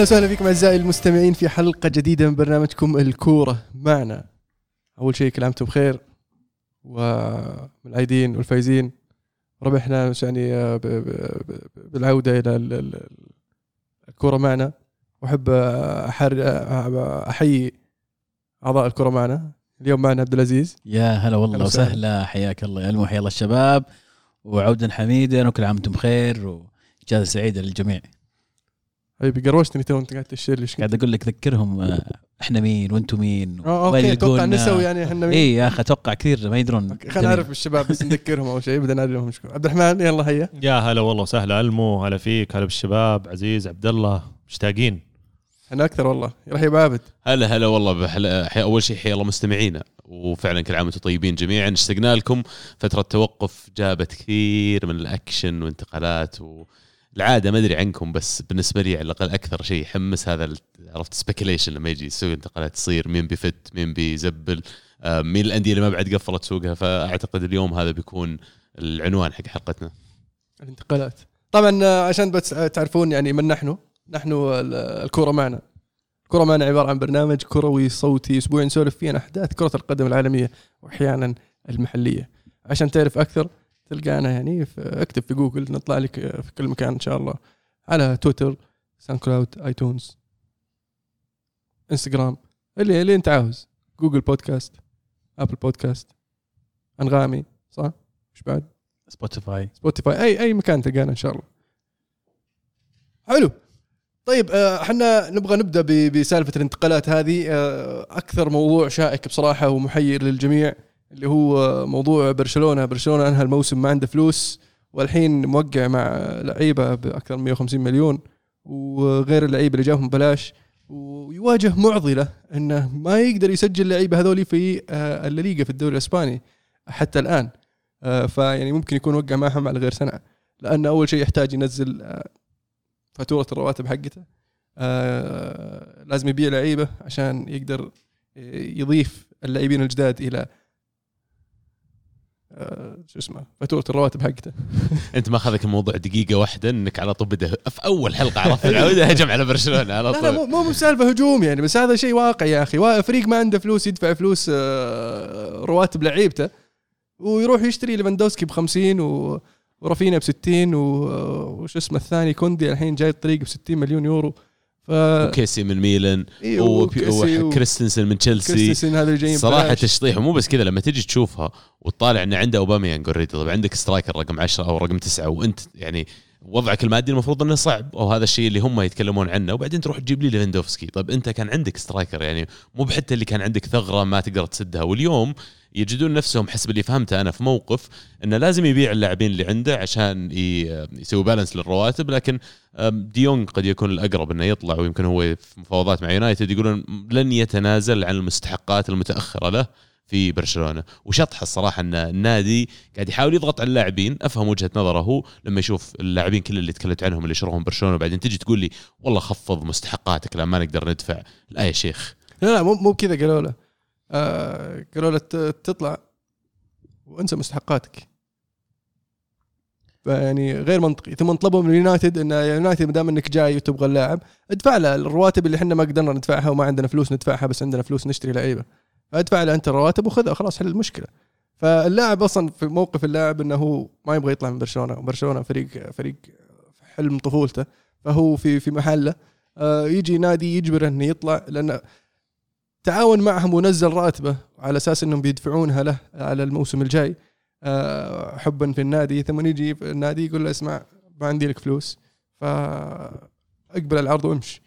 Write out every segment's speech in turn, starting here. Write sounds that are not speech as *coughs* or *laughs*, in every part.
أهلا وسهلا فيكم أعزائي المستمعين في حلقة جديدة من برنامجكم الكورة. معنا. أول شيء كل عام وأنتم بخير والعايدين والفايزين. ربحنا يعني بالعودة إلى ال- ال- الكورة معنا. واحب أحر أحيي أعضاء الكره معنا. اليوم معنا عبد العزيز. يا هلا والله وسهلا. حياك الله يا المو حيا الله الشباب. وعودا حميدا وكل عام وأنتم بخير واجازه سعيدة للجميع. حبيبي قروشتني تو أنت قاعد تشير لي شو قاعد أقول لك ذكرهم آه، إحنا مين؟ وأنتم مين؟ آه وين أوكي أتوقع. نسوي يعني إحنا مين؟ اي يا أخي أتوقع كثير ما يدرون. خلينا نعرف الشباب بس نذكرهم أول شيء بدنا نعرفهم شكرا عبد الرحمن يلا هيا. يا هلا والله وسهلا ألمو هلا فيك هلا بالشباب عزيز عبد الله مشتاقين. إحنا أكثر والله. رحيب عابد هلا هلا والله بحل... حي... أول شيء حيا الله مستمعينا وفعلا كل عام وأنتم طيبين جميعا. اشتقنا لكم فترة توقف جابت كثير من الأكشن وانتقالات والعاده ما أدري عنكم بس بالنسبة لي على الأقل أكثر شيء يحمس هذا عرفت speculation لما يجي سوق انتقالات تصير مين بيفل مين بيزبل آه، مين الأندية اللي ما بعد قفلت سوقها. فأعتقد اليوم هذا بيكون العنوان حق حلقتنا. الانتقالات. طبعا آه، عشان بس آه، تعرفون يعني من نحن نحن ال- الكرة معنا. الكرة معنا عبارة عن برنامج كروي صوتي أسبوعي نسولف فيه عن أحداث كرة القدم العالمية واحيانا المحلية. عشان تعرف أكثر تلقانا يعني اكتب في جوجل نطلع لك في كل مكان إن شاء الله. على تويتر ساوند كلاود آيتونز إنستغرام اللي اللي أنت عاوز. جوجل بودكاست آبل بودكاست أنغامي صح؟ مش بعد؟ سبوتيفاي. سبوتيفاي. اي أي مكان تلقانا إن شاء الله. حلو. طيب آه، إحنا نبغى نبدأ بسالفة الانتقالات هذه. آه، أكثر موضوع شائك بصراحة ومحير للجميع. اللي هو موضوع برشلونة. برشلونة أنهى الموسم ما عنده فلوس والحين موقع مع لعيبة بأكثر من 150 مليون وغير اللعيبة اللي جابهم ببلاش. ويواجه معضلة إنه ما يقدر يسجل لعيبة هذول في آه، الليغا في الدوري الإسباني حتى الآن. آه، فيعني ممكن يكون وقع معهم على غير سنة. لأن أول شيء يحتاج ينزل آه، فاتورة الرواتب حقته. لازم يبيع لعيبة عشان يقدر يضيف اللاعبين الجداد إلى شو اسمه فاتوره الرواتب حقته. *laughs* أنت ما أخذك الموضوع دقيقة واحدة إنك على طول بدأ في أول حلقة عرفت العوده هجم على برشلونة على لا لا طول. مو مو بسالفة هجوم يعني بس هذا شيء واقع يا أخي. فريق ما عنده فلوس يدفع فلوس آه، رواتب لعيبته ويروح يشتري ليفاندوسكي ب 50 و ورافينا ب 60 و- وش اسمه الثاني كوندي الحين جاي الطريق ب 60 مليون يورو. ف وكيسي من ميلان إيه، وكريستنسن من تشيلسي كريستنسن هذا صراحة. تشطيح ومو بس كذا لما تجي تشوفها وتطالع إن عنده أوباميانج already طب عندك striker رقم 10 أو رقم 9 وأنت يعني وضعك المادي المفروض إنه صعب أو هذا الشيء اللي هم يتكلمون عنه وبعدين تروح تجيب لي ليفاندوفسكي طب أنت كان عندك سترايكر يعني مو بحتى اللي كان عندك ثغرة ما تقدر تسدها واليوم يجدون نفسهم حسب اللي فهمته أنا في موقف إنه لازم يبيع اللاعبين اللي عنده عشان يسوي بالانس للرواتب لكن ديونج قد يكون الأقرب إنه يطلع ويمكن هو في مفاوضات مع يونايتد يقولون لن يتنازل عن المستحقات المتأخرة له في برشلونة. وشطح الصراحة إن النادي قاعد يحاول يضغط على اللاعبين. أفهم وجهة نظره هو لما يشوف اللاعبين كل اللي تكلمت عنهم اللي شروهم برشلونة وبعدين تجي تقول لي والله خفض مستحقاتك لأن ما نقدر ندفع. لا يا شيخ. لا لا مو مو بكذا قالوا له. آه قالوا له تطلع وانسى مستحقاتك. فيعني غير منطقي. ثم طلبوا من اليونايتد إن يونايتد ما دام إنك جاي وتبغى اللاعب ادفع له الرواتب اللي إحنا ما قدرنا ندفعها وما عندنا فلوس ندفعها بس عندنا فلوس نشتري لعيبة. فادفع له أنت الرواتب وخذها خلاص حل المشكلة. فاللاعب أصلا في موقف اللاعب إنه هو ما يبغى يطلع من برشلونة وبرشلونة فريق فريق حلم طفولته. فهو في في محله آه، يجي نادي يجبره إنه يطلع لأن تعاون معهم ونزل راتبه على أساس إنهم بيدفعونها له على الموسم الجاي. آه، حبا في النادي. ثم يجي في النادي يقول له اسمع ما عندي لك فلوس. فأقبل العرض وامشي.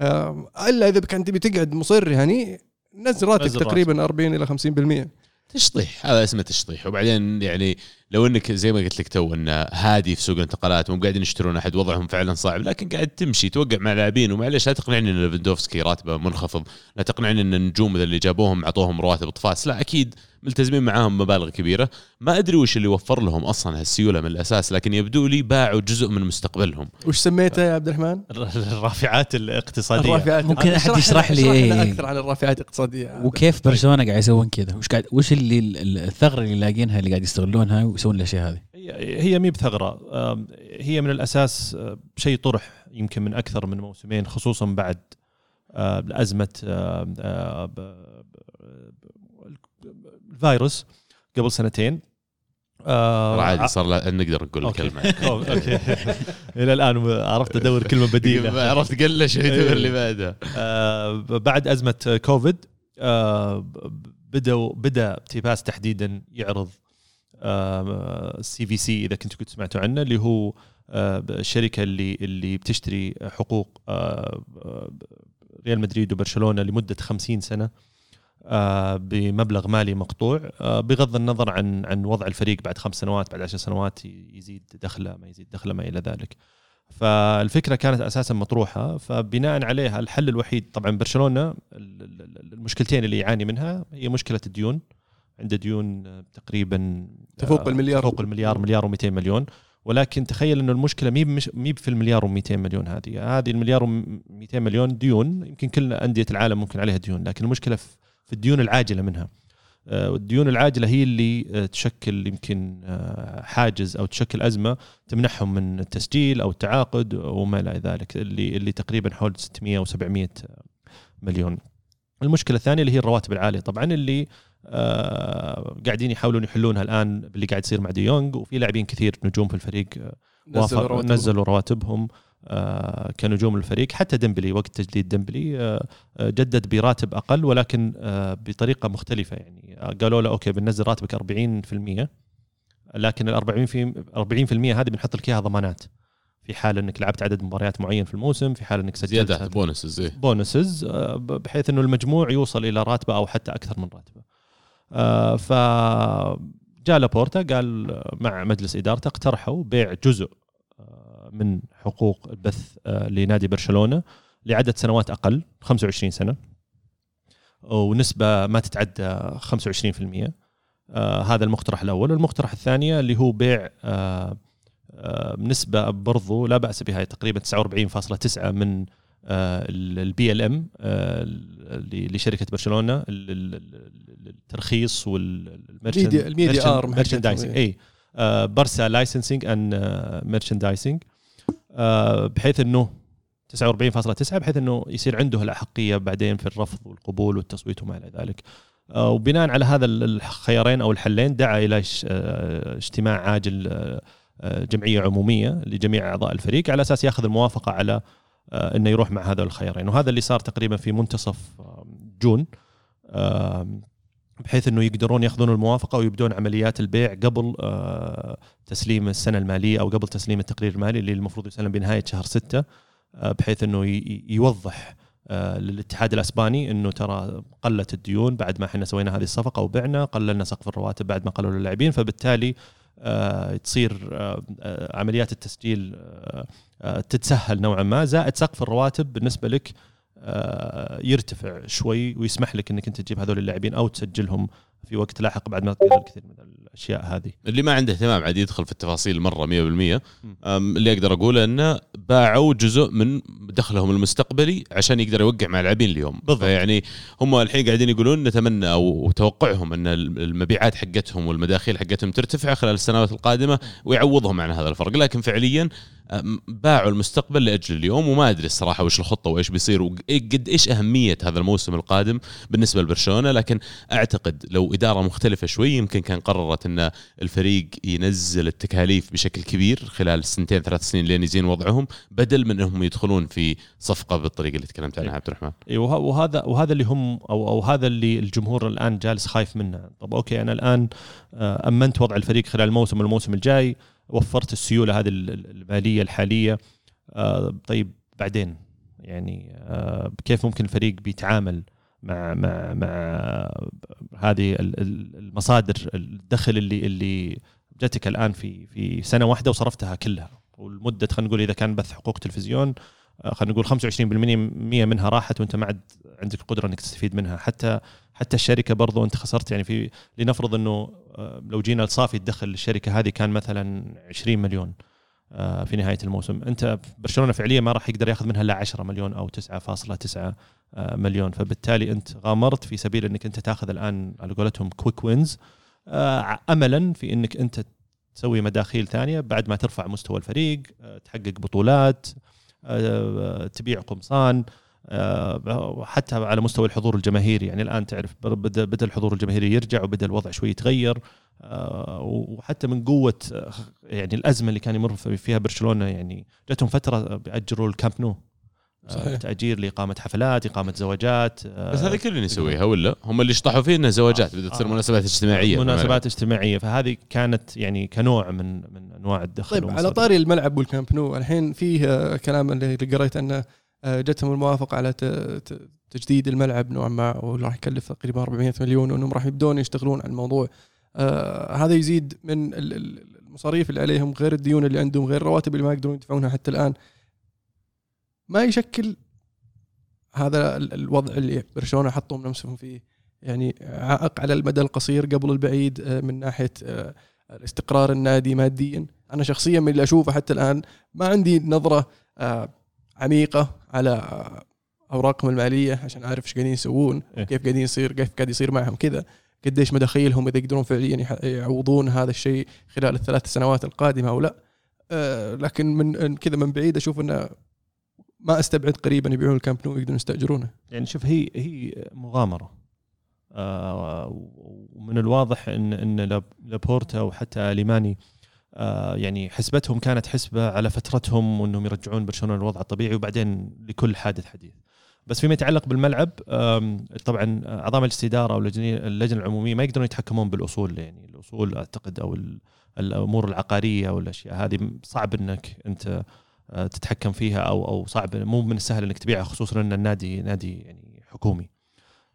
آه، إلا إذا كان تبي تقعد مصر يعني نزل راتبك نزل تقريبا 40 إلى 50% تشطيح. هذا اسمه تشطيح. وبعدين يعني لو إنك زي ما قلت لك تو انه هادي في سوق الانتقالات مو قاعدين يشترون أحد وضعهم فعلا صعب لكن قاعد تمشي توقع مع لاعبين. ومعليش لا تقنعني إن ليفندوفسكي راتبه منخفض لا تقنعني إن النجوم اللي جابوهم اعطوهم رواتب اطفاس لا أكيد ملتزمين معاهم مبالغ كبيرة. ما أدري وش اللي وفر لهم أصلا هالسيولة من الأساس لكن يبدو لي باعوا جزء من مستقبلهم. وش سميته يا عبد الرحمن؟ الرافعات الاقتصادية. الرافعات ممكن أحد اشرح يشرح لي إيه. أكثر عن الرافعات الاقتصادية. وكيف برشلونة قاعد يسوون كذا؟ وش قاعد وش اللي ال- ال- الثغرة اللي لاقينها اللي قاعد يستغلونها؟ ويسوون الأشياء هذه؟ هي هي مي بثغرة. هي من الأساس شيء طرح يمكن من أكثر من موسمين خصوصا بعد ازمه الفيروس قبل سنتين. آه، عادي صار لا نقدر نقول okay. الكلمة. *laughs* okay. *laughs* إلى الآن عرفت أدور كلمة بديلة. *laughs* عرفت قلش يدور اللي بعده. آه، بعد أزمة كوفيد آه، بدأوا بدأ تيباس تحديدا يعرض سي في سي إذا كنتوا كنتوا سمعتوا عنه اللي هو آه، الشركة اللي اللي بتشتري حقوق آه، آه، ريال مدريد وبرشلونة لمدة 50 سنة آه، بمبلغ مالي مقطوع آه، بغض النظر عن عن وضع الفريق بعد خمس سنوات بعد عشر سنوات يزيد دخله ما يزيد دخله ما إلى ذلك. فالفكرة كانت أساسا مطروحة فبناء عليها الحل الوحيد طبعا برشلونة ال- ال- المشكلتين اللي يعاني منها هي مشكلة الديون عنده ديون آه، تقريبا تفوق آه، المليار. تفوق المليار مليار و200 مليون ولكن تخيل إنه المشكلة مي مي في المليار و200 مليون هذه هذه المليار و200 مليون ديون يمكن كل أندية العالم ممكن عليها ديون لكن المشكلة في الديون العاجلة منها آه، والديون العاجلة هي اللي تشكل يمكن حاجز أو تشكل أزمة تمنعهم من التسجيل أو التعاقد وما إلى ذلك اللي اللي تقريبا حول 600 أو 700 مليون. المشكلة الثانية اللي هي الرواتب العالية طبعا اللي قاعدين يحاولون يحلونها الآن باللي قاعد يصير مع دي يونغ وفي لاعبين كثير نجوم في الفريق آه، نزلوا رواتبهم. نزلوا رواتبهم آه، كنجوم الفريق حتى ديمبلي وقت تجديد ديمبلي آه، آه، جدد براتب أقل ولكن آه، بطريقة مختلفة يعني آه، قالوا له okay بننزل راتبك 40% لكن ال 40% في 40% هذه بنحط لك إياها ضمانات في حال إنك لعبت عدد مباريات معين في الموسم في حال إنك سجلت زيادة bonuses إيه. bonuses آه، بحيث إنه المجموع يوصل إلى راتبة أو حتى أكثر من راتبة. آه، ف جاء لابورتا قال مع مجلس إدارته اقترحوا بيع جزء آه، من حقوق البث آه، لنادي برشلونة لعدد سنوات أقل 25 سنة ونسبة ما تتعدى 25% آه، هذا المقترح الأول، المقترح الثاني اللي هو بيع آه، آه، نسبة برضو لا بأس بها تقريبا 49.9 من ال BLM لشركة برشلونة ال- ال- ال- الترخيص ال media- ال media arm merchandising اي آه، برسا licensing and merchandising بحيث إنه 49.9 بحيث إنه يصير عنده الأحقية بعدين في الرفض والقبول والتصويت وما إلى ذلك. آه، وبناء على هذا الخيارين أو الحلين دعا إلى آه، اجتماع عاجل آه، آه، جمعية عمومية لجميع أعضاء الفريق على أساس يأخذ الموافقة على آه، إنه يروح مع هذا الخيارين. وهذا اللي صار تقريبا في منتصف آه، جون بحيث إنه يقدرون يأخذون الموافقة ويبدون عمليات البيع قبل آه، تسليم السنة المالية أو قبل تسليم التقرير المالي اللي المفروض يسلم بنهاية شهر ستة آه، بحيث إنه يوضح آه، للاتحاد الأسباني إنه ترى قلت الديون بعد ما إحنا سوينا هذه الصفقة وبعنا قللنا سقف الرواتب بعد ما قللوا اللاعبين فبالتالي آه، تصير آه، آه، عمليات التسجيل آه، آه، تتسهل نوعا ما. زائد سقف الرواتب بالنسبة لك آه، يرتفع شوي ويسمح لك إنك أنت تجيب هذول اللاعبين أو تسجلهم في وقت لاحق بعد ما تصير الكثير من الأشياء هذه. اللي ما عنده اهتمام عاد يدخل في التفاصيل مرة 100% أم، اللي أقدر أقوله إنه باعوا جزء من دخلهم المستقبلي عشان يقدر يوقع مع اللاعبين اليوم. بالضبط. يعني هم الحين قاعدين يقولون نتمنى أو توقعهم أن المبيعات حقتهم والمداخيل حقتهم ترتفع خلال السنوات القادمة ويعوضهم عن هذا الفرق. لكن فعليا باعوا المستقبل لأجل اليوم وما أدري الصراحة وش الخطة وإيش بيصير وقد إيش أهمية هذا الموسم القادم بالنسبة لبرشلونة؟ لكن أعتقد لو إدارة مختلفة شوي يمكن كان قررت إن الفريق ينزل التكاليف بشكل كبير خلال سنتين ثلاث سنين لين يزين وضعهم بدل من إنهم يدخلون في صفقة بالطريقة اللي تكلمت عنها عبد الرحمن. اي وه- وهذا وهذا اللي هم أو أو هذا اللي الجمهور الآن جالس خايف منه. طب أوكي أنا الآن آه، أمنت وضع الفريق خلال الموسم والموسم الجاي. وفرت السيولة هذه ال- ال- المالية الحالية. آه، طيب بعدين؟ يعني آه، كيف ممكن الفريق بيتعامل مع مع مع هذه ال- ال- المصادر الدخل اللي اللي جتك الآن في في سنة واحدة وصرفتها كلها؟ والمدة خلينا نقول إذا كان بث حقوق تلفزيون آه، خلينا نقول 25% منها راحت وأنت ما عاد عندك القدره إنك تستفيد منها. حتى حتى الشركة برضو أنت خسرت يعني في لنفرض إنه آه، لو جينا لصافي الدخل للشركة هذه كان مثلا 20 مليون آه، في نهاية الموسم. أنت برشلونة فعليا ما راح يقدر يأخذ منها إلا 10 مليون أو 9.9 آه، مليون. فبالتالي أنت غامرت في سبيل إنك أنت تأخذ الآن على قولتهم كويك وينز املا في إنك أنت تسوي مداخيل ثانية بعد ما ترفع مستوى الفريق تحقق بطولات تبيع قمصان حتى على مستوى الحضور الجماهيري يعني الآن تعرف بدا بدأ الحضور الجماهيري يرجع وبدأ الوضع شوي يتغير آه، وحتى من قوة آه، يعني الأزمة اللي كان يمر فيها برشلونة يعني جاتهم فترة بياجروا الكامب نو آه، صحيح. تأجير لإقامة حفلات إقامة زواجات آه، بس هذا كلهم يسويها ولا هم اللي شطحوا فيه إنه زواجات بدأت تصير آه. مناسبات اجتماعية مناسبات اجتماعية فهذه كانت يعني كنوع من من أنواع الدخل طيب على. طاري الملعب والكامب نو الحين فيه آه، كلام اللي اللي قريت أنه آه، جتهم الموافقة على تجديد الملعب نوعا ما وراح يكلف تقريبا 400 مليون وإنهم راح يبدون يشتغلون على الموضوع. آه هذا يزيد من ال- ال- المصاريف اللي عليهم غير الديون اللي عندهم غير الرواتب اللي ما يقدرون يدفعونها حتى الآن. ما يشكل هذا ال- الوضع اللي برشلونة حطوا نفسهم فيه. يعني عائق على المدى القصير قبل البعيد آه، من ناحية آه، الاستقرار النادي ماديا. أنا شخصيا من اللي أشوفه حتى الآن ما عندي نظرة آه، عميقة على أوراقهم المالية عشان أعرف إيش قاعدين يسوون إيه. كيف قاعدين يصير كيف قاعد يصير معهم كذا. قديش مداخيلهم إذا يقدرون فعليا يعوضون هذا الشيء خلال الثلاث سنوات القادمة أو لا. آه، لكن من كذا من بعيد أشوف إنه ما أستبعد قريبا يبيعون الكامب نو ويقدرون يستأجرونه. يعني شوف هي هي مغامرة. آه، ومن الواضح إن إن لاب- لابورتا وحتى ليماني آه، يعني حسبتهم كانت حسبة على فترتهم وإنهم يرجعون برشلونة للوضع الطبيعي وبعدين لكل حادث حديث. بس فيما يتعلق بالملعب طبعا اعضاء مجلس الاداره أو اللجنه العمومية ما يقدرون يتحكمون بالأصول يعني الأصول أعتقد أو ال- الأمور العقارية أو الأشياء هذه صعب إنك أنت آه، تتحكم فيها أو أو صعب مو من السهل إنك تبيعها خصوصا إن النادي نادي يعني حكومي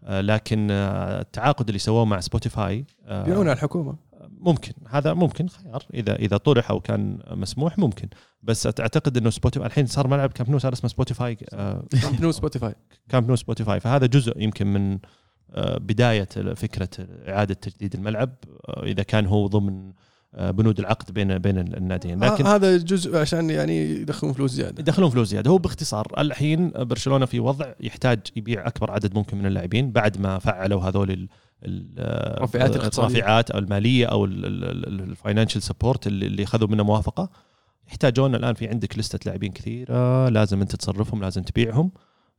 آه، لكن آه، التعاقد اللي سووه مع سبوتيفاي آه، على الحكومة ممكن. هذا ممكن خيار. إذا إذا طرح أو كان مسموح ممكن. بس أعتقد إنه سبوتيفاي الحين صار ملعب كامب نو صار اسمه سبوتيفاي كامب نو سبوتيفاي كامب نو سبوتيفاي فهذا جزء يمكن من آه، بداية فكرة إعادة تجديد الملعب آه، إذا كان هو ضمن آه، بنود العقد بين بين الناديين. لكن هذا جزء عشان يعني يدخلون فلوس زيادة. يدخلون فلوس زيادة. هو باختصار الحين برشلونة في وضع يحتاج يبيع أكبر عدد ممكن من اللاعبين بعد ما فعلوا هذول الرافعات. الرافعات أو المالية أو ال financial support اللي أخذوا منه موافقة. يحتاجون الآن في عندك لستة لاعبين كثيرة لازم أنت تصرفهم لازم تبيعهم.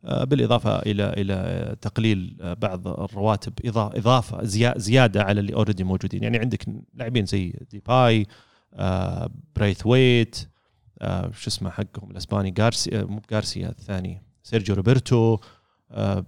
آه، بالإضافة إلى إلى تقليل آه، بعض الرواتب إضافة زيا- زيادة على اللي already موجودين. يعني عندك لاعبين زي ديباي آه، بريث ويت آه، شو اسمه حقهم الأسباني غارسيا مو غارسيا الثاني سيرجيو روبرتو آه،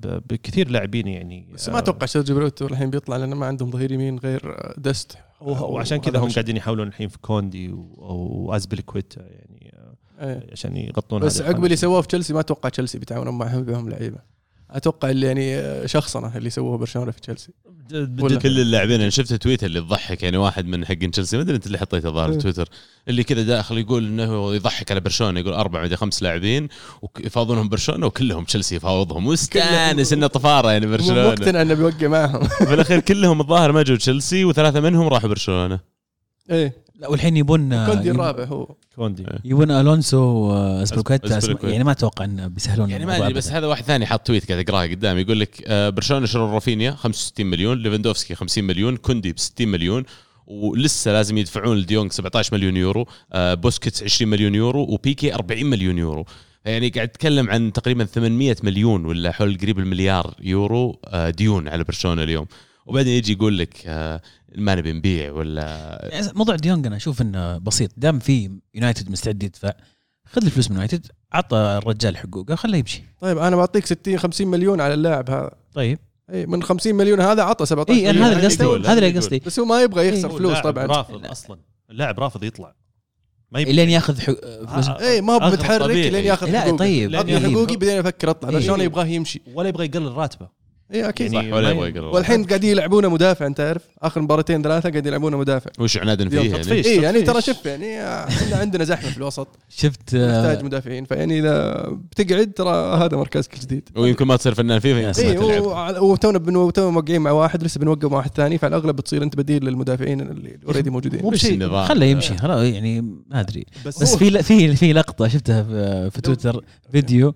بكثير لاعبين يعني بس ما أتوقع سيرجي روبرتو الحين بيطلع لأنه ما عندهم ظهير يمين غير آه، دست آه، وعشان كذا هم قاعدين يحاولون الحين في كوندي وازبلكويتا يعني آه، إيه. عشان يغطون بس عقب اللي. سووه في تشيلسي ما أتوقع تشيلسي بيتعاونون معهم بهم لعيبة أتوقع اللي يعني شخصنه اللي سووه برشلونة في تشيلسي. ولا- كل اللاعبين أنا شفت tweet اللي تضحك يعني واحد من حق تشيلسي ما أدري أنت اللي حطيته ظاهر إيه. في تويتر اللي كذا داخل يقول إنه يضحك على برشلونة يقول أربع مدري خمس لاعبين ويفاوضونهم برشلونة وكلهم تشيلسي يفاوضهم. مستأنس إنه طفارة يعني برشلونة. مقتنع إنه بيوقع معهم. *laughs* في الأخير كلهم الظاهر ما جو تشيلسي وثلاثة منهم راحوا برشلونة. إيه. لا والحين يبون آه، كوندي الرابع هو. كوندي. يبون ألونسو واسبلوكيتا أسبلوكيتا. يعني ما أتوقع إنه بيسهلون يعني ما أدري بس. هذا واحد ثاني حط tweet قاعد اقراها قدامي يقول لك آه، برشلونة شروا رافينيا 65 مليون ليفاندوفسكي 50 مليون كوندي ب 60 مليون ولسه لازم يدفعون لديونج 17 مليون يورو آه، بوسكيتس 20 مليون يورو وبيكي 40 مليون يورو. يعني قاعد اتكلم عن تقريبا 800 مليون ولا حول قريب المليار يورو ديون على برشلونة اليوم. وبعدين يجي يقول لك آه، ما نبي نبيع ولا؟ يعني موضوع ديونج أنا أشوف إنه بسيط. دام في يونايتد مستعد يدفع خذ الفلوس من يونايتد عطى الرجال حقوقه خليه يمشي. طيب أنا بعطيك 60 50 مليون على اللاعب هذا. طيب. إي من 50 مليون هذا عطى 17 إي أنا هذا اللي قصدي هذا اللي قصدي. بس هو ما يبغى يخسر فلوس اللاعب طبعا. رافض لا. أصلا. اللاعب رافض يطلع. ما يبي لين ياخذ حق- فلوس. آه، إي ما هو أغلب متحرك. لين ياخذ لا حقوقه. طيب. اعطني ياخذ حقوقي بعدين أفكر أطلع. إيه. برشلونه يبغاه يمشي؟ ولا يبغى يقلل راتبه. اي أكيد. يعني صح. ولا يبغى يقرر. والحين قاعدين يلعبونه مدافع أنت تعرف آخر مباراتين ثلاثة قاعدين يلعبونه مدافع. وش عناد فيه يعني. اي يعني ترى. شوف يعني إحنا عندنا زحمة في الوسط. شفت آه، نحتاج مدافعين فيعني إذا بتقعد ترى هذا مركزك الجديد ويمكن ما تصير فنان فيه ما اي تلعب. وتونا بنو- تونا موقعين مع واحد لسه بنوقع مع واحد ثاني فعلى الأغلب بتصير أنت بديل للمدافعين اللي already موجودين. مو وش بشيء. النظام؟ خله يمشي خلاص يعني ما أدري. بس, بس في في في لقطة شفتها في, في تويتر فيديو.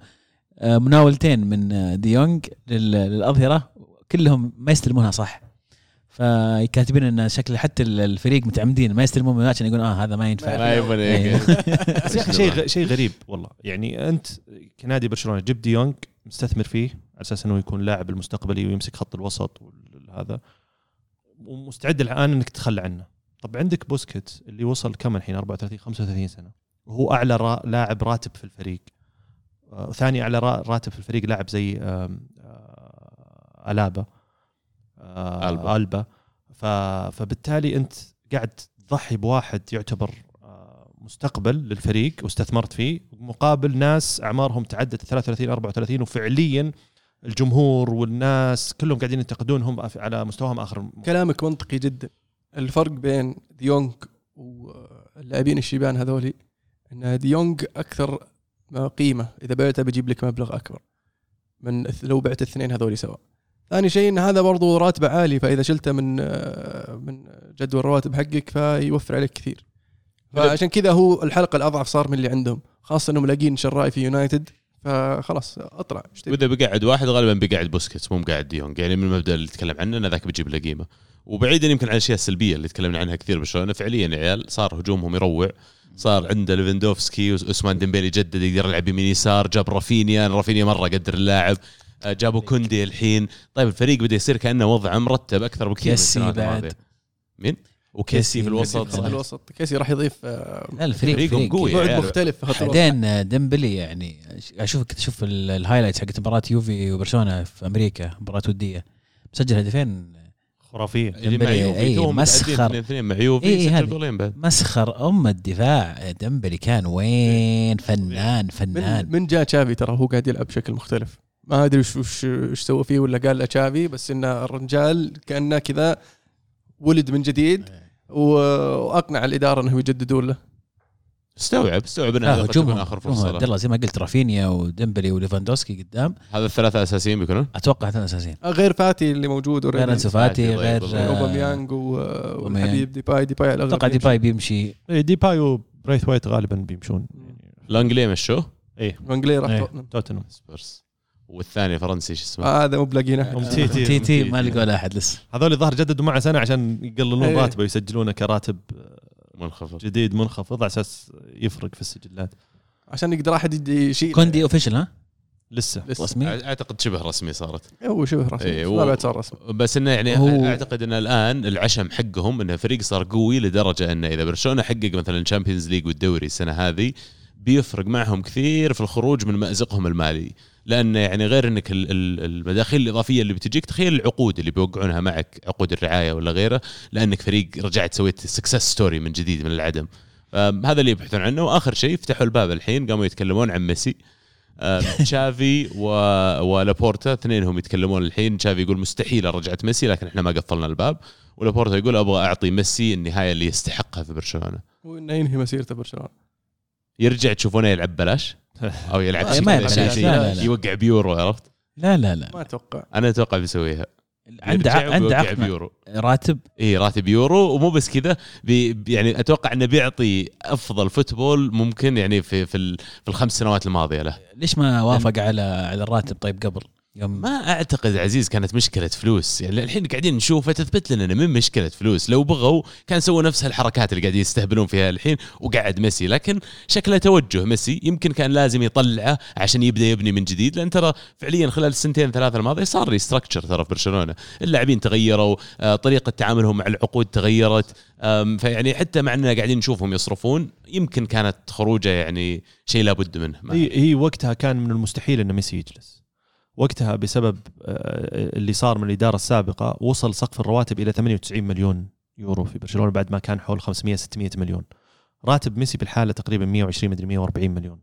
مناولتين من آه، ديونج لل- للأظهرة كلهم ما يستلمونها صح. فكاتبين إن شكل حتى الفريق متعمدين ما يستلمون من عشان يقولون آه هذا ما ينفع. ما يبغى *laughs* إيه. بس يا أخي شيء شيء غريب والله. يعني أنت كنادي برشلونة جيب دي يونغ مستثمر فيه على أساس إنه يكون لاعب المستقبلي ويمسك خط الوسط وهذا ومستعد الآن إنك تتخلى عنه. طب عندك بوسكيت اللي وصل كم الحين؟ 34 35 سنة. وهو أعلى را لاعب راتب في الفريق. آه، ثاني اعلى را- راتب في الفريق لاعب زي آه، ألابا. آه، ألبا. ألبا. ف... فبالتالي أنت قاعد تضحي بواحد يعتبر آه، مستقبل للفريق واستثمرت فيه مقابل ناس أعمارهم تعدت 33 34 وفعليا الجمهور والناس كلهم قاعدين ينتقدونهم على مستواهم آخر كلامك منطقي جدا. الفرق بين ديونج واللاعبين الشيبان هذولي إن ديونج أكثر قيمة. إذا بعته بيجيب لك مبلغ أكبر. من لو بعت الاثنين هذولي سوا. ثاني شيء إن هذا برضو راتبه عالي فإذا شلته من من جدول الرواتب حقك فيوفر عليك كثير. فعشان كذا هو الحلقة الأضعف صار من اللي عندهم. خاصة إنهم لاقين شراي في يونايتد فخلاص أطلع. إيش تبي؟ وإذا بقعد واحد غالبا بقعد بوسكيتس مو مقعد ديونج. يعني من المبدأ اللي تكلم عنه إن ذاك بيجيب له قيمة. وبعيدا يمكن عن الأشياء السلبية اللي تكلمنا عنها كثير برشلونه فعليا يا عيال صار هجومهم يروع. صار عنده ليفندوفسكي وعثمان ديمبيلي جدد يقدر يلعب يمين يسار. جاب رافينيا رافينيا مرة قدر اللاعب. آه، جابوا كوندي الحين. طيب الفريق بدا يصير كأنه وضعه مرتب أكثر بكثير من كيسي السنوات بعد. مين؟ وكيسي في الوسط. في الوسط. كيسي راح يضيف آه، لا الفريق فريقهم فريق قوي. بعد. مختلف في خط الوسط. بعدين ديمبلي يعني أشوف كنت أشوف ال- ال highlights حقت مباراة يوفي وبرشلونة في أمريكا مباراة ودية. مسجل هدفين خرافية. اللي مع ديمبلي، يوفي أي، توهم مسخر. متعادلين 2 مع يوفي إيه، سجل هذه. جولين بعد. مسخر أم الدفاع. ديمبلي كان وين؟ فنان من فنان. من جاء تشافي ترى هو قاعد يلعب بشكل مختلف. ما أدري وش وش وش سوى فيه ولا قال له تشافي بس ان الرجال كأنه كذا ولد من جديد وأقنع الإدارة إنهم يجددون له. استوعب استوعب ان لا هذا قد تكون هجومهم اخر فرصة عبد له. الله زي ما قلت رافينيا وديمبلي وليفاندوسكي قدام هذا الثلاثة أساسيين بيكونون أتوقع اثنين أساسيين غير فاتي اللي موجود غير already. أنسو فاتي غير. آه، اوباميانج و- والحبيب ديباي ديباي أتوقع. ديباي بيمشي إيه، ديباي وبريثوايت غالبا بيمشون لانجلي مشوه إيه لانجلي راح إيه. توتنهام. توتنهام سبيرس والثاني فرنسي شو اسمه آه، هذا مو بلاقيين احد أم تي تي. تي تي ما لقوا له أحد لسه هذول الظاهر جددوا معه سنة عشان يقللون إيه. راتبه ويسجلونه كراتب منخفض. جديد منخفض على أساس يفرق في السجلات. عشان يقدر أحد يشيل. كوندي official ها؟ لسه. لسه. رسمي؟ أعتقد شبه رسمي صارت. هو شبه رسمي إيه، ما و- بعد صار رسمي. بس إنه يعني هو- أعتقد إن الآن العشم حقهم انه فريق صار قوي لدرجة إنه إذا برشلونة حقق مثلا الشامبيونز ليج والدوري السنة هذه بيفرق معهم كثير في الخروج من مأزقهم المالي. لأن يعني غير إنك ال- ال- المداخيل الإضافية اللي بتجيك تخيل العقود اللي بيوقعونها معك عقود الرعاية ولا غيره لأنك فريق رجعت سويت success story من جديد من العدم. هذا اللي يبحثون عنه. وآخر شيء فتحوا الباب الحين قاموا يتكلمون عن ميسي. *laughs* تشافي و... ولابورتا اثنينهم يتكلمون الحين. تشافي يقول مستحيل رجعت ميسي لكن إحنا ما قفلنا الباب. ولابورتا يقول أبغى أعطي ميسي النهاية اللي يستحقها في برشلونة. هو إنه ينهي مسيرته برشلونة. يرجع تشوفونه يلعب بلاش أو *laughs* يلعب ما شيء لا، لا. يوقع بيورو عرفت؟ لا لا لا. ما أتوقع. أنا أتوقع بيسويها. عنده عنده عقد بيورو. راتب. إي راتب يورو ومو بس كذا بي يعني أتوقع إنه بيعطي أفضل football ممكن يعني في في, ال- في الخمس سنوات الماضية له. ليش ما وافق على على الراتب طيب قبل؟ يوم ما أعتقد عزيز كانت مشكلة فلوس. يعني الحين قاعدين نشوفه تثبت لنا إنه من مشكلة فلوس. لو بغوا كان سووا نفس هالحركات اللي قاعدين يستهبلون فيها الحين وقعد ميسي. لكن شكله توجه ميسي يمكن كان لازم يطلعه عشان يبدأ يبني من جديد. لأن ترى فعليا خلال السنتين ثلاثة الماضية صار ريستراكشر ترى في برشلونة. اللاعبين تغيروا آه، طريقة تعاملهم مع العقود تغيرت. فيعني حتى مع إننا قاعدين نشوفهم يصرفون يمكن كانت خروجه يعني شيء لابد منه. هي هي وقتها كان من المستحيل إن ميسي يجلس. وقتها بسبب آه، اللي صار من الإدارة السابقة وصل سقف الرواتب إلى 98 مليون يورو في برشلونة بعد ما كان حول 500 600 مليون. راتب ميسي بالحاله تقريبا 120 مدري 140 مليون.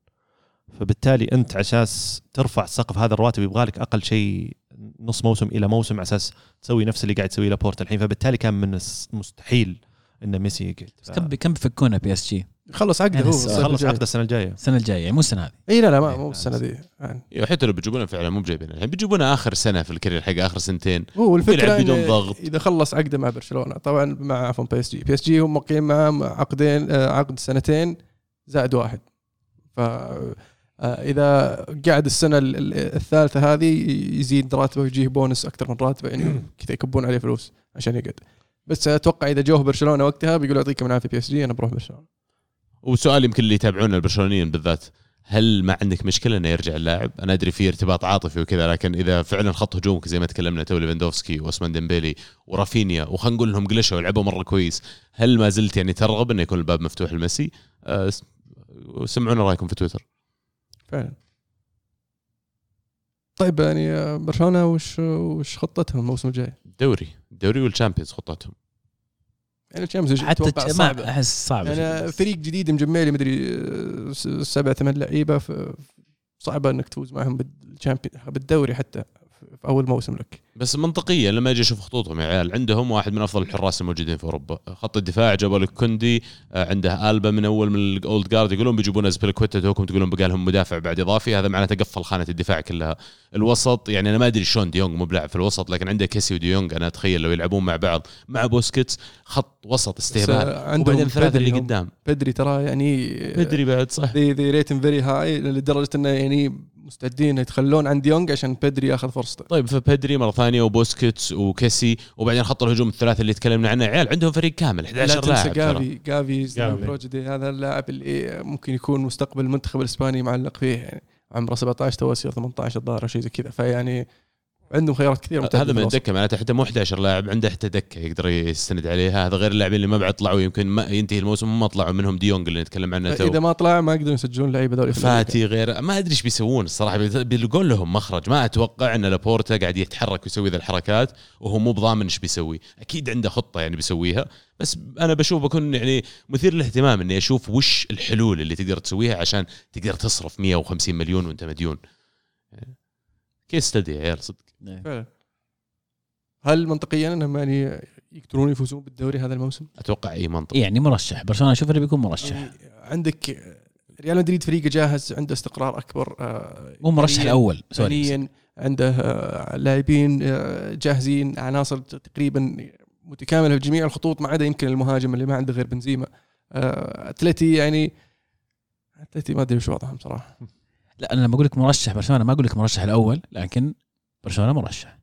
فبالتالي أنت عشان ترفع سقف هذا الرواتب يبغى لك أقل شيء نص موسم إلى موسم على أساس تسوي نفس اللي قاعد تسويه لابورتا الحين. فبالتالي كان من المستحيل إن ميسي يقعد بس كم كم بيفكونه بي إس جي؟ خلص عقده يعني هو الصيف خلص. عقده السنة الجاية. السنة الجاية يعني مو السنة هذه. إي لا لا ما مو السنة ذي يعني حتى لو بيجيبونه فعلا مو بجايبينه الحين بيجيبونه آخر سنة في ال career حقه آخر سنتين. هو الفكرة بدون ضغط. إذا خلص عقده مع برشلونة طبعا مع عفوا بي إس جي. بي إس جي هم موقعين معاه عقدين آه، عقد سنتين زائد واحد. ف آه، إذا قعد السنة ال- ال- الثالثة هذه يزيد راتبه ويجيه بونس أكثر من راتبه يعني *clears throat* كذا يكبون عليه فلوس عشان يقعد. بس أتوقع إذا جوه برشلونة وقتها بيقولوا يعطيكم العافية بي إس جي أنا بروح برشلونة. وسؤال يمكن اللي يتابعون البرشلونيين بالذات هل ما عندك مشكلة إنه يرجع اللاعب؟ أنا أدري في ارتباط عاطفي وكذا لكن إذا فعلا خط هجومك زي ما تكلمنا تو ليفاندوفسكي واسمان ديمبيلي ورافينيا وخلينا نقول إنهم قلشوا ولعبوا مرة كويس، هل ما زلت يعني ترغب إنه يكون الباب مفتوح لميسي؟ أه سمعونا رأيكم في تويتر. فعلا طيب يعني آه، برشلونة وش وش خطتهم الموسم الجاي؟ الدوري، الدوري وال Champions خطتهم. يعني ال Champions حتى صعب أحس صعب يعني فريق جديد مجمع مدري آه، س- سبع ثمان لعيبة صعبة إنك تفوز معهم بال Champion بالدوري حتى. في أول موسم لك. بس منطقيا لما أجي أشوف خطوطهم يا عيال عندهم واحد من أفضل الحراس الموجودين في أوروبا. خط الدفاع جابوا لك كوندي آه، عنده ألبا من أول من ال old guard يقولون بيجيبون أزبيلكويتا توكم تقولون بقى لهم مدافع بعد إضافي. هذا معناته قفل خانة الدفاع كلها. الوسط يعني أنا ما أدري شلون ديونج مو بلاعب في الوسط لكن عنده كيسي وديونج أنا أتخيل لو يلعبون مع بعض. مع بوسكيتس خط وسط استهبال. عندهم وبعدين الثلاثه اللي. قدام. بدري ترى يعني بدري بعد صح. they they rate him very high لدرجة إنه يعني مستعدين يتخلون عن ديونج عشان بدري ياخذ فرصته طيب فبدري مرة ثانية وبوسكيتس وكيسي وبعدين خط الهجوم الثلاثه اللي تكلمنا عنه. عيال عندهم فريق كامل لا 11 تنسى لاعب. جافي. جافي هذا اللاعب اللي ممكن يكون مستقبل المنتخب الإسباني معلق فيه يعني عمره 17 تو يصير 18 الظاهر أو شيء زي كذا. فيعني عندهم خيارات كثيرة هذا من. الدكه معناته حتى مو 11 لاعب عنده حتى دكة يقدر يستند عليها هذا غير اللاعبين اللي ما بعد طلعوا يمكن ما ينتهي الموسم ما طلعوا منهم ديونج اللي نتكلم عنه إذا تو ما طلع ما يقدرون يسجلون لعيبة الأمريكا. فاتي غير ما أدري إيش بيسوون الصراحة. بي- بيلقون لهم مخرج. ما أتوقع إن لابورتا قاعد يتحرك ويسوي ذا الحركات وهو مو بضامن إيش بيسوي. أكيد عنده خطة يعني بيسويها. بس أنا بشوف بكون يعني مثير للاهتمام إني أشوف وش الحلول اللي تقدر تسويها عشان تقدر تصرف 150 مليون وأنت مديون. case study يا عيال صدق. هل منطقيا أنهم يعني يقدرون يفوزون بالدوري هذا الموسم؟ أتوقع إي منطق يعني مرشح. برشلونة أشوف انه بيكون مرشح. يعني عندك ريال مدريد فريقه جاهز عنده استقرار أكبر آه، مو مرشح الأول. sorry فنيا عنده آه، لاعبين آه، جاهزين عناصر تقريبا متكاملة في جميع الخطوط ما عدا يمكن المهاجم اللي ما عنده غير بنزيما. أتلتي يعني أتلتي ما أدري وش وضعهم صراحة. لا أنا لما أقول لك مرشح برشلونة ما أقول لك مرشح الأول لكن برشلونة مرشح.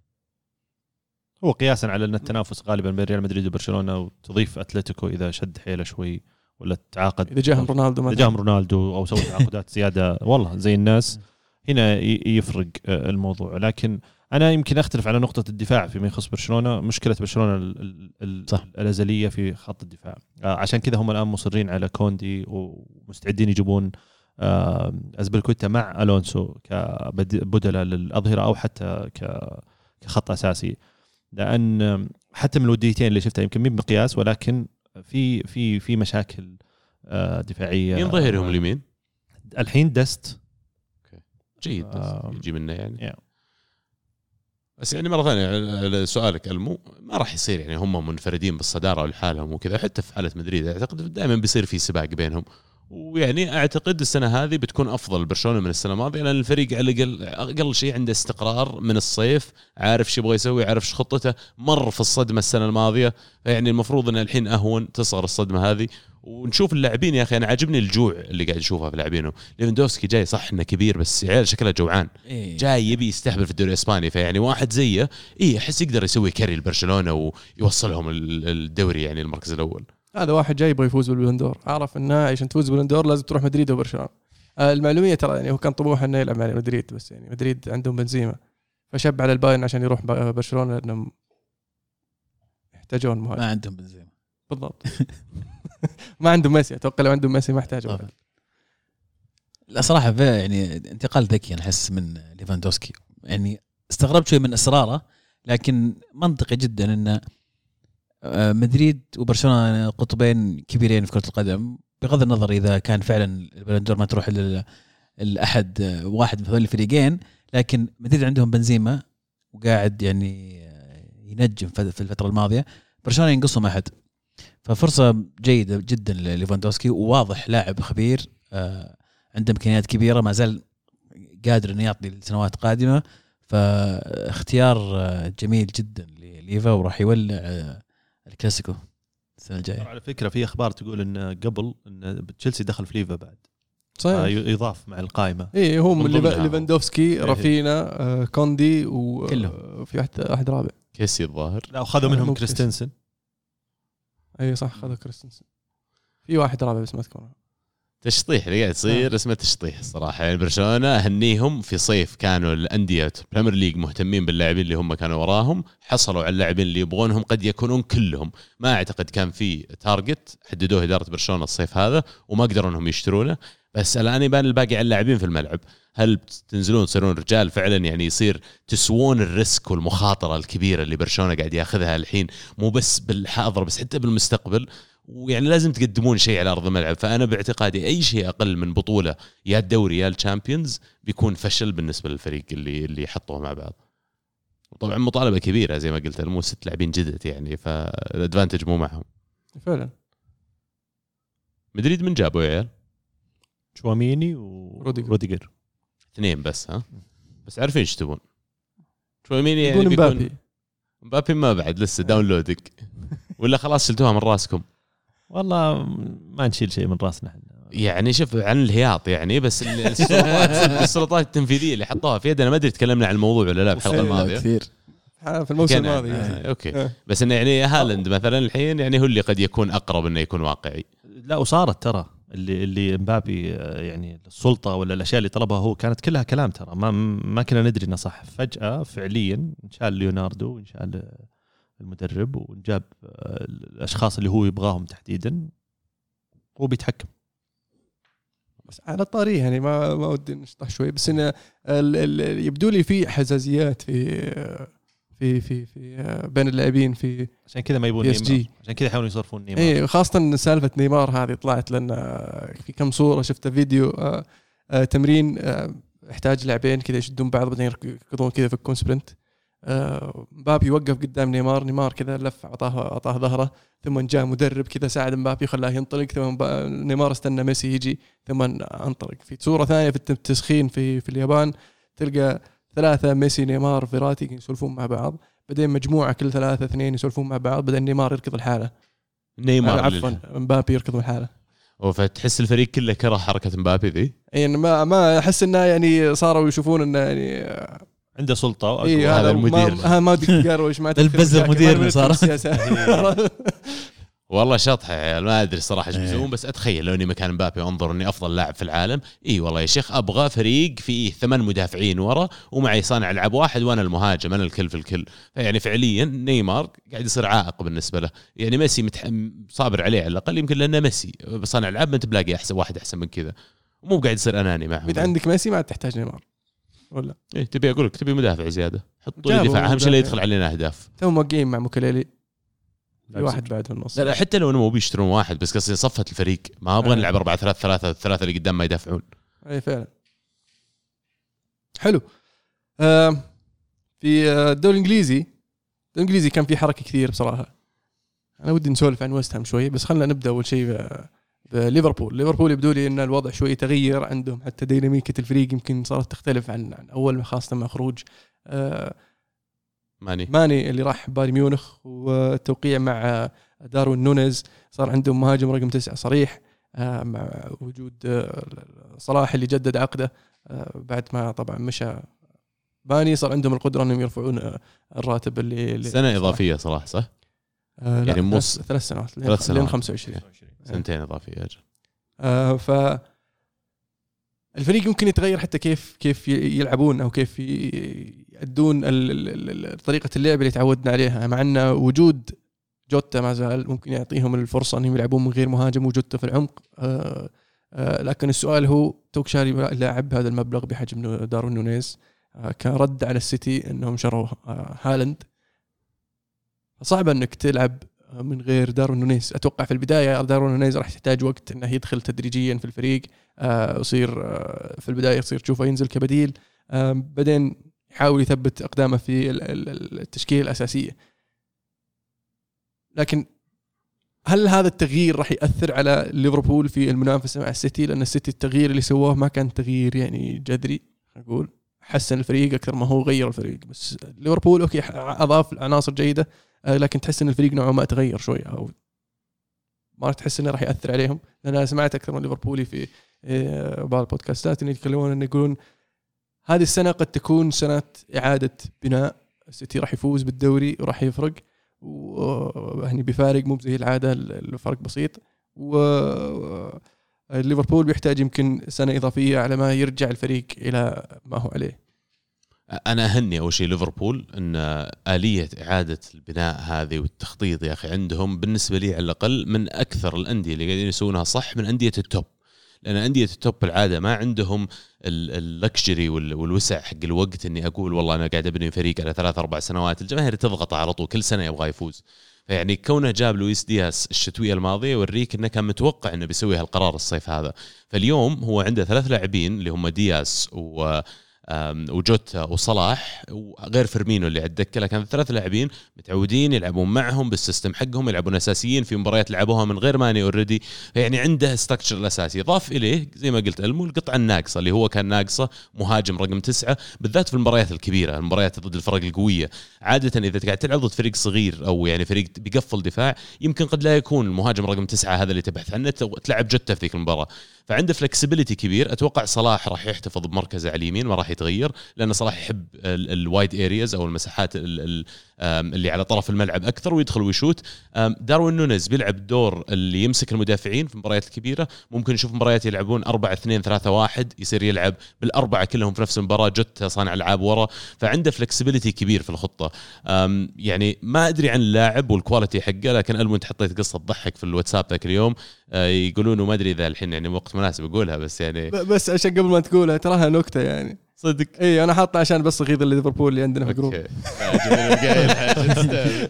هو قياسا على أن التنافس غالبا بين ريال مدريد وبرشلونة وتضيف أتلتيكو إذا شد حيله شوي ولا تعاقد. إذا جاهم رونالدو اذا جاهم رونالدو أو سوى تعاقدات زيادة والله زي الناس. *laughs* هنا ي- يفرق آه، الموضوع. لكن أنا يمكن أختلف على نقطة الدفاع فيما يخص برشلونة. مشكلة برشلونة ال- ال- ال- صح. الأزلية في خط الدفاع. آه، عشان كذا هم الآن مصرين على كوندي ومستعدين يجيبون ازبلكويتا مع ألونسو كبدلة للأظهرة أو حتى كخط أساسي لأن حتى من الوديتين اللي شفتها يمكن مو بمقياس ولكن في في في مشاكل آه، دفاعية مين ظهيرهم اليمين؟ الحين دست جيد بس آه. يجي منه يعني Yeah. بس يعني مرة ثانية على سؤالك المو ما راح يصير يعني هم منفردين بالصدارة لحالهم وكذا حتى في حالة مدريد أعتقد دائما بيصير في سباق بينهم ويعني أعتقد السنة هذه بتكون أفضل برشلونة من السنة الماضية لأن الفريق على الأقل أقل شيء عنده استقرار من الصيف عارف شو يبغى يسوي عارف إيش خطته مر في الصدمة السنة الماضية. فيعني المفروض إن الحين أهون تصغر الصدمة هذه. ونشوف اللاعبين يا أخي أنا عاجبني الجوع اللي قاعد اشوفه في لاعبينه. ليفندوفسكي جاي صح إنه كبير بس يا عيال شكله جوعان. إيه. جاي يبي يستهبل في الدوري الإسباني فيعني واحد زيه اي أحس يقدر يسوي carry لبرشلونة ويوصلهم ال- الدوري يعني المركز الأول. هذا واحد جاي يبغى يفوز بالبلندور. عرف إنه عشان تفوز بالبلندور لازم تروح مدريد وبرشلونه آه، المعلومية ترى يعني هو كان طموحه إنه يلعب مع مدريد بس يعني مدريد عندهم بنزيما. فشب على البايرن عشان يروح ب- برشلونة لأنهم يحتاجون مهاجم. ما عندهم بنزيما. بالضبط. *laughs* ما عندهم ميسي أتوقع لو عندهم ميسي ما احتاجوا. لا صراحة في يعني انتقال ذكي أنا أحس من ليفاندوسكي. يعني استغربت شوي من إصراره لكن منطقي جدا ان آه، مدريد وبرشلونة قطبين كبيرين في كرة القدم. بغض النظر إذا كان فعلا البلندور ما تروح الأحد آه، واحد من هذول الفريقين لكن مدريد عندهم بنزيما وقاعد يعني آه، ينجم في الفترة الماضية. برشلونة ينقصهم أحد. ففرصة جيدة جدا لليفاندوسكي وواضح لاعب خبير آه، عنده إمكانيات كبيرة ما زال قادر إنه يعطي لسنوات قادمة. فاختيار آه، جميل جدا لليفا وراح يولع آه، الكلاسيكو السنة الجاية. على فكرة في أخبار تقول إن قبل إن تشيلسي دخل في ليفا بعد. صحيح. يضاف مع القائمة. اي إيه، هم ضمنها. ليفاندوفسكي إيه. رافينا آه، كوندي كلهم. وفي واحد واحد رابع. كيسي الظاهر. لا وخذوا آه، منهم كريستنسن. اي صح خذوا كريستنسن. في واحد رابع بس ما أذكره. تشطيح اللي قاعد يصير اسمه تشطيح الصراحه يعني برشلونة أهنيهم في صيف كانوا الأندية Premier League مهتمين باللاعبين اللي هم كانوا وراهم حصلوا على اللاعبين اللي يبغونهم قد يكونون كلهم. ما أعتقد كان في target حددوه إدارة برشلونة الصيف هذا وما قدروا إنهم يشترونه. بس الآن يبان الباقي على اللاعبين في الملعب. هل تنزلون تصيرون رجال؟ فعلا يعني يصير تسوون ال risk والمخاطرة الكبيرة اللي برشلونة قاعد ياخذها الحين. مو بس بالحاضر بس حتى بالمستقبل ويعني لازم تقدمون شيء على أرض الملعب. فأنا باعتقادي أي شيء أقل من بطولة يا الدوري يا ال Champions بيكون فشل بالنسبة للفريق اللي اللي حطوه مع بعض. وطبعا مطالبة كبيرة زي ما قلت مو ست لاعبين جدد يعني فال advantage مو معهم. فعلا. مدريد من جابوا يا عيال؟ تشواميني روديجر. وروديجر اثنين بس ها؟ بس عارفين إيش تبون. تشواميني يعني بيكون- مبابي. مبابي ما بعد لسه downloading ولا خلاص شلتوها من راسكم. والله ما نشيل شيء من راسنا إحنا. يعني شوف عن الهياط يعني بس ال- السلطات السلطات التنفيذية اللي حطوها في يدنا ما أدري تكلمنا عن الموضوع ولا لا بالحلقة إيه، الماضية. كثير. في الموسم الماضي آه، okay. آه. بس إنه يعني هالاند مثلا الحين يعني هو اللي قد يكون أقرب إنه يكون واقعي. لا وصارت ترى اللي اللي مبابي آه، يعني السلطة ولا الأشياء اللي طلبها هو كانت كلها كلام ترى. ما ما كنا ندري إنه صح. فجأة فعليا انشال ليوناردو وانشال المدرب وجاب آه، الأشخاص اللي هو يبغاهم تحديدا هو بيتحكم. بس على الطاري يعني ما ما ودي نشطح شوي بس انه يبدو لي في حزازيات في في في في بين اللاعبين في عشان كذا ما يبون. نيمار. عشان كذا يحاولون يصرفون نيمار. اي خاصة سالفة نيمار هذه طلعت لنا في كم صورة شفت فيديو آه، آه، تمرين آه، يحتاج لاعبين كذا يشدون بعض بعدين يركضون كذا يفكون sprint. آه، مبابي وقف قدام نيمار نيمار كذا لف أعطاه أعطاه ظهره ثم جاء مدرب كذا ساعد مبابي خلاه ينطلق ثم نيمار استنى ميسي يجي ثم أنطلق. في صورة ثانية في التسخين في في اليابان تلقى ثلاثة ميسي نيمار فيراتي يسولفون مع بعض بعدين مجموعة كل ثلاثة اثنين يسولفون مع بعض بعدين نيمار يركض لحاله. نيمار. آه، عفوا مبابي يركض لحاله. فتحس الفريق كله كره حركة مبابي ذي؟ يعني ما ما أحس إنه يعني صاروا يشوفون إنه يعني عنده سلطة وأقوى. اي هذا المدير. ما, ما تقروش ما تدخل البزر ما ندخل صار. *laughs* والله شطحة ما أدري الصراحه إيش إيه. بيسوون بس أتخيل لو إني مكان مبابي وأنظر إني أفضل لاعب في العالم إي والله يا شيخ أبغى فريق فيه ثمان مدافعين ورا ومعي صانع العاب واحد وأنا المهاجم أنا الكل في الكل فيعني فعليا نيمار قاعد يصير عائق بالنسبة له يعني ميسي متح... صابر عليه على الأقل يمكن لأنه ميسي صانع العاب ما أنت بلاقي أحسن واحد أحسن من كذا ومو قاعد يصير أناني معهم إذا عندك ميسي ما تحتاج نيمار ولا؟ إيه تبي أقول لك تبي مدافع زيادة. حطوا لي دفاع أهم شيء لا. يدخل علينا أهداف. تو موقعين مع موكيلي في. واحد بعد في النص لا لا حتى لو أنه مو بيشترون واحد بس قصدي صفة الفريق. ما أبغى آه. نلعب 4 3 3 الثلاثه اللي قدام ما يدافعون. اي فعلا. حلو. آه في آه، الدوري الإنجليزي. الدوري الإنجليزي كان في حركة كثير بصراحة. أنا ودي نسولف عن ويست هام شوي بس خلينا نبدأ أول شيء بليفربول ليفربول يبدو لي إن الوضع شوي تغير عندهم. حتى ديناميكيه الفريق يمكن صارت تختلف عن عن أول خاصة مع خروج آه ماني. ماني اللي راح بايرن ميونخ والتوقيع مع داروين نونيز. صار عندهم مهاجم رقم تسعة صريح آه، مع وجود آه، صلاح اللي جدد عقده بعد ما طبعا مشى باني صار عندهم القدرة إنهم يرفعون الراتب اللي, اللي سنة إضافية صراحة صح؟ آه يعني مو ثلاث ثلاث سنوات ثلاث لين سنوات. لين 25 سنتين اضافيه أجل. آه ف الفريق يمكن يتغير حتى كيف كيف يلعبون أو كيف يأدون طريقة اللعب اللي تعودنا عليها مع أن وجود جوتا ما زال ممكن يعطيهم الفرصة أنهم يلعبون من غير مهاجم وجوتا في العمق. آه آه لكن السؤال هو توك شاري لاعب بهذا المبلغ بحجم داروين نونيز آه كرد على السيتي أنهم شروا آه صعب إنك تلعب من غير داروين نونيز. أتوقع في البداية داروين نونيز راح يحتاج وقت إنه يدخل تدريجيا في الفريق. آه، يصير آه، في البداية يصير تشوفه ينزل كبديل. آه، بعدين يحاول يثبت أقدامه في ال- ال- التشكيلة الأساسية. لكن هل هذا التغيير راح يأثر على ليفربول في المنافسة مع السيتي؟ لأن السيتي التغيير اللي سواه ما كان تغيير يعني جذري أقول حسن الفريق أكثر ما هو غير الفريق. بس ليفربول okay أضاف عناصر جيدة. لكن تحس إن الفريق نوعا ما تغير شوي أو ما تحس إنه راح يأثر عليهم. لأن أنا سمعت أكثر من ليفربولي في آه، بعض البودكاستات ان يتكلمون إنه يقولون هذه السنة قد تكون سنة إعادة بناء. السيتي راح يفوز بالدوري وراح يفرق. ويعني بفارق مو زي العادة الفرق بسيط. و ليفربول بيحتاج يمكن سنة إضافية على ما يرجع الفريق إلى ما هو عليه. أنا أهني أول شيء ليفربول إن آلية إعادة البناء هذه والتخطيط يا أخي عندهم بالنسبة لي على الأقل من أكثر الأندية اللي قاعدين يسوونها صح من أندية ال top. لأن أندية ال top بالعادة ما عندهم ال luxury والوسع حق الوقت إني أقول والله أنا قاعد أبني فريق على ثلاث أربع سنوات الجماهير تضغط على طول كل سنة يبغى يفوز. فيعني كونه جاب لويس دياس الشتوية الماضية يوريك إنه كان متوقع إنه بيسوي هالقرار الصيف هذا. فاليوم هو عنده ثلاث لاعبين اللي هم دياس و وجوتا وصلاح وغير فيرمينو اللي على الدكه لكن ثلاث لاعبين متعودين يلعبون معهم بال system حقهم يلعبون أساسيين في مباريات لعبوها من غير ماني already يعني عنده structure الأساسي. ضاف إليه زي ما قلت ألمو القطعة الناقصة اللي هو كان ناقصة مهاجم رقم تسعة بالذات في المباريات الكبيرة المباريات ضد الفرق القوية. عادة إذا قاعد تلعب ضد فريق صغير أو يعني فريق بيقفل دفاع يمكن قد لا يكون المهاجم رقم تسعة هذا اللي تبحث عنه تلعب جوتا في ذيك المباراة. فعنده flexibility كبير. أتوقع صلاح راح يحتفظ بمركزه على اليمين ما راح يتغير لأن صلاح يحب ال wide areas أو المساحات اللي على طرف الملعب أكثر ويدخل ويشوت. داروين نونيز بيلعب دور اللي يمسك المدافعين في المباريات الكبيره ممكن نشوف مباريات يلعبون 4 2 3 1 يصير يلعب بالأربعة كلهم في نفس المباراة جوتا صانع العاب ورا. فعنده flexibility كبير في الخطة. يعني ما أدري عن اللاعب وال quality حقه لكن المو انت حطيت قصة تضحك في الواتساب ذاك اليوم. آه، يقولون وما أدري إذا الحين يعني وقت مناسب أقولها بس يعني بس عشان قبل ما تقولها تراها نكتة يعني. صدق. إي أنا حاطها عشان بس أغيظ ليفربول اللي عندنا في الجروب. *laughs*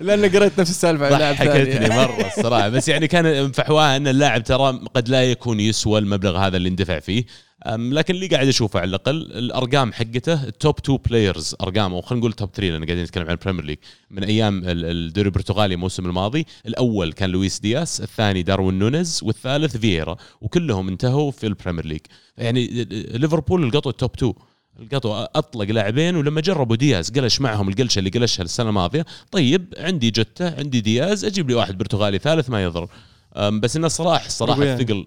لأن قريت نفس السالفة عن لاعب حكيتني مرة الصراحة. بس يعني كان فحواها إن اللاعب ترى قد لا يكون يسوى المبلغ هذا اللي اندفع فيه. لكن اللي قاعد أشوفه على الأقل الأرقام حقته ال top 2 players أرقام أو خلينا نقول top 3 لأن قاعدين نتكلم عن البريمير ليج من أيام الدوري البرتغالي الموسم الماضي الأول كان لويس دياس الثاني داروين نونيز والثالث فييرا وكلهم انتهوا في البريمير ليج يعني ليفربول لقطوا ال top 2 لقطوا أطلق لاعبين ولما جربوا دياز قلش معهم القلشة اللي قلشها السنة الماضية. طيب عندي جوتا عندي دياز أجيب لي واحد برتغالي ثالث ما يضر. بس إنه صلاح الصراحة الثقل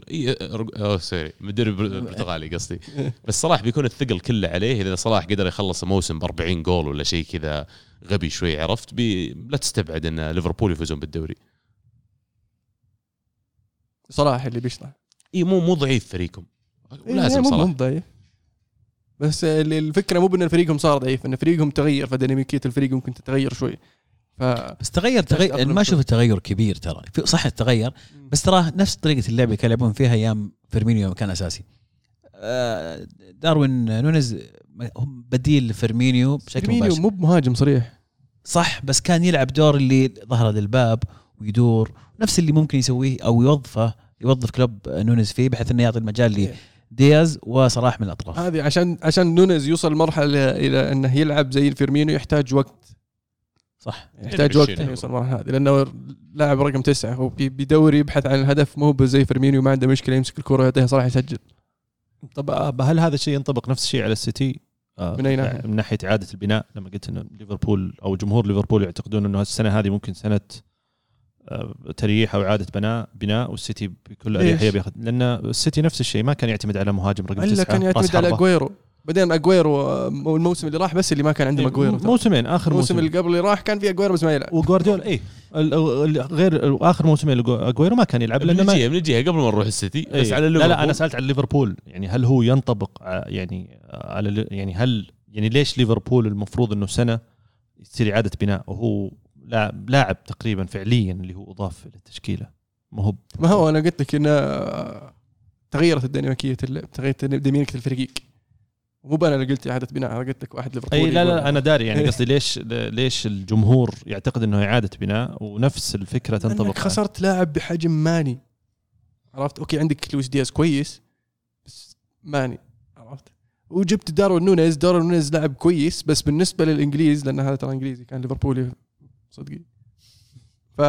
اوه sorry مدرب البرتغالي *laughs* قصدي. بس صلاح بيكون الثقل كله عليه. إذا صلاح قدر يخلص موسم ب 40 جول ولا شيء كذا غبي شوي عرفت؟ بي لا تستبعد إن ليفربول يفوزون بالدوري. صلاح اللي بيشطح. إي مو مو ضعيف فريقهم. لازم صلاح. مو ضعيف. بس الفكرة مو بأن فريقهم صار ضعيف أن فريقهم تغير فديناميكيه الفريق ممكن تتغير شوي. ف بس تغير تغير ما أشوف تغير كبير ترى. صح تغير بس ترى نفس طريقة اللعب اللي كانوا يلعبون فيها أيام فيرمينيو يوم كان أساسي. آه، داروين نونيز هم بديل لفيرمينيو بشكل فيرمينيو مو بمهاجم صريح. صح بس كان يلعب دور اللي ظهر للباب ويدور نفس اللي ممكن يسويه أو يوظفه يوظف كلوب نونيز فيه بحيث إنه يعطي المجال لي دياز وصلاح من الأطراف. هذه عشان عشان نونيز يوصل مرحلة إلى إنه يلعب زي فيرمينيو يحتاج وقت. صح. يحتاج وقت يوصل المرحله هذه لأنه لاعب رقم تسعة هو بدوري يبحث عن الهدف مو زي فيرمينيو ما عنده مشكلة يمسك الكرة يعطيها صلاح يسجل. طب هل هذا الشيء ينطبق نفس الشيء على السيتي؟ آه، من أي ناحية؟ من ناحية إعادة البناء لما قلت إنه ليفربول أو جمهور ليفربول يعتقدون إنه السنة هذه ممكن سنة آه، تريح أو إعادة بناء بناء والسيتي بكل اريحيه بياخذ لأن السيتي نفس الشيء ما كان يعتمد على مهاجم رقم تسعة. كان يعتمد على اجويرو بعدين اجويرو الموسم اللي راح بس اللي ما كان عنده اجويرو موسمين آخر موسم. الموسم اللي قبل اللي راح كان في اجويرو بس ما يلعب. وجوارديولا اي غير آخر موسمين اجويرو ما كان يلعب لأنه بنجيها بنجيها قبل ما نروح السيتي. بس على لا لا أنا سألت عن ليفربول. يعني هل هو ينطبق يعني على يعني هل يعني ليش ليفربول المفروض إنه سنة يصير إعادة بناء؟ وهو لاعب لاعب تقريبا فعليا اللي هو أضاف للتشكيله ما هو ما هو أنا قلت لك انه تغيرت الديناميكية تغيرت ديناميكية الفريق. مو أنا اللي قلت إعادة بناء أنا قلت لك واحد ليفربول أي لا لا أنا داري يعني قصدي ليش ليش الجمهور يعتقد إنه إعادة بناء ونفس الفكرة تنطبق خسرت لاعب بحجم ماني. عرفت؟ okay عندك لويس دياز كويس بس ماني. عرفت؟ وجبت داروين نونيز. داروين نونيز لاعب كويس بس بالنسبة للإنجليز لأن هذا ترى إنجليزي كان ليفربولي. صدقي ف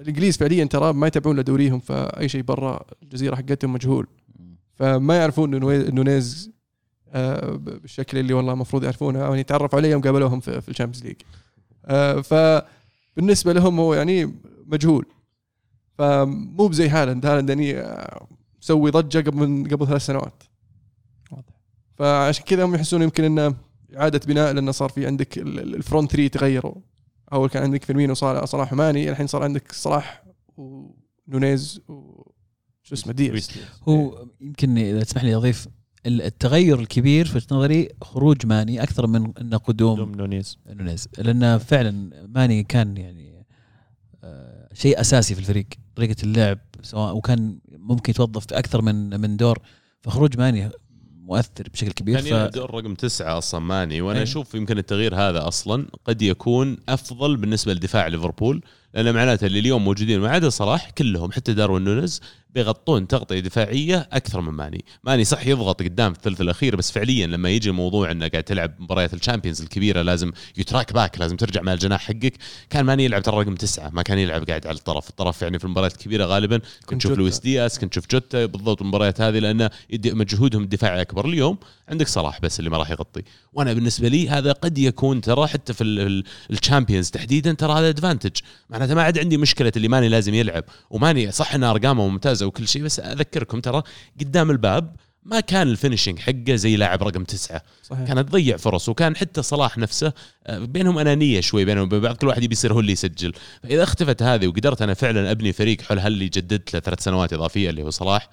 الإنجليز فعليا ترى ما يتابعون لدوريهم فأي شيء برا الجزيرة حقتهم مجهول. فما يعرفون نونيز آه، بالشكل اللي والله المفروض يعرفونه أو يتعرفوا عليه يوم قابلوهم في, ال Champions League. آه، فبالنسبة لهم هو يعني مجهول. فمو بزي هالاند. هالاند يعني آه، مسوي ضجة قبل من قبل ثلاث سنوات. واضح. فعشان كذا هم يحسون يمكن إنه اعاده بناء لأنه صار في عندك ال- ال- ال front 3 تغيروا أول كان عندك فيرمينيو صلاح صلاح وماني الحين صار عندك صلاح ونونيز و شو اسمه دياز. هو يمكن إذا تسمح لي أضيف ال- التغير الكبير في نظري خروج ماني أكثر من انه قدوم داروين نونيز. نونيز. لأن فعلا ماني كان يعني آه، شيء أساسي في الفريق طريقة اللعب سواء وكان ممكن يتوظف في أكثر من من دور. فخروج ماني مؤثر بشكل كبير كان يلعب دور رقم تسعة أصلا ماني وأنا أي. أشوف يمكن التغيير هذا أصلا قد يكون أفضل بالنسبة لدفاع ليفربول لأن معناته اللي اليوم موجودين ما عدا صلاح كلهم حتى داروين نونيز بيغطون تغطية دفاعية أكثر من ماني، ماني صح يضغط قدام في الثلث الأخير بس فعليا لما يجي الموضوع إنه قاعد تلعب مباريات ال Champions الكبيرة لازم ي track back لازم ترجع مع الجناح حقك، كان ماني يلعب ترى رقم تسعة ما كان يلعب قاعد على الطرف، الطرف يعني في المباريات الكبيرة غالبا. كنت تشوف. لويس دياز كنت تشوف جوتا بالضبط المباريات هذه لأن يدي- مجهودهم الدفاعي أكبر. اليوم عندك صلاح بس اللي ما راح يغطي. وأنا بالنسبة لي هذا قد يكون ترى حتى في ال Champions تحديدا ترى هذا advantage معناته ما عاد عندي مشكلة اللي ماني لازم يلعب وماني صح إن أرقامه ممتازة وكل شيء بس أذكركم ترى قدام الباب ما كان ال finishing حقه زي لاعب رقم تسعة. صحيح. كانت تضيع فرص وكان حتى صلاح نفسه آه، بينهم انانيه شوي بينهم وبين بعض كل واحد يبي يصير هو اللي يسجل. فإذا اختفت هذه وقدرت أنا فعلا أبني فريق حول هاللي جددت له ثلاث سنوات إضافية اللي هو صلاح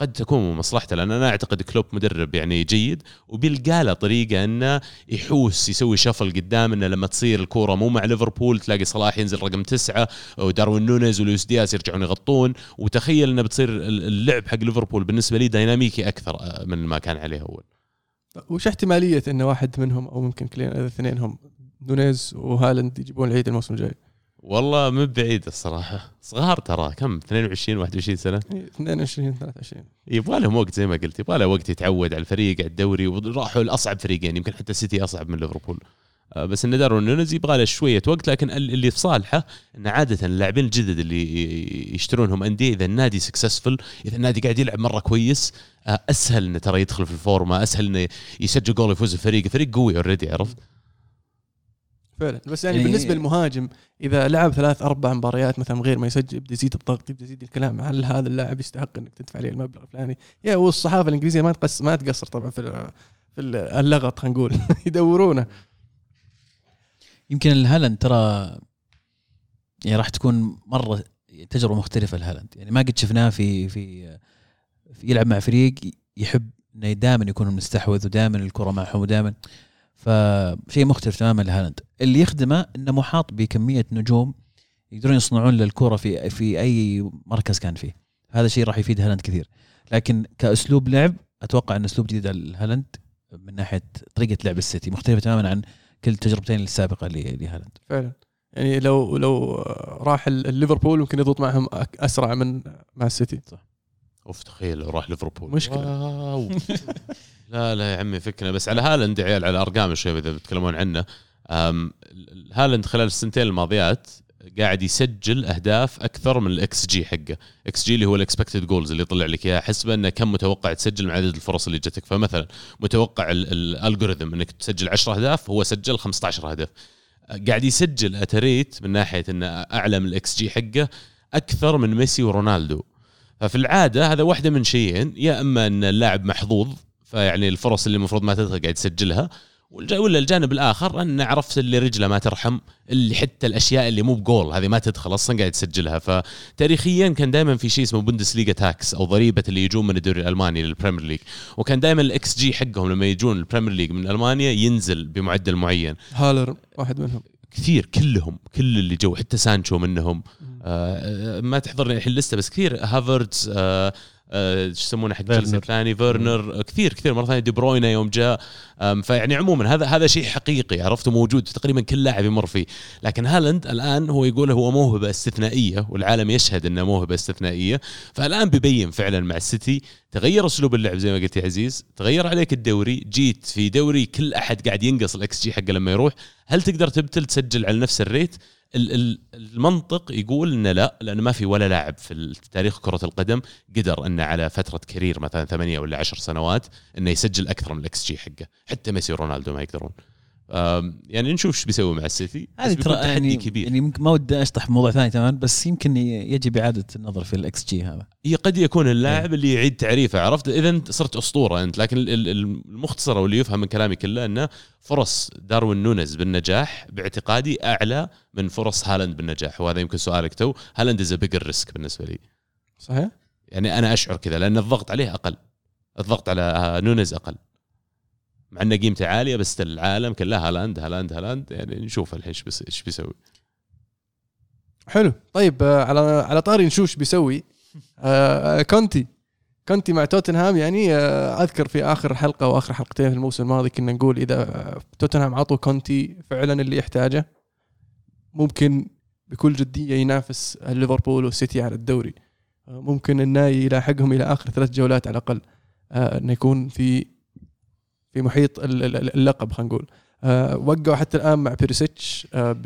قد تكون مصلحته لأن أنا أعتقد كلوب مدرب يعني جيد وبيلقى له طريقة إنه يحوس يسوي shuffle قدام إنه لما تصير الكورة مو مع ليفربول تلاقي صلاح ينزل رقم تسعة وداروين نونيز ولويس دياز يرجعون يغطون. وتخيل إنه بتصير اللعب حق ليفربول بالنسبة لي ديناميكي أكثر آه، من ما كان عليه أول. وش احتمالية إن واحد منهم أو ممكن كل الاثنين هم نونيز وهالاند يجيبون العيد الموسم الجاي؟ والله مو بعيد الصراحة. صغار ترى. كم؟ 22 21 سنة؟ 22 23 يبغى لهم وقت زي ما قلت. يبغى له وقت يتعود على الفريق على الدوري وراحوا لأصعب فريقين. يمكن حتى السيتي أصعب من ليفربول. آه، بس إن داروين نونيز يبغى له شوية وقت لكن ال- اللي في صالحه إن عادة اللاعبين الجدد اللي يشترونهم أندية إذا النادي successful إذا النادي قاعد يلعب مرة كويس آه، أسهل إنه ترى يدخل في الفورمة أسهل إنه يسجل جول يفوز الفريق الفريق قوي already عرفت؟ فعلا. بس يعني, يعني- بالنسبة للمهاجم إذا لعب ثلاث أربع مباريات مثلا غير ما يسجل يبدا يزيد الضغط يبدا يزيد الكلام هل هذا اللاعب يستحق إنك تدفع عليه المبلغ الفلاني؟ يا والصحافة الإنجليزية ما تقص ما تقصر طبعا في في ال- اللغط خلينا نقول. *laughs* يدورونه يمكن الهالاند ترى يعني راح تكون مرة تجربة مختلفة لهالاند. يعني ما قد شفناه في في, في يلعب مع فريق يحب إنه دائما يكون مستحوذ ودائما الكرة معهم ودائما فشيء مختلف تماما لهالاند. اللي يخدمه إنه محاط بكمية نجوم يقدرون يصنعون للكره في في أي مركز كان فيه. هذا الشيء راح يفيد هالاند كثير. لكن كأسلوب لعب أتوقع إن أسلوب جديد على هالاند من ناحية طريقة لعب السيتي مختلفة تماما عن كل التجربتين السابقة لهالاند. فعلا. يعني لو لو راح ال- الليفربول ممكن يضبط معهم أسرع من مع السيتي. أوف تخيل لو راح ليفربول. مشكلة. واو. *laughs* لا لا يا عمي فكنا بس. على هالاند يا عيال على أرقام شوي إذا بتتكلمون عنه. هالاند خلال السنتين الماضيات قاعد يسجل أهداف أكثر من الاكس جي حقه. إكس جي اللي هو ال expected goals اللي يطلع لك إياه حسبه أنه كم متوقع تسجل مع عدد الفرص اللي جتك. فمثلا متوقع ال- ال algorithm إنك تسجل 10 أهداف هو سجل 15 هدف. قاعد يسجل at rate من ناحية إنه أعلى من الاكس جي حقه أكثر من ميسي ورونالدو. ففي العادة هذا واحدة من شيئين يا إما إن اللاعب محظوظ فيعني الفرص اللي المفروض ما تدخل قاعد يسجلها ولا الجانب الآخر إن عرفت اللي رجله ما ترحم اللي حتى الأشياء اللي مو بجول هذه ما تدخل أصلا قاعد يسجلها فتاريخيا كان دائما في شيء اسمه بوندسليغا tax أو ضريبة اللي يجون من الدوري الألماني لل Premier League وكان دائما الاكس جي حقهم لما يجون ال Premier League من ألمانيا ينزل بمعدل معين. هالر واحد منهم. كثير كلهم كل اللي جو حتى سانشو منهم. آه ما تحضرني الحين لسه بس كثير. هافيرتز آه آه، شو يسمونه حق. تشيلسي الثاني؟ فيرنر. آه، كثير كثير. مرة ثانية دي بروينا يوم جاء. فيعني عموما هذا هذا شيء حقيقي عرفته موجود تقريبا كل لاعب يمر فيه. لكن هالاند الآن هو يقول هو موهبة استثنائية والعالم يشهد إنه موهبة استثنائية. فالآن بيبين فعلا مع السيتي تغير أسلوب اللعب زي ما قلت يا عزيز. تغير عليك الدوري. جيت في دوري كل أحد قاعد ينقص الاكس جي حقه لما يروح. هل تقدر تبتل تسجل على نفس ال rate؟ ال- ال- المنطق يقول انه لا لأنه ما في ولا لاعب في تاريخ كرة القدم قدر إنه على فترة career مثلا ثمانية ولا عشر سنوات إنه يسجل أكثر من الإكس جي حقه. حتى ميسي ورونالدو ما يقدرون. يعني نشوف إيش بيسوي مع السيتي هذه ترى يعني كبير. يعني ممكن ما ودي أشطح موضوع ثاني تماما بس يمكن يجب اعاده النظر في الاكس جي هذا. هي قد يكون اللاعب إيه. اللي يعيد تعريفه عرفت؟ إذا أنت صرت أسطورة أنت لكن ال- ال- المختصر واللي يفهم من كلامي كله إنه فرص داروين نونز بالنجاح باعتقادي أعلى من فرص هالاند بالنجاح وهذا يمكن سؤالك تو. هالاند is bigger risk بالنسبة لي. صحيح؟ يعني أنا أشعر كذا لأن الضغط عليه أقل. الضغط على نونز أقل. مع انه قيمته عالية بس العالم كله هالاند هالاند هالاند. يعني نشوف الحين إيش إيش بيسوي. حلو. طيب آه، على على طاري نشوش بيسوي. آه، كونتي. كونتي مع توتنهام يعني آه، أذكر في آخر حلقة واخر حلقتين في الموسم الماضي كنا نقول إذا آه، توتنهام عطوا كونتي فعلا اللي يحتاجه ممكن بكل جدية ينافس ليفربول والسيتي على الدوري. آه، ممكن إنه يلاحقهم إلى آخر ثلاث جولات على الأقل. آه، إنه يكون في في محيط ال- ال- اللقب خلينا نقول. آه، وقعوا حتى الآن مع بيريسيتش آه،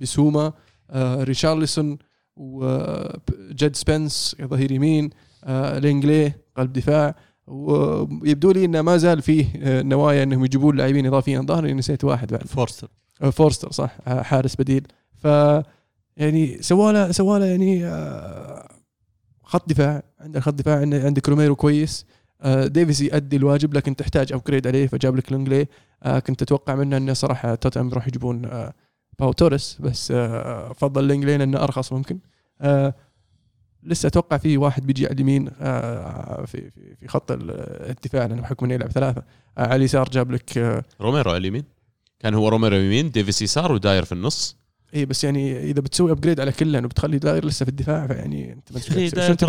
بسوما آه، ريشارلسون وجيد سبنس ظهير يمين. آه، لينجليه قلب دفاع. ويبدو لي إنه ما زال فيه آه، نوايا إنهم يجيبون لاعبين اضافيا ظهري نسيت واحد بعد. فورستر. آه، فورستر صح. آه، حارس بديل. ف يعني سواله سواله يعني آه، خط دفاع. عندك خط دفاع عندك روميرو كويس. آه، ديفيس يؤدي الواجب لكن تحتاج upgrade عليه فجاب لك لينجليه آه، كنت أتوقع منه إنه صراحة توتنهام بيروح يجيبون آه، باو توريس بس آه، فضل لينجلي لأنه أرخص ممكن. آه، لسه أتوقع في واحد بيجي على اليمين آه، في في خط ال- الدفاع لأنه بحكم إنه يلعب ثلاثة. آه، على اليسار جاب لك آه، روميرو على اليمين. كان هو روميرو يمين ديفيس يسار وداير في النص. اي بس يعني إذا بتسوي upgrade على كلن وبتخلي داير لسه في الدفاع فيعني أنت ما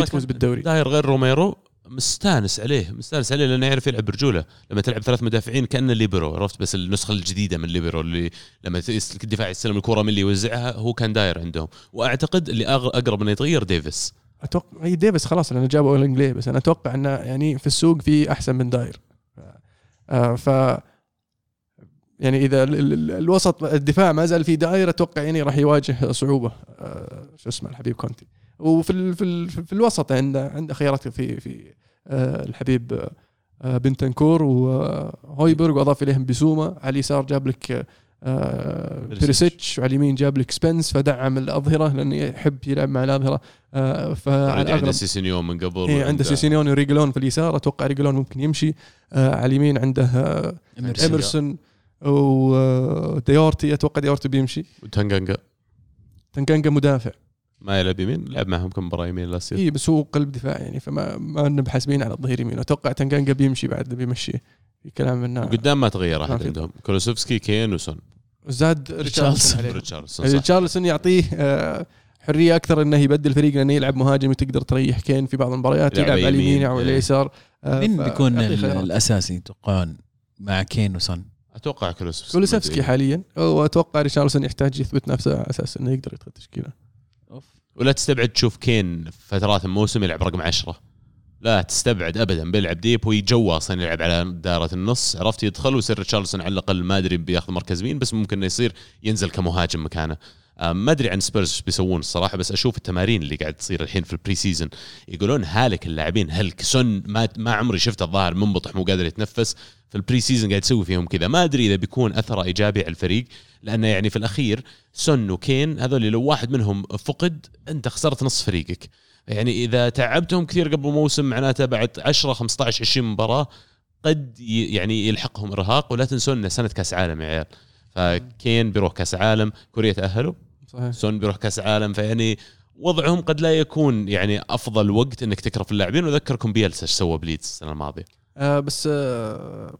بتفوز كان- بالدوري؟ داير غير روميرو. مستانس عليه مستانس عليه لأنه يعرف يلعب برجوله. لما تلعب ثلاث مدافعين كأنه ليبرو عرفت؟ بس النسخة الجديدة من ليبرو اللي لما الدفاع يستلم الكرة من اللي يوزعها هو كان داير عندهم. وأعتقد اللي أقرب إنه يتغير ديفيس. أتوقع هي ديفيس خلاص لأنه جابوا لينجلي بس أنا أتوقع إنه يعني في السوق في أحسن من داير. آه، ف يعني إذا ال- ال- ال- الوسط الدفاع ما زال في داير أتوقع يعني راح يواجه صعوبة. آه، شو اسمه الحبيب كونتي. وفي ال في, ال في الوسط عنده عنده خيارات في في آه، الحبيب آه، بنتنكور وهويبرغ وأضاف إليهم بسوما على اليسار جاب لك آه، بيريسيتش. وعلى اليمين جاب لك سبنس فدعم الأظهرة لأنه يحب يلعب مع الأظهرة. آه، فعلى عنده الاغلب سيسينيون من قبل إيه عنده سيسينيون وريجلون في اليسار. أتوقع ريجلون ممكن يمشي. آه على اليمين عنده آه إمرسون. إمرسون وديورتي أتوقع ديورتي بيمشي. وتنجانجا تنجانجا مدافع. ما يلعب يمين لعب معهم كم مباراة يمين لا اي بس هو قلب دفاع يعني فما ما لنا بحاسبين على الظهير يمين أتوقع تنجانجا بيمشي بعد بيمشيه في كلام إنه وقدام ما تغير أحد. عندهم كولوسيفسكي كين وسون زاد ريتشارلسون عليه. ريتشاردسون صح ريتشارلسون يعطيه آه، حرية أكثر إنه يبدل فريق لأنه يلعب مهاجم وتقدر تريح كين في بعض المباريات يلعب على اليمين يمين. أو على إيه. اليسار آه، مين ف- بيكون. الأساسي تتوقعون مع كين وسون أتوقع كولوسيفسكي كولوسيفسكي حاليا واتوقع ريتشارلسون يحتاج يثبت نفسه على أساس إنه يقدر يدخل تشكيله ولا تستبعد تشوف كين فترات الموسم يلعب رقم عشرة. لا تستبعد ابدا بيلعب deep ويجو أصلا يلعب على دائرة النص. عرفت يدخل ويصير ريتشارلسون على الأقل ما أدري بياخذ مركز مين بس ممكن إنه يصير ينزل كمهاجم مكانه. ما أدري عن سبيرز إيش بيسوون الصراحة بس أشوف التمارين اللي قاعد تصير الحين في ال pre-season يقولون هلك اللاعبين هلك سون ما ما عمري شفته الظاهر منبطح مو قادر يتنفس في ال pre-season قاعد يسوي فيهم كذا. ما أدري إذا بيكون أثره إيجابي على الفريق لأنه يعني في الأخير سون وكين هذول لو واحد منهم فقد أنت خسرت نص فريقك. يعني إذا تعبتهم كثير قبل موسم معناته بعد 10 15 20 مباراة قد يعني يلحقهم إرهاق ولا تنسون إنه سنة كأس عالم يا عيال. فكين بيروح كأس عالم كوريا تأهلوا. صحيح. سون بيروح كأس عالم فيعني وضعهم قد لا يكون يعني أفضل وقت إنك تكرف اللاعبين. وأذكركم بيلسا إيش سوى بليدز السنة الماضية. آه بس آه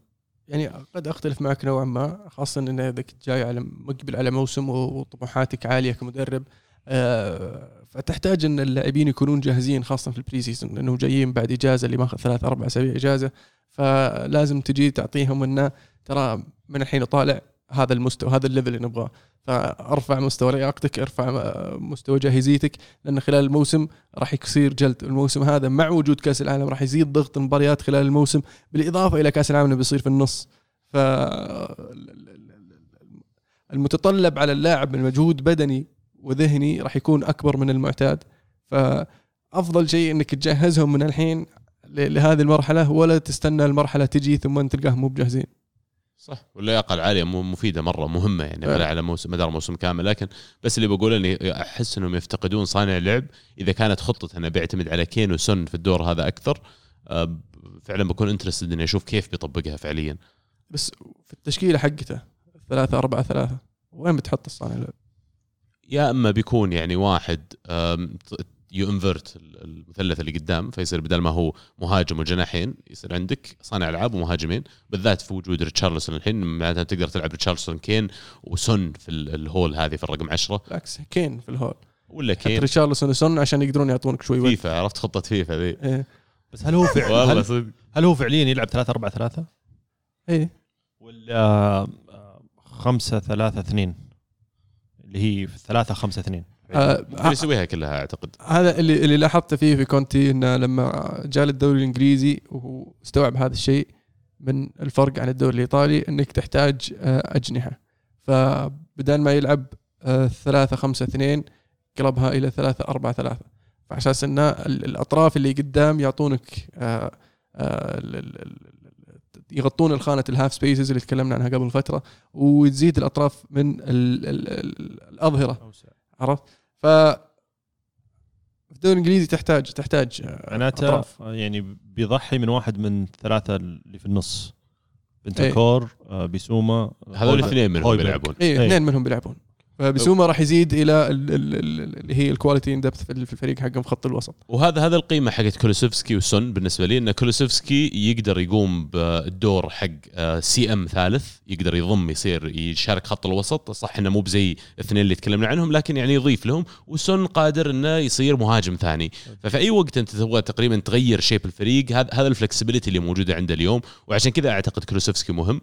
يعني قد أختلف معك نوعا ما خاصة إن اذا كنت جاي على مقبل على موسم وطموحاتك عالية كمدرب. آه فتحتاج إن اللاعبين يكونون جاهزين خاصة في ال pre-season لأنه جايين بعد إجازة اللي ماخذ ثلاث أربع أسابيع إجازة. فلازم تجي تعطيهم إنه ترى من الحين طالع هذا المستوى هذا الليفل اللي نبغاه. فأرفع مستوى لياقتك ارفع مستوى جاهزيتك لأن خلال الموسم راح يصير جلد. الموسم هذا مع وجود كأس العالم راح يزيد ضغط المباريات خلال الموسم بالإضافة إلى كأس العالم اللي بيصير في النص. ف المتطلب على اللاعب من مجهود بدني وذهني راح يكون أكبر من المعتاد. فأفضل شيء إنك تجهزهم من الحين لهذه المرحلة ولا تستنى المرحلة تجي ثم تلقاهم مو بجاهزين. صح واللياقة العالية مو- مفيدة مرة مهمة يعني فعلا. على موسم مدار موسم كامل لكن بس اللي بقوله إني أحس إنهم يفتقدون صانع لعب إذا كانت خطته إنه بيعتمد على كين وسون في الدور هذا أكثر آه، فعلا بكون انترستد إني أشوف كيف بيطبقها فعليا بس في التشكيلة حقته ثلاثة أربعة ثلاثة وين بتحط الصانع اللعب؟ يا إما بيكون يعني واحد you invert المثلث اللي قدام فيصير بدل ما هو مهاجم وجناحين يصير عندك صانع ألعاب ومهاجمين بالذات في وجود ريتشارلسون الحين معناتها تقدر تلعب ريتشارلسون كين وسون في ال- ال hole هذه في الرقم 10 بالعكس كين في ال hole. ولا حتى كين؟ ريشارلسون وسون عشان يقدرون يعطونك شوي فيفا عرفت خطة فيفا ذي. إيه. بس هل هو فعلا والله هل, هل هو فعليا يلعب 3 4 3 إيه. ولا 5 3 2 اللي هي 3 5 2 آه يقدر يسويها كلها أعتقد. هذا اللي اللي لاحظته فيه في كونتي انه لما جاء للدوري الإنجليزي وهو استوعب هذا الشيء من الفرق عن الدوري الإيطالي إنك تحتاج آه، أجنحة. فبدل ما يلعب آه، ثلاثة خمسة اثنين قلبها إلى ثلاثة أربعة ثلاثة. فعلى أساس إن ال- الأطراف اللي قدام يعطونك آه، آه، ال- ال- ال- يغطون الخانة ال half spaces اللي تكلمنا عنها قبل فترة وتزيد الأطراف من ال ال ال الأظهرة. عرفت؟ ف في الدوري الإنجليزي تحتاج تحتاج آه، معناته أطراف. يعني بيضحي من واحد من ثلاثة اللي في النص بنتانكور آه، بيسوما هذول هويبرغ. الاثنين منهم هويبرغ. بيلعبون إيه إيه. اثنين منهم بيلعبون فبسوما راح يزيد إلى ال- ال- ال- اللي هي ال quality in depth في الفريق حقهم في خط الوسط. وهذا هذا القيمة حقت كولوسوفسكي وسون بالنسبة لي إن كولوسوفسكي يقدر يقوم بالدور حق آه، CM ثالث يقدر يضم يصير يشارك خط الوسط. صح إنه مو بزي الاثنين اللي تكلمنا عنهم لكن يعني يضيف لهم وسون قادر إنه يصير مهاجم ثاني. ففي أي وقت أنت تبغى تقريبا تغير shape الفريق هذا هذا ال flexibility اللي موجودة عنده اليوم. وعشان كذا أعتقد كولوسوفسكي مهم.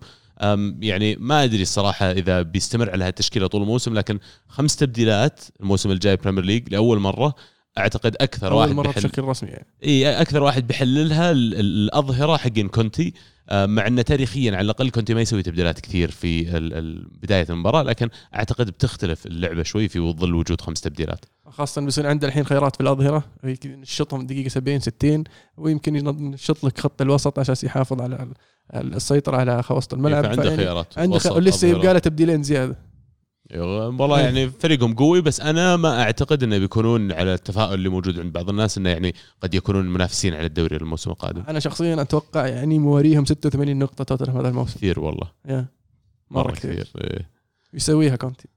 يعني ما أدري الصراحه إذا بيستمر على هالتشكيلة طول الموسم لكن خمس تبديلات الموسم الجاي Premier League لأول مرة أعتقد أكثر أول واحد مرة بيحل بشكل رسمي يعني. إي أكثر واحد بيحللها ال- ال- الأظهرة حقين كونتي. مع انه تاريخيا على الأقل كونتي ما يسوي تبديلات كثير في بداية المباراة لكن أعتقد بتختلف اللعبة شوي في ظل وجود خمس تبديلات. خاصة بيصير عنده الحين خيارات في الأظهرة. ينشطهم دقيقة 70 60 ويمكن ينشط لك خط الوسط عشان يحافظ على ال- السيطرة على وسط الملعب. عنده فيعني خيارات عنده خ... لسه. يبقى له تبديلين زيادة. والله يعني فريقهم قوي بس أنا ما أعتقد إنه بيكونون على التفاؤل اللي موجود عند بعض الناس إنه يعني قد يكونون منافسين على الدوري الموسم القادم. أنا شخصيا أتوقع يعني مواريهم 86 نقطة توتنهام هذا الموسم. كثير والله. يا. مرة, كثير, كثير. إيه. يسويها كونتي.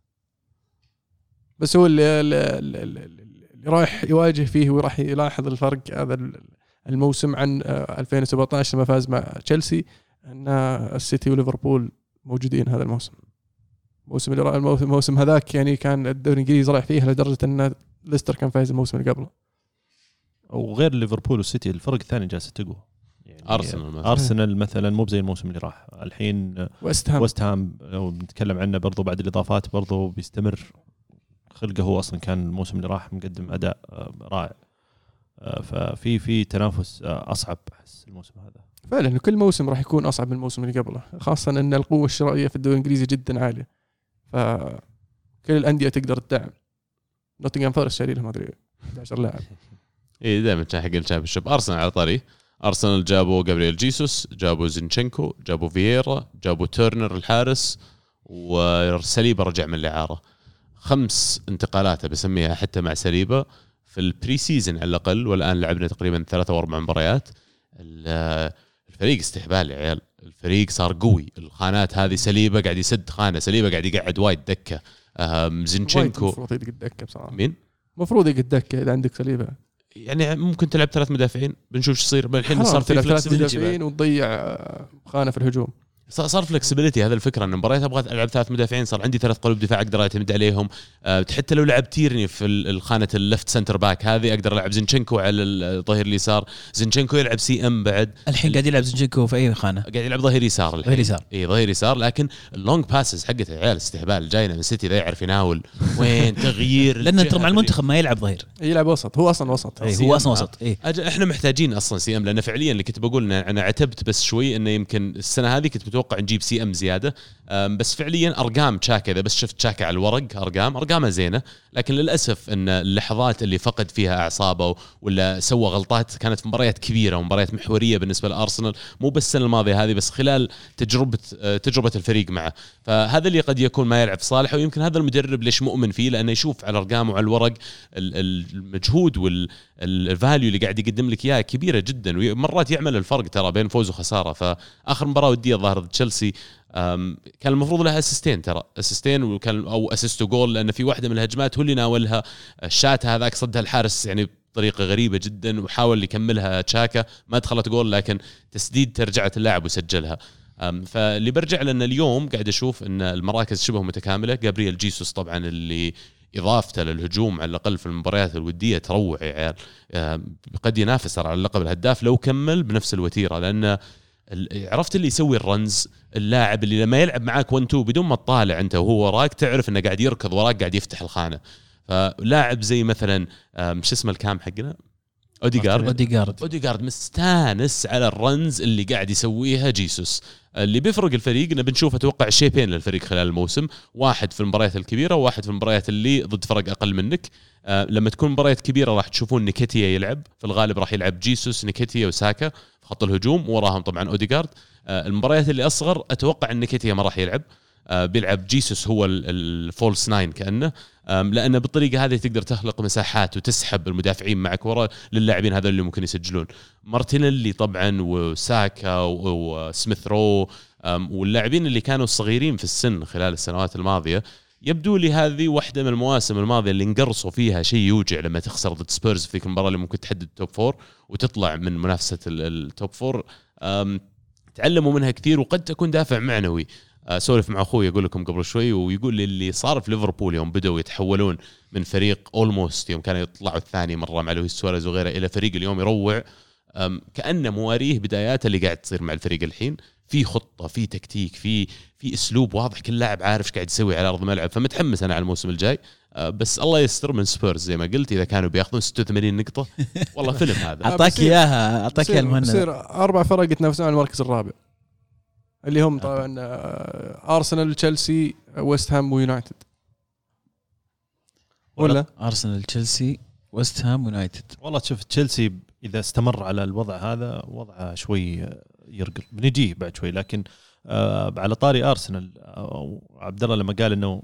بس هو اللي, اللي, اللي, اللي رايح يواجه فيه وراح يلاحظ الفرق هذا الموسم عن آه، 2017 لما فاز مع تشيلسي إن السيتي وليفربول موجودين هذا الموسم. الموسم اللي الموسم هذاك يعني كان الدوري الإنجليزي رايح فيه لدرجة إن ليستر كان فايز الموسم اللي قبله. وغير ليفربول والسيتي الفرق الثاني جالسه تقوى. يعني أرسنال مثلا. أرسنال مثلا مو بزي الموسم اللي راح. الحين ويست هام ويست هام لو بنتكلم عنه برضو بعد الإضافات برضو بيستمر. خلقه هو أصلا كان الموسم اللي راح مقدم أداء رائع. ففي في تنافس أصعب احس الموسم هذا. فعلا كل موسم راح يكون أصعب من الموسم اللي قبله خاصه إن القوة الشرائية في الدوري الإنجليزي جدا عالية. فكل الأندية تقدر تدعم. نوتنغهام فورست شاري لهم ما أدري 11 لاعب. اي دائما كان حق ال Championship ارسنال على طري ارسنال جابوا جابرييل جيسوس جابوا زينشينكو جابوا فييرا جابوا تورنر الحارس وسليبا رجع من الإعارة. خمس انتقالات بسميها حتى مع سليبا في ال pre-season على الأقل والآن لعبنا تقريبا ثلاثة أو أربع مباريات. ال- الفريق استهبال يا عيال. الفريق صار قوي. الخانات هذه سليبا قاعد يسد خانة سليبا قاعد يقعد وايد دكة. زينشينكو. المفروض يقعد دكة بصراحة. مين؟ المفروض يقعد دكة إذا عندك سليبة. يعني ممكن تلعب ثلاث مدافعين بنشوف إيش يصير. الحين صار في ثلاث. مدافعين وتضيع خانة في الهجوم. صار flexibility هذا الفكرة ان مباريات أبغى ألعب ثلاث مدافعين صار عندي ثلاث قلوب دفاع أقدر أعتمد عليهم. أه حتى لو لعبت تيرني في ال- الخانه ال left center back هذه أقدر ألعب. زينشينكو على الظهير اليسار. زينشينكو يلعب CM بعد. الحين قاعد يلعب زينشينكو في أي خانة؟ قاعد يلعب ظهير يسار الحين. ظهير يسار. إي ظهير يسار. لكن ال long passes حقته يا عيال استهبال. جاينا من سيتي ذا يعرف يناول. وين؟ *laughs* تغيير لأنه ترى مع. المنتخب ما يلعب ظهير. يلعب وسط. هو أصلا وسط. سي هو. أصلا وسط. إيه. إحنا محتاجين أصلا CM لأن فعليا اللي كنت بقول أنا عتبت بس شوي إنه يمكن السنة هذه كنت أتوقع نجيب CM زيادة. بس فعليا أرقام تشاكا إذا بس شفت تشاكا على الورق أرقام ارقامه زينة. لكن للأسف إن اللحظات اللي فقد فيها أعصابه ولا سوى غلطات كانت في مباريات كبيرة ومباريات محورية بالنسبة لأرسنال. مو بس السنة الماضية هذه بس خلال تجربة آه، تجربة الفريق معه. فهذا اللي قد يكون ما يلعب في صالحه ويمكن هذا المدرب ليش مؤمن فيه؟ لأنه يشوف على أرقامه وعلى الورق ال- ال- المجهود وال value اللي قاعد يقدم لك إياه كبيرة جدا. ومرات يعمل الفرق ترى بين فوز وخسارة. فآخر مباراة ودية ضد تشيلسي كان المفروض لها assist ين ترى assist ين وكان أو assist goal لأن في واحدة من الهجمات هو اللي ناولها. ال shot هذاك صدها الحارس يعني بطريقة غريبة جدا وحاول يكملها تشاكا ما دخلت جول لكن تسديد ترجعت اللاعب وسجلها. فاللي برجع لأن اليوم قاعد أشوف إن المراكز شبه متكاملة. جابرييل جيسوس طبعا اللي إضافته للهجوم على الأقل في المباريات الودية تروع يا عيال أم، قد ينافس على لقب الهداف لو كمل بنفس الوتيرة لأن ال- عرفت اللي يسوي الرنز؟ اللاعب اللي لما يلعب معاك 1 2 بدون ما تطالع انت وهو وراك تعرف انه قاعد يركض وراك قاعد يفتح الخانة. فلاعب زي مثلا شو اسمه ال CAM حقنا؟ اوديجارد اوديجارد اوديجارد مستانس على ال runs اللي قاعد يسويها جيسوس. اللي بيفرق الفريق انه بنشوف أتوقع shape ين للفريق خلال الموسم. واحد في المباريات الكبيرة وواحد في المباريات اللي ضد فرق أقل منك. آه لما تكون مباريات كبيرة راح تشوفون نيكيتيا يلعب. في الغالب راح يلعب جيسوس نيكيتيا وساكا في خط الهجوم وراهم طبعا اوديجارد آه المباريات اللي أصغر أتوقع إن نيكيتيا ما راح يلعب. آه بيلعب جيسوس هو ال- ال false nine كأنه. لأن بالطريقة هذه تقدر تخلق مساحات وتسحب المدافعين معك ورا للاعبين هذول اللي ممكن يسجلون. مارتينيلي طبعا وساكا وسميث رو واللاعبين اللي كانوا صغيرين في السن خلال السنوات الماضية يبدو لي هذه واحدة من المواسم الماضية اللي انقرصوا فيها شيء يوجع لما تخسر ضد سبيرز في ذيك المباراه اللي ممكن تحدد ال top four وتطلع من منافسة ال- ال top four تعلموا منها كثير وقد تكون دافع معنوي. أسولف مع أخوي أقول لكم قبل شوي ويقول لي اللي صار في ليفربول يوم بدأوا يتحولون من فريق almost يوم كانوا يطلعوا الثاني مرة مع لويس سواريز وغيره إلى فريق اليوم يروع. كانه مواريه بدايات اللي قاعد تصير مع الفريق الحين. في خطة في تكتيك في في أسلوب واضح كل لاعب عارف إيش قاعد يسوي على أرض الملعب فمتحمس أنا على الموسم الجاي. أه، بس الله يستر من سبيرز زي ما قلت إذا كانوا بياخذون 86 نقطة والله فيلم هذا. *laughs* أعطاك إياها أعطاك إياها المهند. بصير أربع فرق يتنافسون على المركز الرابع. اللي هم طبعا ارسنال تشيلسي ويست هام ويونايتد ولا؟ ارسنال تشيلسي ويست هام يونايتد والله شوف تشيلسي إذا استمر على الوضع هذا وضعه شوي يرقل. بنجيه بعد شوي لكن آه على طاري ارسنال آه عبد الله لما قال إنه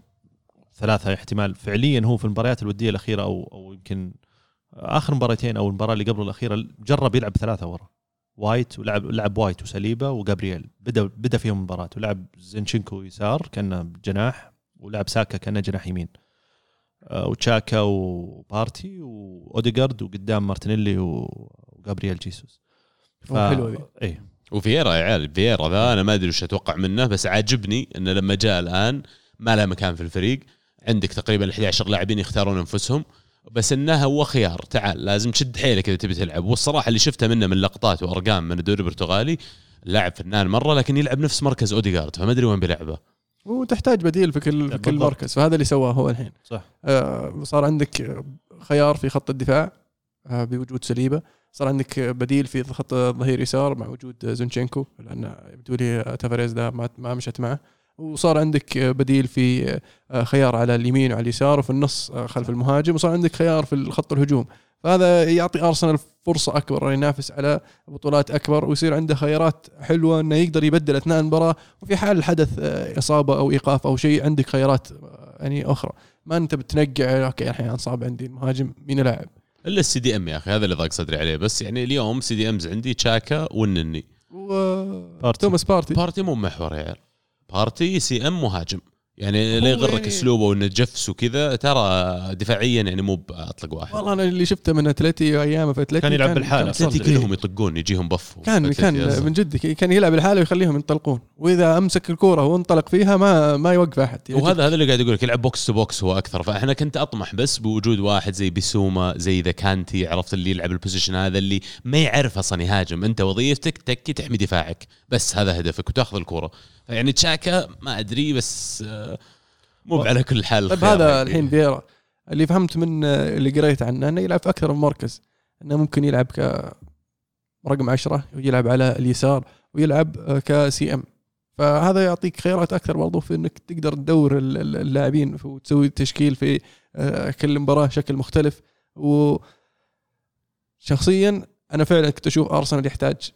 ثلاثة احتمال فعليا هو في المباريات الودية الأخيرة أو أو يمكن آخر مباراتين أو المباراة اللي قبل الأخيرة جرب يلعب ثلاثة ورا. وايت ولعب لعب وايت وساليبا وجابرييل بدا بدا فيهم المباراه ولعب زينشينكو يسار كأنه جناح ولعب ساكا كأنه جناح يمين. آه، وتشاكا وبارتي واوديجارد وقدام مارتينيلي وجابرييل جيسوس. حلوة ذي. إيه. وفييرا يا عيال فييرا ذا أنا ما أدري وش أتوقع منه بس عاجبني إنه لما جاء الآن ما له مكان في الفريق. عندك تقريبا 11 لاعبين يختارون أنفسهم. بس انه هو خيار. تعال لازم تشد حيلك إذا تبي تلعب. والصراحة اللي شفته منه من لقطات وأرقام من الدوري البرتغالي لاعب فنان مرة لكن يلعب نفس مركز اوديجارد فما أدري وين بيلعبه. وتحتاج بديل في كل في كل. مركز فهذا اللي سواه هو الحين. صح. آه، صار عندك خيار في خط الدفاع آه، بوجود ساليبا. صار عندك بديل في خط الظهير يسار مع وجود زينشينكو لأن يبدو لي تافاريز ده ما ما مشت معه. وصار عندك بديل في آه، خيار على اليمين وعلى اليسار وفي النص آه، خلف المهاجم وصار عندك خيار في خط الهجوم. فهذا يعطي أرسنال فرصة أكبر انه ينافس على بطولات أكبر ويصير عنده خيارات حلوة إنه يقدر يبدل أثناء المباراة وفي حال حدث آه، إصابة أو إيقاف أو شيء عندك خيارات يعني أخرى. ما أنت بتنقع okay الحين انصاب عندي المهاجم مين اللاعب. إلا ال CDM يا أخي هذا اللي ضاق صدري عليه. بس يعني اليوم CDMs عندي تشاكا والنني و بارتي. توماس بارتي. بارتي مو محور يا عيال. بارتي CM مهاجم. يعني لا يغرك يعني- أسلوبه وإنه جفس وكذا ترى دفاعيا يعني مو بأطلق واحد. والله أنا اللي شفته من أتلتي ايامه في أتلتي كان يلعب بالحاله. كان اتلتي. كلهم يطقون يجيهم buff كان كان أصلاً. من جد كان يلعب الحالة ويخليهم ينطلقون. وإذا أمسك الكورة وانطلق فيها ما ما يوقف أحد. يعني وهذا هذا اللي قاعد أقول لك يلعب box to box هو أكثر. فإحنا كنت أطمح بس بوجود واحد زي بيسوما زي ذا كانتي عرفت اللي يلعب ال position هذا اللي ما يعرف أصلا يهاجم. أنت وظيفتك تكي تحمي دفاعك. بس هذا هدفك وتأخذ الكورة. يعني تشاكا ما أدري بس آه، مو على كل حال طيب هذا حقي. الحين فيرا اللي فهمت من اللي قريت عنه إنه يلعب في أكثر من مركز. إنه ممكن يلعب ك رقم عشرة ويلعب على اليسار ويلعب كسي إم. فهذا يعطيك خيارات أكثر برضو في إنك تقدر تدور ال- ال- اللاعبين وتسوي تشكيل في آه، كل مباراة شكل مختلف. و شخصيا أنا فعلا كنت أشوف أرسنال يحتاج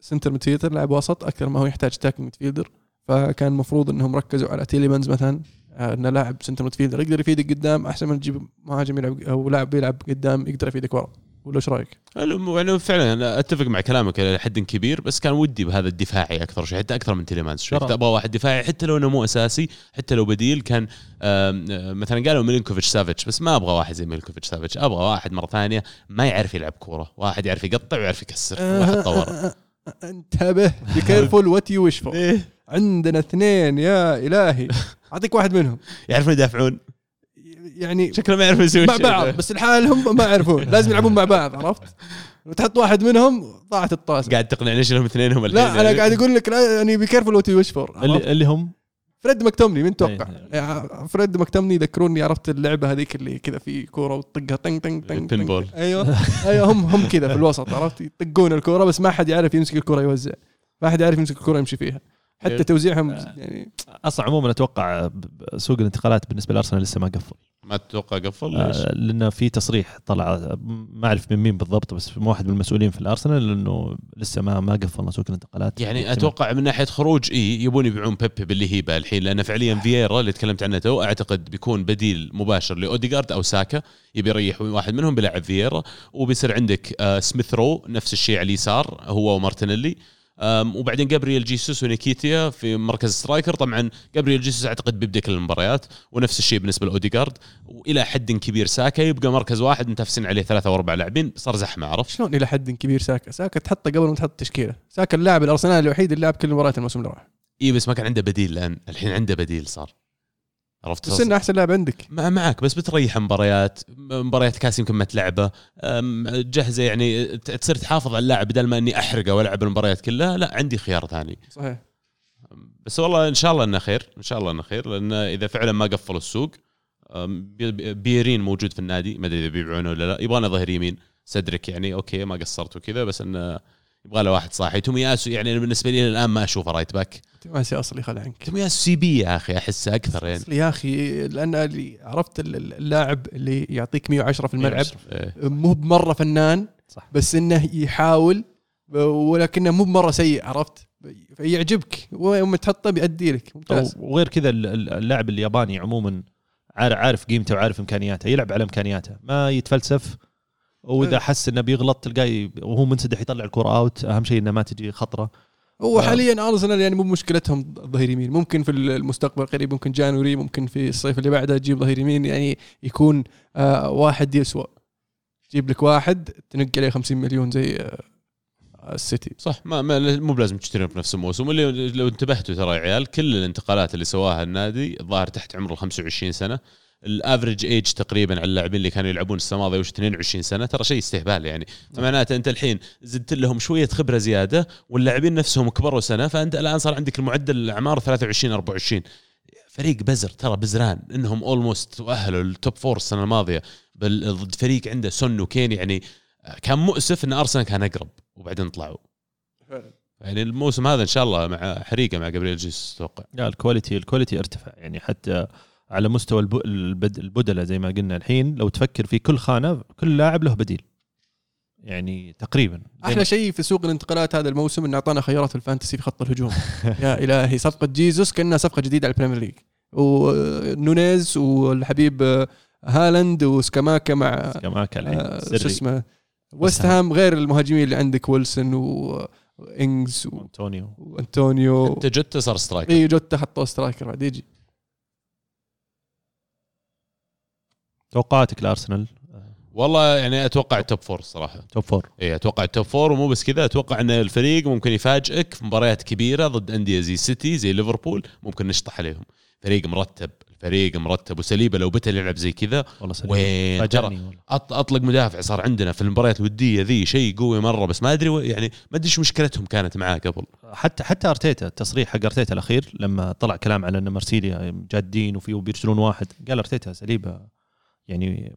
center midfielder لاعب وسط أكثر ما هو يحتاج tackle midfielder فكان المفروض إنهم ركزوا على تيليمانز مثلا آه، إنه لاعب center midfielder. يقدر يفيدك قدام أحسن من تجيب مهاجم يلعب أو لاعب بيلعب قدام يقدر يفيدك ورا. ولا إيش رأيك؟ يعني فعلا أنا أتفق مع كلامك إلى حد كبير بس كان ودي بهذا الدفاعي أكثر شيء حتى أكثر من تيليمانز شوي أبغى واحد دفاعي حتى لو إنه مو أساسي حتى لو بديل كان آه، مثلا قالوا ميلينكوفيتش سافيتش بس ما أبغى واحد زي ميلينكوفيتش سافيتش أبغى واحد مرة ثانية ما يعرف يلعب كورة واحد يعرف يقطع ويعرف يكسر واحد طور انتبه be careful what you wish for. عندنا اثنين يا إلهي. *laughs* أعطيك واحد منهم. يعرفون يدافعون. يعني شكله ما يعرف يسوي مع. بعض بس لحالهم ما يعرفون. *laughs* لازم يلعبون مع بعض عرفت؟ وتحط واحد منهم ضاعت الطاسة. قاعد تقنعني إيش لهم اثنين هم الحين. لا أنا قاعد أقول لك يعني be careful what you wish for اللي, اللي هم؟ فريد ومكتومني من توقع. إيه. فريد ومكتومني يذكروني عرفت اللعبة هذيك اللي كذا في كورة وتطقها طنق طنق طنق ball. أيوه. أيوه هم هم كذا في الوسط عرفت؟ يطقون الكورة بس ما حد يعرف يمسك الكورة يوزع. ما حد يعرف يمسك الكورة يمشي فيها. حتى إيه. توزيعهم يعني أصلا عموما أتوقع سوق الانتقالات بالنسبة لأرسنال لسه ما قفل. ما تتوقع قفل؟ ليش؟ آه، لأنه في تصريح طلع ما أعرف من مين بالضبط بس من واحد من المسؤولين في الأرسنال إنه لسه ما ما قفلنا سوق الانتقالات. يعني أتوقع من ناحية خروج إي يبون يبيعون بيبي باللي هي بيبي الحين لأن فعليا فييرا اللي تكلمت عنه تو أعتقد بيكون بديل مباشر لاوديجارد أو ساكا يبي يريح واحد منهم بيلعب فييرا وبيصير عندك آه سميث رو نفس الشيء على اليسار هو ومارتينيلي. وبعدين جابرييل جيسوس ونكيتيا في مركز striker. طبعا جابرييل جيسوس أعتقد بيبدأ كل المباريات ونفس الشيء بالنسبة لاوديجارد وإلى حد كبير ساكا يبقى مركز واحد متنافسين عليه ثلاثة واربع لاعبين صار زحمة عرفت؟ شلون إلى حد كبير ساكا؟ ساكا تحطه قبل ما تحط تشكيلة. ساكا اللاعب الارسنال الوحيد اللي لعب كل مباريات الموسم اللي راح. إي بس ما كان عنده بديل الآن. الحين عنده بديل صار. عرفت بس إنه أحسن لاعب عندك. مع معك بس بتريح مباريات مباريات كاس يمكن ما تلعبه جهزه يعني تصير تحافظ على اللاعب بدل ما إني أحرقه وألعب المباريات كلها لا عندي خيار ثاني. صحيح. بس والله إن شاء الله إنه خير إن شاء الله إنه خير لأن إذا فعلا ما قفلوا السوق بييرين موجود في النادي ما أدري إذا بيبيعونه ولا لا يبغى له ظهير يمين. سيدرك يعني okay ما قصرت وكذا بس إنه يبغى له واحد صاحي. تومياسو يعني بالنسبة لي الآن ما أشوفه right back تومياسو أصلي خل عنك. تومياسو CB يا أخي احسه أكثر يعني. أصلي يا أخي لأن اللي عرفت ال- ال- اللاعب اللي يعطيك 110 في الملعب إيه. مو بمرة فنان صح. بس إنه يحاول ولكنه مو بمرة سيء عرفت؟ فيعجبك ويوم تحطه بيأدي لك. ممتاز. وغير كذا ال- ال- اللاعب الياباني عموما عارف قيمته وعارف إمكانياته يلعب على إمكانياته ما يتفلسف. وإذا إيه. حس إنه بيغلط تلقاه وهو منسدح يطلع الكرة اوت أهم شيء إنه ما تجي خطرة. هو. حاليا ارسنال يعني مو مشكلتهم ظهير يمين. ممكن في المستقبل قريب ممكن January ممكن في الصيف اللي بعده تجيب ظهير يمين. يعني يكون آه واحد يسوى. تجيب لك واحد تنق عليه 50 مليون زي آه السيتي. صح. ما, ما مو بلازم تشتريهم في نفس الموسم. واللي لو انتبهتوا ترى يا عيال كل الانتقالات اللي سواها النادي الظاهر تحت عمر ال 25 سنة. ال average age تقريبا على اللاعبين اللي كانوا يلعبون السنة الماضية وش 22 سنة ترى شيء استهبال يعني. فمعناته أنت الحين زدت لهم شوية خبرة زيادة واللاعبين نفسهم كبروا سنة فأنت الآن صار عندك المعدل الأعمار 23 24 فريق بزر ترى بزران. إنهم almost تؤهلوا لل top four السنة الماضية. بل ضد فريق عنده سون وكين يعني كان مؤسف إن أرسنال كان أقرب وبعدين طلعوا. يعني الموسم هذا إن شاء الله مع حريقة مع جابرييل جيسوس أتوقع. لا ال quality ال quality ارتفع يعني حتى على مستوى الب- البد- البدلة زي ما قلنا الحين لو تفكر في كل خانة كل لاعب له بديل. يعني تقريبا. أحلى شيء في سوق الانتقالات هذا الموسم انه أعطانا خيارات ال Fantasy في خط الهجوم. *laughs* يا إلهي صفقة جيزوس كأنها صفقة جديدة على ال Premier League. ونونيز والحبيب آه، هالاند وسكاماكا مع كما كان الحين آه، شو اسمه ويست هام غير المهاجمين اللي عندك ويلسون و- وإنجز و- انطونيو وأنطونيو. أنت جوتا صار striker. إي جوتا حطوه striker بعد يجي. توقعاتك لأرسنال؟ والله يعني أتوقع ال top four الصراحه top four اي أتوقع ال top four ومو بس كذا أتوقع إن الفريق ممكن يفاجئك في مباريات كبيرة ضد أندية زي سيتي زي ليفربول ممكن نشطح عليهم. فريق مرتب الفريق مرتب وسليبة لو بتل يلعب زي كذا والله سليم وين؟ فاجأني أطلق مدافع صار عندنا في المباريات الودية ذي شيء قوي مرة بس ما أدري يعني ما أدري إيش مشكلتهم كانت معاه قبل. حتى حتى أرتيتا التصريح حق أرتيتا الأخير لما طلع كلام على إن مرسيليا جادين وفي وبيرسلون واحد قال أرتيتا سليبة يعني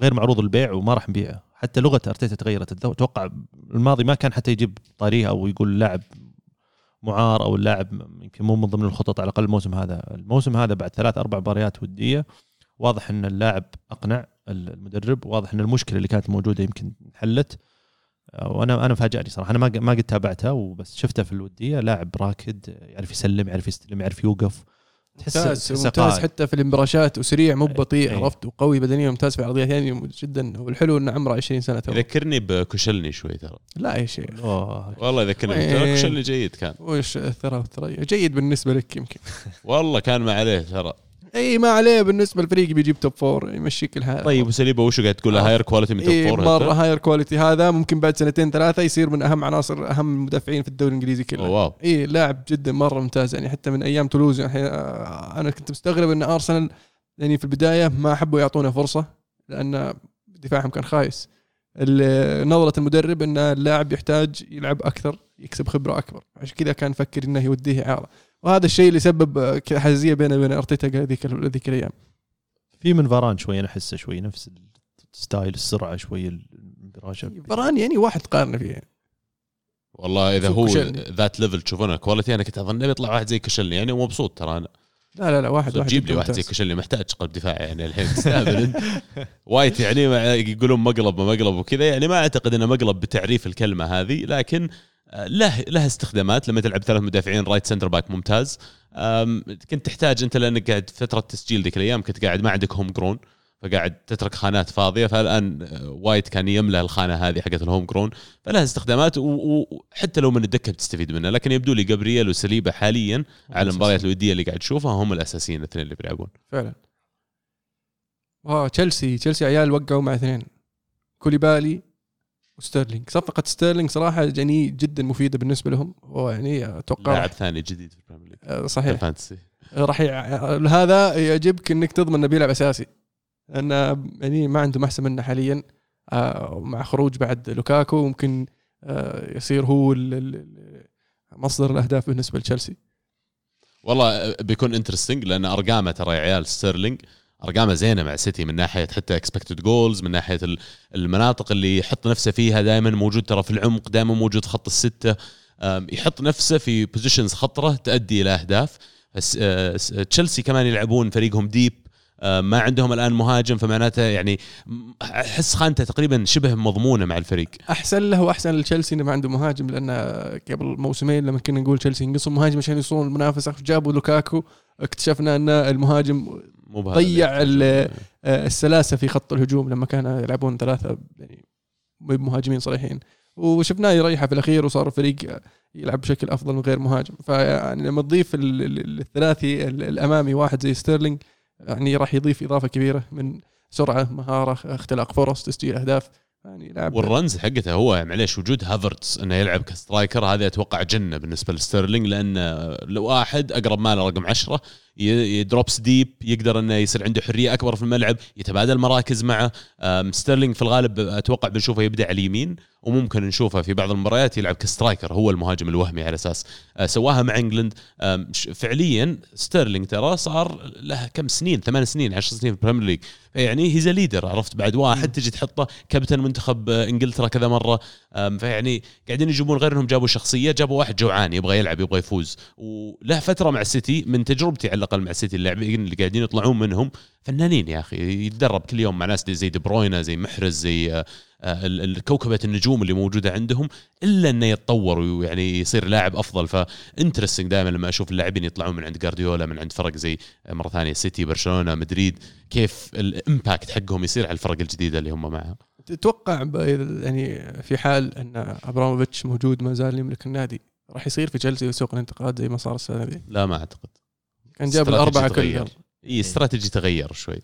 غير معروض البيع وما راح نبيعه. حتى لغة أرتيتا تغيرت. أتوقع الماضي ما كان حتى يجيب طاريه أو يقول لاعب معار أو اللاعب يمكن مو من ضمن الخطط على الأقل الموسم هذا. الموسم هذا بعد ثلاث أربع مباريات ودية واضح إن اللاعب أقنع المدرب. واضح إن المشكلة اللي كانت موجودة يمكن انحلت آه، وأنا أنا فاجأني صراحة. أنا ما ما قد تابعتها وبس. شفته في الودية. لاعب راكد يعرف يسلم يعرف يستلم يعرف يوقف. ممتاز تحسه ممتاز. حتى في الانبراشات وسريع مو بطيء أي. عرفت؟ وقوي بدنيا ممتاز في العرضيات يعني جدا. والحلو إنه عمره 20 سنة تو يذكرني بكشلني شوي ترى. لا يا شيخ. أوه. والله يذكرني؟ ترى كشلني جيد كان. وش الثرى والثريا جيد بالنسبة لك يمكن. والله كان ما عليه ترى. إي ما عليه بالنسبة للفريق بيجيب top four يمشيك الحال طيب وسليبه وشو قاعد تقول؟ آه. higher quality من top إيه four مرة higher quality هذا ممكن بعد سنتين ثلاثة يصير من أهم عناصر أهم المدافعين في الدوري الإنجليزي كله. wow. إي لاعب جدا مرة ممتاز يعني حتى من أيام تولوز يعني آه، أنا كنت مستغرب إن ارسنال يعني في البداية ما حبوا يعطونه فرصة لأن دفاعهم كان خايس. نظرة المدرب إن اللاعب يحتاج يلعب أكثر يكسب خبرة أكبر عشان كذا كان يفكر إنه يوديه إعارة. وهذا الشيء اللي سبب حزازيه بينه وبين أرتيتا هذيك هذيك الأيام. في من فاران شوي أنا أحسه شوي نفس الستايل السرعة شوي فران يعني واحد تقارن فيه. والله إذا هو. that level تشوفونه quality أنا كنت اظن بيطلع واحد زي كشلني يعني ومبسوط ترى أنا. لا لا لا واحد واحد جيب لي واحد زي. كشلني محتاج قلب دفاع يعني الحين انت *laughs* وايت يعني يقولون مقلب ما مقلب وكذا يعني ما أعتقد إنه مقلب بتعريف الكلمة هذه لكن له له استخدامات لما تلعب ثلاث مدافعين right centre back ممتاز. كنت تحتاج أنت لأنك قاعد فترة تسجيل ذيك الأيام كنت قاعد ما عندك home grown فقاعد تترك خانات فاضية فالآن وايت كان يملى الخانة هذه حقت ال home grown فلها استخدامات وحتى لو من الدكة بتستفيد منها لكن يبدو لي جابرييل وسليبه حاليا على المباريات الودية اللي قاعد تشوفها هم الأساسيين الاثنين اللي بيلعبون. فعلا. wow تشيلسي تشيلسي عيال وقعوا مع اثنين. كوليبالي وستيرلينج صفقة ستيرلينج صراحة يعني جدا مفيدة بالنسبة لهم. ويعني أتوقع لاعب ثاني جديد في ال Premier League. آه، صحيح. ال Fantasy راح هذا يعجبك إنك تضمن إنه بيلعب أساسي. لأن يعني ما عنده احسن منه حاليا. آه، مع خروج بعد لوكاكو ممكن آه، يصير هو مصدر الأهداف بالنسبة لتشيلسي. والله بيكون interesting لأن أرقامه ترى يا عيال ستيرلينج. أرقامه زينة مع سيتي من ناحية حتى expected goals من ناحية ال- المناطق اللي يحط نفسه فيها دائما موجود ترى في العمق دائما موجود خط الستة. يحط نفسه في positions خطرة تؤدي إلى أهداف. بس آه، تشيلسي كمان يلعبون فريقهم deep آه، ما عندهم الآن مهاجم فمعناته يعني أحس خانته تقريبا شبه مضمونة مع الفريق. أحسن له وأحسن لتشيلسي إنه ما عنده مهاجم لأن قبل موسمين لما كنا نقول تشيلسي ينقصهم مهاجم عشان يوصلون المنافسة. جابوا لوكاكو اكتشفنا إن المهاجم مو ضيع آه، السلاسة في خط الهجوم لما كانوا يلعبون ثلاثة يعني مهاجمين صريحين. وشفناه يريحه في الأخير وصار الفريق يلعب بشكل أفضل من غير مهاجم. فيعني لما تضيف ال- ال- الثلاثي ال- الأمامي واحد زي ستيرلينج يعني راح يضيف إضافة كبيرة من سرعة مهارة اختلاق فرص تسجيل أهداف. يعني لاعب وال runs حقته هو معليش وجود هافرتس إنه يلعب ك striker هذا أتوقع جنة بالنسبة لستيرلينج لأن لو واحد أقرب ماله رقم عشرة ي- ي drops deep يقدر إنه يصير عنده حرية أكبر في الملعب يتبادل مراكز معه. ستيرلينج في الغالب أتوقع بنشوفه يبدأ على اليمين. وممكن نشوفه في بعض المباريات يلعب ك striker هو المهاجم الوهمي على أساس أه، سواها مع England. فعليا ستيرلينج ترى صار له كم سنين ثمان سنين عشر سنين في ال Premier League يعني he's leader عرفت؟ بعد واحد تجي تحطه كابتن منتخب آه، إنجلترا كذا مرة. فيعني قاعدين يجيبون غير إنهم جابوا شخصية جابوا واحد جوعان يبغى يلعب يبغى يفوز. وله فترة مع السيتي من تجربتي على الأقل مع السيتي اللاعبين اللي قاعدين يطلعون منهم فنانين يا أخي يتدرب كل يوم مع ناس زي دي بروينا زي محرز زي آه، آه، ال- ال- كوكبة النجوم اللي موجودة عندهم إلا إنه يتطور ويعني يصير لاعب أفضل. ف interesting دائما لما أشوف اللاعبين يطلعون من عند جارديولا من عند فرق زي مرة ثانية سيتي برشلونة مدريد كيف ال impact حقهم يصير على الفرق الجديدة اللي هم معها تتوقع يعني في حال أن أبراموفيتش موجود ما زال يملك النادي راح يصير في تشيلسي سوق الانتقالات زي ما صار السنة ذي لا ما أعتقد. كان جاب الأربعة. كلهم. إي استراتيجي تغير شوي.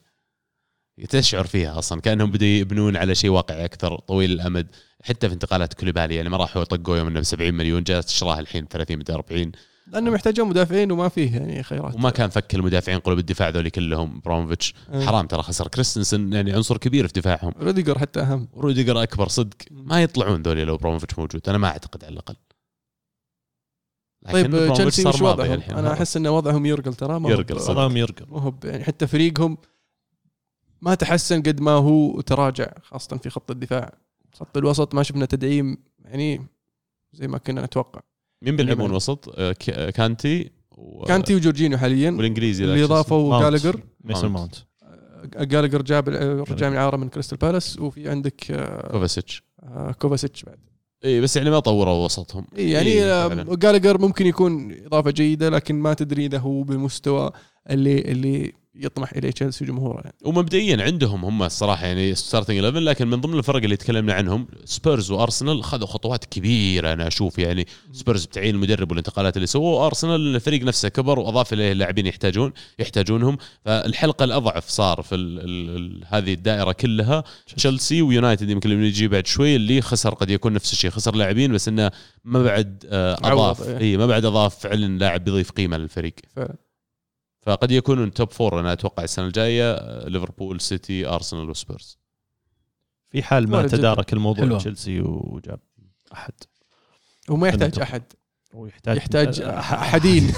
تشعر فيها أصلا؟ كأنهم بدوا يبنون على شيء واقعي أكثر طويل الأمد. حتى في انتقالات كوليبالي يعني ما راحوا يطقوا يوم إنه ب 70 مليون جالس تشراه الحين 30 مدري 40 لأنه محتاجون مدافعين وما فيه يعني خيارات. وما كان فك المدافعين قلوب الدفاع ذولي كلهم براموفيتش آه. حرام ترى خسر. كريستنسن يعني عنصر كبير في دفاعهم. روديجر حتى أهم. روديجر أكبر صدق. ما يطلعون ذولي لو براموفيتش موجود. أنا ما أعتقد على الأقل. طيب تشيلسي ماضي وضعهم؟ أنا أحس إن وضعهم يرقل ترى ما يرقل. صدام يرقل. ما هو ب- يعني. حتى فريقهم ما تحسن قد ما هو تراجع خاصة في خط الدفاع خط الوسط ما شفنا تدعيم يعني زي ما كنا نتوقع مين بيلعبون وسط؟ آه، آه، كانتي و- كانتي وجورجينيو حاليا والإنجليزي اللي اضافوا. جالجر ميسون ماونت. ماونت جالجر جاب رجع من إعارة من كريستال بالاس وفي عندك؟ آه، كوفاتشيتش آه، كوفاتشيتش بعد إي بس يعني ما طوروا وسطهم إيه يعني إيه، آه،. جالجر ممكن يكون إضافة جيدة لكن ما تدري إذا هو بالمستوى اللي اللي يطمح إليه تشيلسي وجمهوره يعني. ومبدئيا عندهم هم الصراحة يعني starting 11 لكن من ضمن الفرق اللي تكلمنا عنهم سبيرز وارسنال خذوا خطوات كبيرة. أنا أشوف يعني سبيرز بتعيين المدرب والانتقالات اللي سووه ارسنال الفريق نفسه كبر وأضاف إليه لاعبين يحتاجون يحتاجونهم. فالحلقة الأضعف صار في ال ال ال هذه الدائرة كلها. تشيلسي ويونايتد يمكن اللي يجي بعد شوي اللي خسر قد يكون نفس الشيء خسر لاعبين بس إنه ما بعد آه، أضاف. إيه. اي ما بعد أضاف فعلا لاعب بيضيف قيمة للفريق. فعلا. فقد يكونون top four أنا أتوقع السنة الجاية ليفربول سيتي أرسنال وسبيرز. في حال ما. تدارك الموضوع حلوة. تشيلسي وجاب أحد. وما يحتاج أحد. ويحتاج يحتاج أح- حدين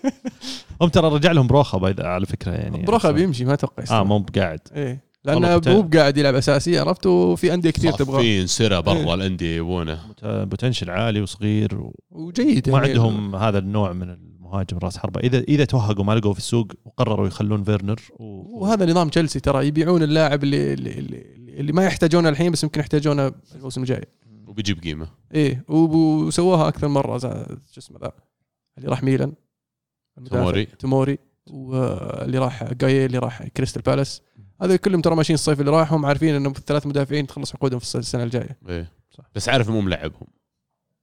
*laughs* هم ترى رجع لهم بروخا على فكرة يعني. بروخا بيمشي ما أتوقع آه. مو بقاعد. إيه. لأنه مو بقاعد يلعب أساسي عرفت؟ وفي أندية كثير تبغاه صافين سيره برا إيه. الأندية يبونه. potential عالي وصغير و- وجيد ما يعني. عندهم هذا النوع من المهاجم راس حربة اذا إذا توهقوا ما لقوا في السوق وقرروا يخلون فيرنر و... وهذا نظام تشيلسي ترى يبيعون اللاعب اللي اللي, اللي, اللي ما يحتاجونه الحين بس يمكن يحتاجونه الموسم الجاي وبيجيب قيمة إيه وسووها أكثر مرة زا- شو اسمه ذا اللي راح ميلان المدافع. توموري. توموري واللي راح جاي اللي راح كريستال بالاس هذول كلهم ترى ماشيين الصيف اللي راح هم عارفين إنه ثلاث مدافعين تخلص عقودهم في السنة الجاية إيه. صح. بس عارف مو ملعبهم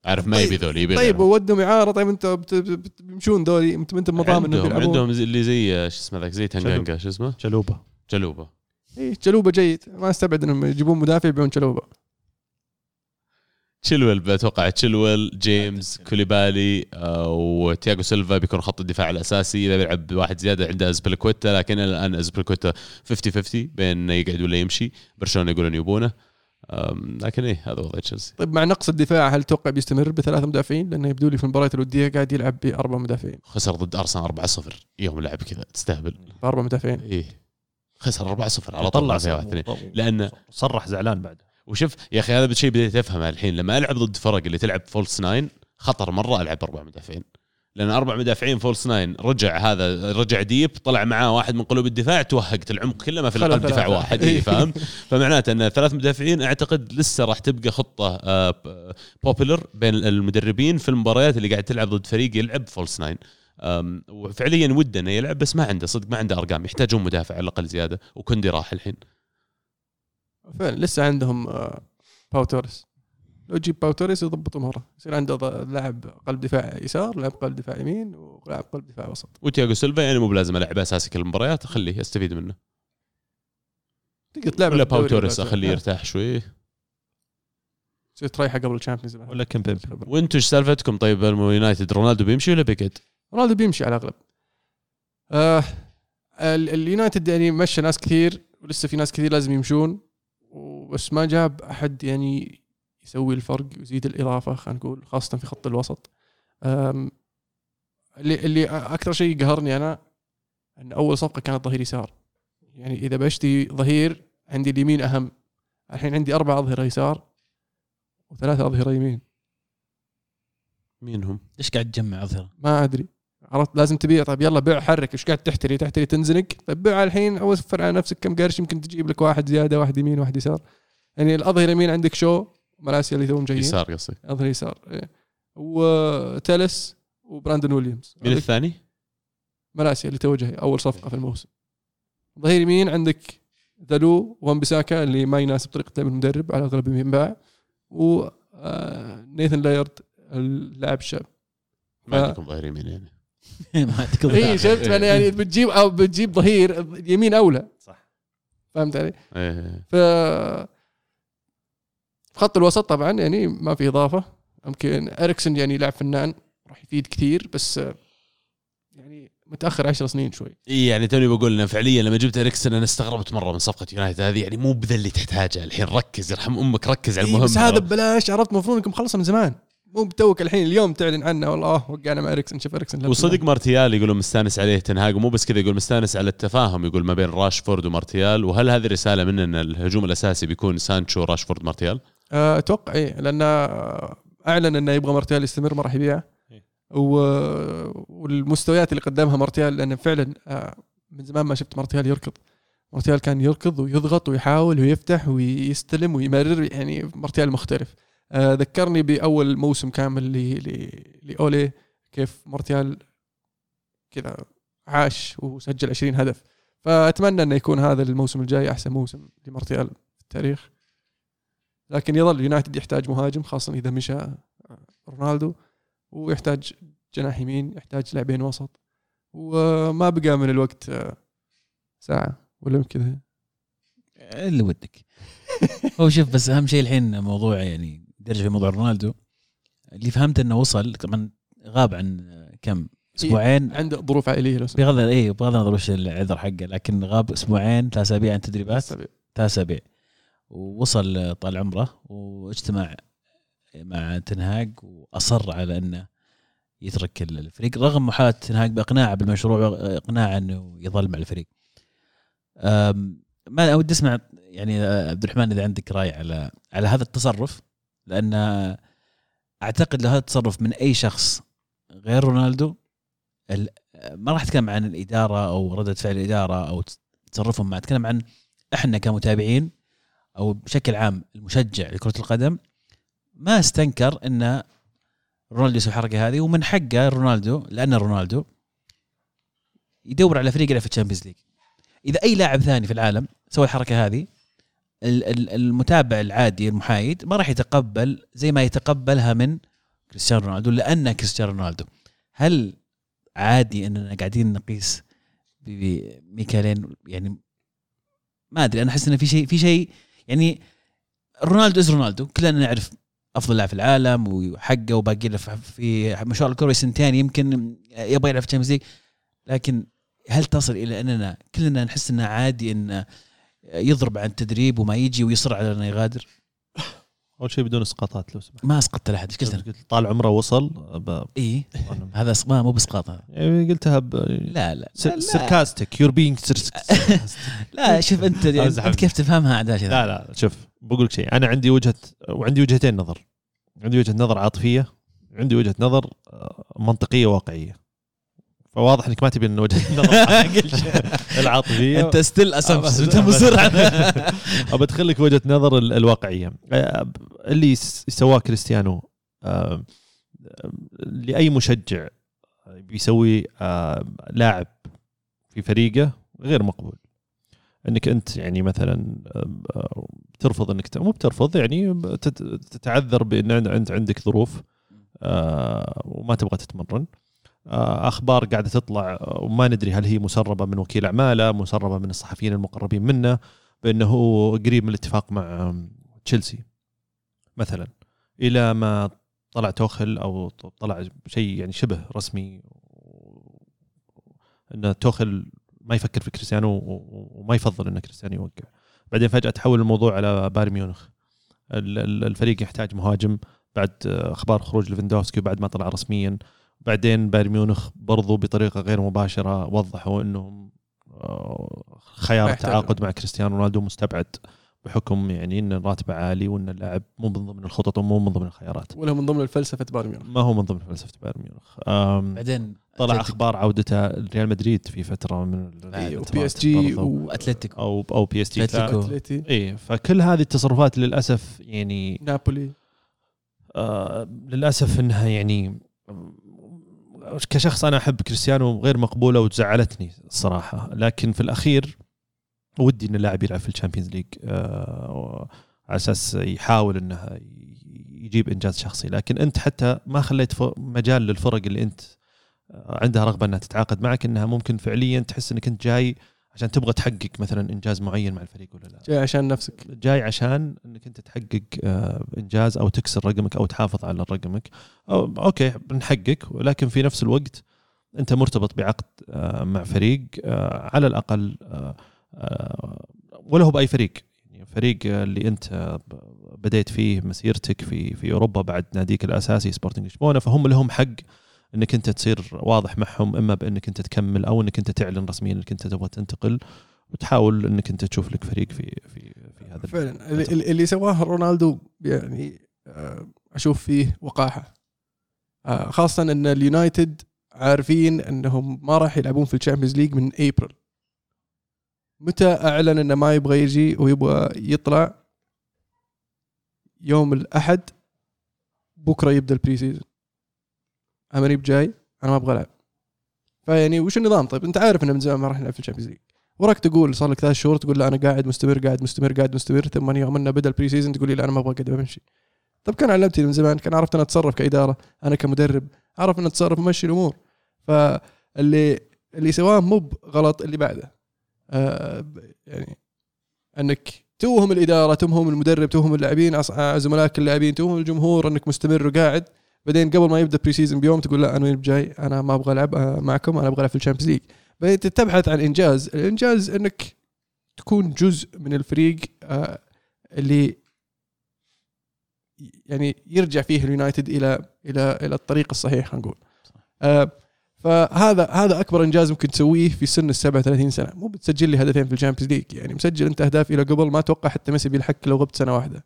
عارف ما يبي ذول يبي طيب. وودهم إعارة طيب انت بت- بت- بيمشون ذولي انت انت مضامن عندهم عندهم زي- اللي زي آه، شو اسمه ذاك زي تنجانجا شو اسمه؟ تشلوبه تشلوبه إيه تشلوبه جيد. ما أستبعد إنهم يجيبون مدافع يبيعون تشلوبه تشيلويل بتوقع تشيلويل جيمس كوليبالي آه، وتياغو سيلفا بيكون خط الدفاع الأساسي. إذا بيلعب واحد زيادة عنده أزبلكويتا لكن الآن أزبلكويتا 50 50 بين يقعد ولا يمشي. برشلونة يقولون يبونه. لكن إيه هذا وضع تشيلسي. طيب مع نقص الدفاع هل تتوقع بيستمر بثلاث مدافعين؟ لأنه يبدو لي في المباريات الودية قاعد يلعب بأربع مدافعين. خسر ضد أرسنال 4-0 يوم لعب كذا تستهبل. بأربع مدافعين. إيه. خسر 4-0 على طول طلع ما فيها واحد اثنين. لأن صرح زعلان بعد. وشوف يا أخي هذا شيء بديت أفهمه الحين. لما ألعب ضد فرق اللي تلعب false nine خطر مرة ألعب أربع مدافعين. لأن أربع مدافعين false nine. رجع هذا رجع deep طلع معاه واحد من قلوب الدفاع توهقت العمق كله ما في قلب دفاع. واحد إي فاهم *laughs* فمعناته أن ثلاث مدافعين أعتقد لسه راح تبقى خطة popular بين المدربين في المباريات اللي قاعد تلعب ضد فريق يلعب false nine. وفعليا وده إنه يلعب بس ما عنده صدق ما عنده أرقام. يحتاجون مدافع على الأقل زيادة. وكندي راح الحين. فعلا لسه عندهم آه، باو توريس لو تجيب باو توريس يضبط اموره يصير عنده لاعب قلب دفاع يسار لاعب قلب دفاع يمين ولاعب قلب دفاع وسط. وتياغو سيلفا يعني مو بلازم ألعب أساسي كل المباريات اخليه استفيد منه. تقدر تلعب ولا في الدوري باو توريس ولا- أخليه يرتاح شوي. تصير تريحه قبل الشامبيونز ولا كمبيمبي وأنتم إيش سالفتكم؟ طيب اليونايتد رونالدو بيمشي ولا بيقعد؟ رونالدو بيمشي على الأغلب. آه ال- اليونايتد يعني مشى ناس كثير ولسه في ناس كثير لازم يمشون بس ما جاب أحد يعني يسوي الفرق ويزيد الإضافة خلينا نقول خاصة في خط الوسط. اللي اللي أكثر شيء قهرني أنا إن أول صفقة كانت ظهير يسار. يعني إذا بشتي ظهير عندي اليمين أهم. الحين عندي أربع اظهره يسار وثلاثة اظهره يمين. مين هم؟ ليش قاعد تجمع أظهرة؟ ما أدري. عرفت؟ لازم تبيع. طيب يلا بيع حرك. إيش قاعد تحتري؟ تحتري تنزنق طيب بيع الحين. اوفر على نفسك كم قرش؟ يمكن تجيب لك واحد زيادة واحد يمين واحد يسار. يعني الأظهر يمين عندك شو؟ ملاسيا اللي توهم جايين. يسار قصدي أظهر يسار إيه. وتلس وبراندون ويليامز. مين عندك الثاني؟ ملاسيا اللي تو جاي أول صفقة في الموسم. ظهير يمين عندك دالو ووان بيساكا اللي ما يناسب طريقة لعب المدرب على اغلب ينباع و آه، إيثان ليرد اللاعب الشاب. ما ف- عندكم ظهير يمين يعني. *laughs* ما تقدر اي شفت؟ أنا يعني بتجيب أو بتجيب ظهير يمين أولى. صح. فهمت علي؟ إيه ف في خط الوسط طبعا يعني ما في إضافة. يمكن إريكسن يعني لاعب فنان راح يفيد كثير بس يعني متأخر 10 سنين شوي. إي يعني توني بقول إنه فعليا لما جبت إريكسن أنا استغربت مرة من صفقة يونايتد هذه يعني مو بذا اللي تحتاجه الحين. ركز يرحم أمك ركز على إيه المهم. بس هذا ببلاش عرفت المفروض إنكم خلصها من زمان. مو بتوك الحين اليوم تعلن عنه. والله وقعنا مع إريكسن شوف إريكسن وصدق. مارتيال يقولون مستانس عليه تين هاج ومو بس كذا يقول مستانس على التفاهم يقول ما بين راشفورد ومارتيال. وهل هذه رسالة منه إن الهجوم الأساسي بيكون سانشو راشفورد مارتيال؟ آه، أتوقع إيه لأن آه، أعلن إنه يبغى مارتيال يستمر ما راح يبيعه إيه. والمستويات اللي قدمها مارتيال لأنه فعلا آه، من زمان ما شفت مارتيال يركض مارتيال كان يركض ويضغط ويحاول ويفتح ويستلم ويمرر يعني مارتيال مختلف ذكرني بأول موسم كامل. لأولي كيف مارتيال كذا عاش وسجل 20 هدف فأتمنى إنه يكون هذا الموسم الجاي أحسن موسم لمارتيال في التاريخ لكن يظل يونايتد يحتاج مهاجم خاصة إذا مشى رونالدو ويحتاج جناح يمين يحتاج لاعبين وسط وما بقى من الوقت آه، ساعة ولا كذا اللي ودك. هو شوف بس أهم شيء الحين موضوع يعني درجة في موضوع رونالدو. اللي فهمت إنه وصل طبعا غاب عن كم؟ أسبوعين؟ عنده ظروف عائلية لو. بغض اي بغض النظر وش العذر حقه لكن غاب أسبوعين ثلاث أسابيع عن تدريبات. ثلاث أسابيع. ووصل طال عمره واجتمع مع تنهاج وأصر على أنه يترك الفريق رغم محاولة تنهاج بإقناعه بالمشروع واقناعه إنه يظل مع الفريق. ما أود أسمع يعني عبد الرحمن إذا عندك رأي على على هذا التصرف لأن أعتقد لو هذا التصرف من أي شخص غير رونالدو ال- ما راح أتكلم عن الإدارة أو ردة فعل الإدارة أو تصرفهم ما أتكلم عن إحنا كمتابعين أو بشكل عام المشجع لكرة القدم ما استنكر إن رونالدو يسوي الحركة هذه ومن حقه رونالدو لأنه رونالدو يدور على فريق يلعب في الـ Champions League. إذا أي لاعب ثاني في العالم سوى الحركة هذه ال- ال- المتابع العادي المحايد ما راح يتقبل زي ما يتقبلها من كريستيانو رونالدو لأنه كريستيانو رونالدو. هل عادي إننا قاعدين نقيس بمكيالين يعني ما أدري أنا أحس انه في شيء في شيء يعني رونالدو is رونالدو. كلنا نعرف أفضل لاعب في العالم وحقه وباقي له في- مشوار الكروي سنتين يمكن يبغى يلعب في ال Champions League لكن هل تصل إلى أننا كلنا نحس إنه عادي إنه يضرب عن التدريب وما يجي ويصر على إنه يغادر؟ أول شيء بدون إسقاطات لو سمحت. ما أسقطت احد إيش قلت؟ قلت طال عمره وصل ب... إي هذا ما مو باسقاط يعني قلتها ب... لا لا سركاستك يور بينج لا شوف أنت يعني أنت كيف تفهمها عداش لا لا شوف بقول لك شيء. أنا عندي وجهة وعندي وجهتين نظر. عندي وجهة نظر عاطفية عندي وجهة نظر آه، منطقية واقعية. فواضح إنك ما تبي ان وجهه *laughs* *laughs* العاطفية. أنت ستيل اسامبشن أنت مصر ابى *laughs* لك وجهة نظر ال- الواقعية. آه، اللي سواه كريستيانو آه، لأي مشجع بيسوي آه، لاعب في فريقه غير مقبول. إنك أنت يعني مثلا ترفض إنك مو بترفض يعني تت- تتعذر بإن عند عندك ظروف وما تبغى تتمرن. أخبار قاعدة تطلع آه، وما ندري هل هي مسربة من وكيل أعماله مسربة من الصحفيين المقربين منه بأنه قريب من الاتفاق مع تشيلسي مثلا. إلى ما طلع توخل أو طلع شيء يعني شبه رسمي أن توخل ما يفكر في كريستيانو وما يفضل أن كريستيانو يوقع. بعدين فجأة تحول الموضوع على بايرن ميونخ. ال- ال- الفريق يحتاج مهاجم بعد آه، أخبار خروج ليفندوفسكي وبعد ما طلع رسميا. بعدين بايرن ميونخ برضو بطريقة غير مباشرة وضحوا إنهم آه، خيار. التعاقد مع كريستيانو رونالدو مستبعد بحكم يعني إن راتبه عالي وإن اللاعب مو من ضمن الخطط ومو من ضمن الخيارات. ولا من ضمن الفلسفة بايرن ميونخ. ما هو من ضمن فلسفة بايرن ميونخ. بعدين طلع أخبار عودته ريال مدريد في فترة من ال- و PSG. واتلتيكو أو أو PSG. واتلتي اي فكل هذه التصرفات للأسف يعني نابولي. آه للأسف إنها يعني كشخص أنا أحب كريستيانو غير مقبولة وزعلتني الصراحه لكن في الأخير ودي إن اللاعب يلعب في ال Champions League آه على أساس يحاول إنه يجيب إنجاز شخصي. لكن أنت حتى ما خليت مجال للفرق اللي أنت آه، عندها رغبه إنها تتعاقد معك إنها ممكن فعليا تحس إنك أنت جاي عشان تبغى تحقق مثلا إنجاز معين مع الفريق ولا لا؟ جاي عشان نفسك. جاي عشان إنك أنت تحقق آه، إنجاز أو تكسر رقمك أو تحافظ على رقمك. أو أوكي بنحقق ولكن في نفس الوقت أنت مرتبط بعقد آه، مع فريق آه، على الأقل ولا هو بأي فريق. يعني فريق اللي أنت بديت فيه مسيرتك في في أوروبا بعد ناديك الأساسي سبورتنج لشبونه فهم لهم حق إنك أنت تصير واضح معهم إما بإنك أنت تكمل أو إنك أنت تعلن رسميا إنك أنت تبغى تنتقل وتحاول إنك أنت تشوف لك فريق في في في هذا فعلا. اللي, اللي سواه رونالدو يعني آه، أشوف فيه وقاحة. آه، خاصة إن اليونايتد عارفين إنهم ما راح يلعبون في ال Champions League من ابريل متى أعلن إنه ما يبغى يجي ويبغى يطلع؟ يوم الأحد بكرة يبدأ ال pre-season ماني بجاي أنا ما أبغى ألعب. فيعني وش النظام؟ طيب أنت عارف إنه من زمان ما راح نلعب في ال Champions League. وراك تقول صار لك ثلاث شهور تقول لا أنا قاعد مستمر قاعد مستمر قاعد مستمر ثم يوم أنه بدأ ال pre-season تقول لي لا أنا ما أبغى اقعد بمشي. طب كان علمتني من زمان كان عرفت أنا أتصرف كإدارة أنا كمدرب اعرف ان أتصرف ومشي الأمور. فاللي اللي سواه مو غلط اللي بعده. آه يعني أنك توهم الإدارة توهم المدرب توهم اللاعبين آه، زملائك اللاعبين توهم الجمهور أنك مستمر وقاعد. بعدين قبل ما يبدأ pre-season بيوم تقول لا أنا ماني بجاي أنا ما أبغى ألعب آه، معكم أنا أبغى ألعب في ال Champions League. بعدين تبحث عن إنجاز. الإنجاز إنك تكون جزء من الفريق آه، اللي يعني يرجع فيه اليونايتد إلى إلى إلى الطريق الصحيح خلينا نقول. آه، فهذا هذا أكبر إنجاز ممكن تسويه في سن ال 37 سنة. مو بتسجل لي هدفين في ال Champions League يعني مسجل أنت أهداف اللي قبل ما أتوقع حتى ميسي بيلحق لو غبت سنة واحدة.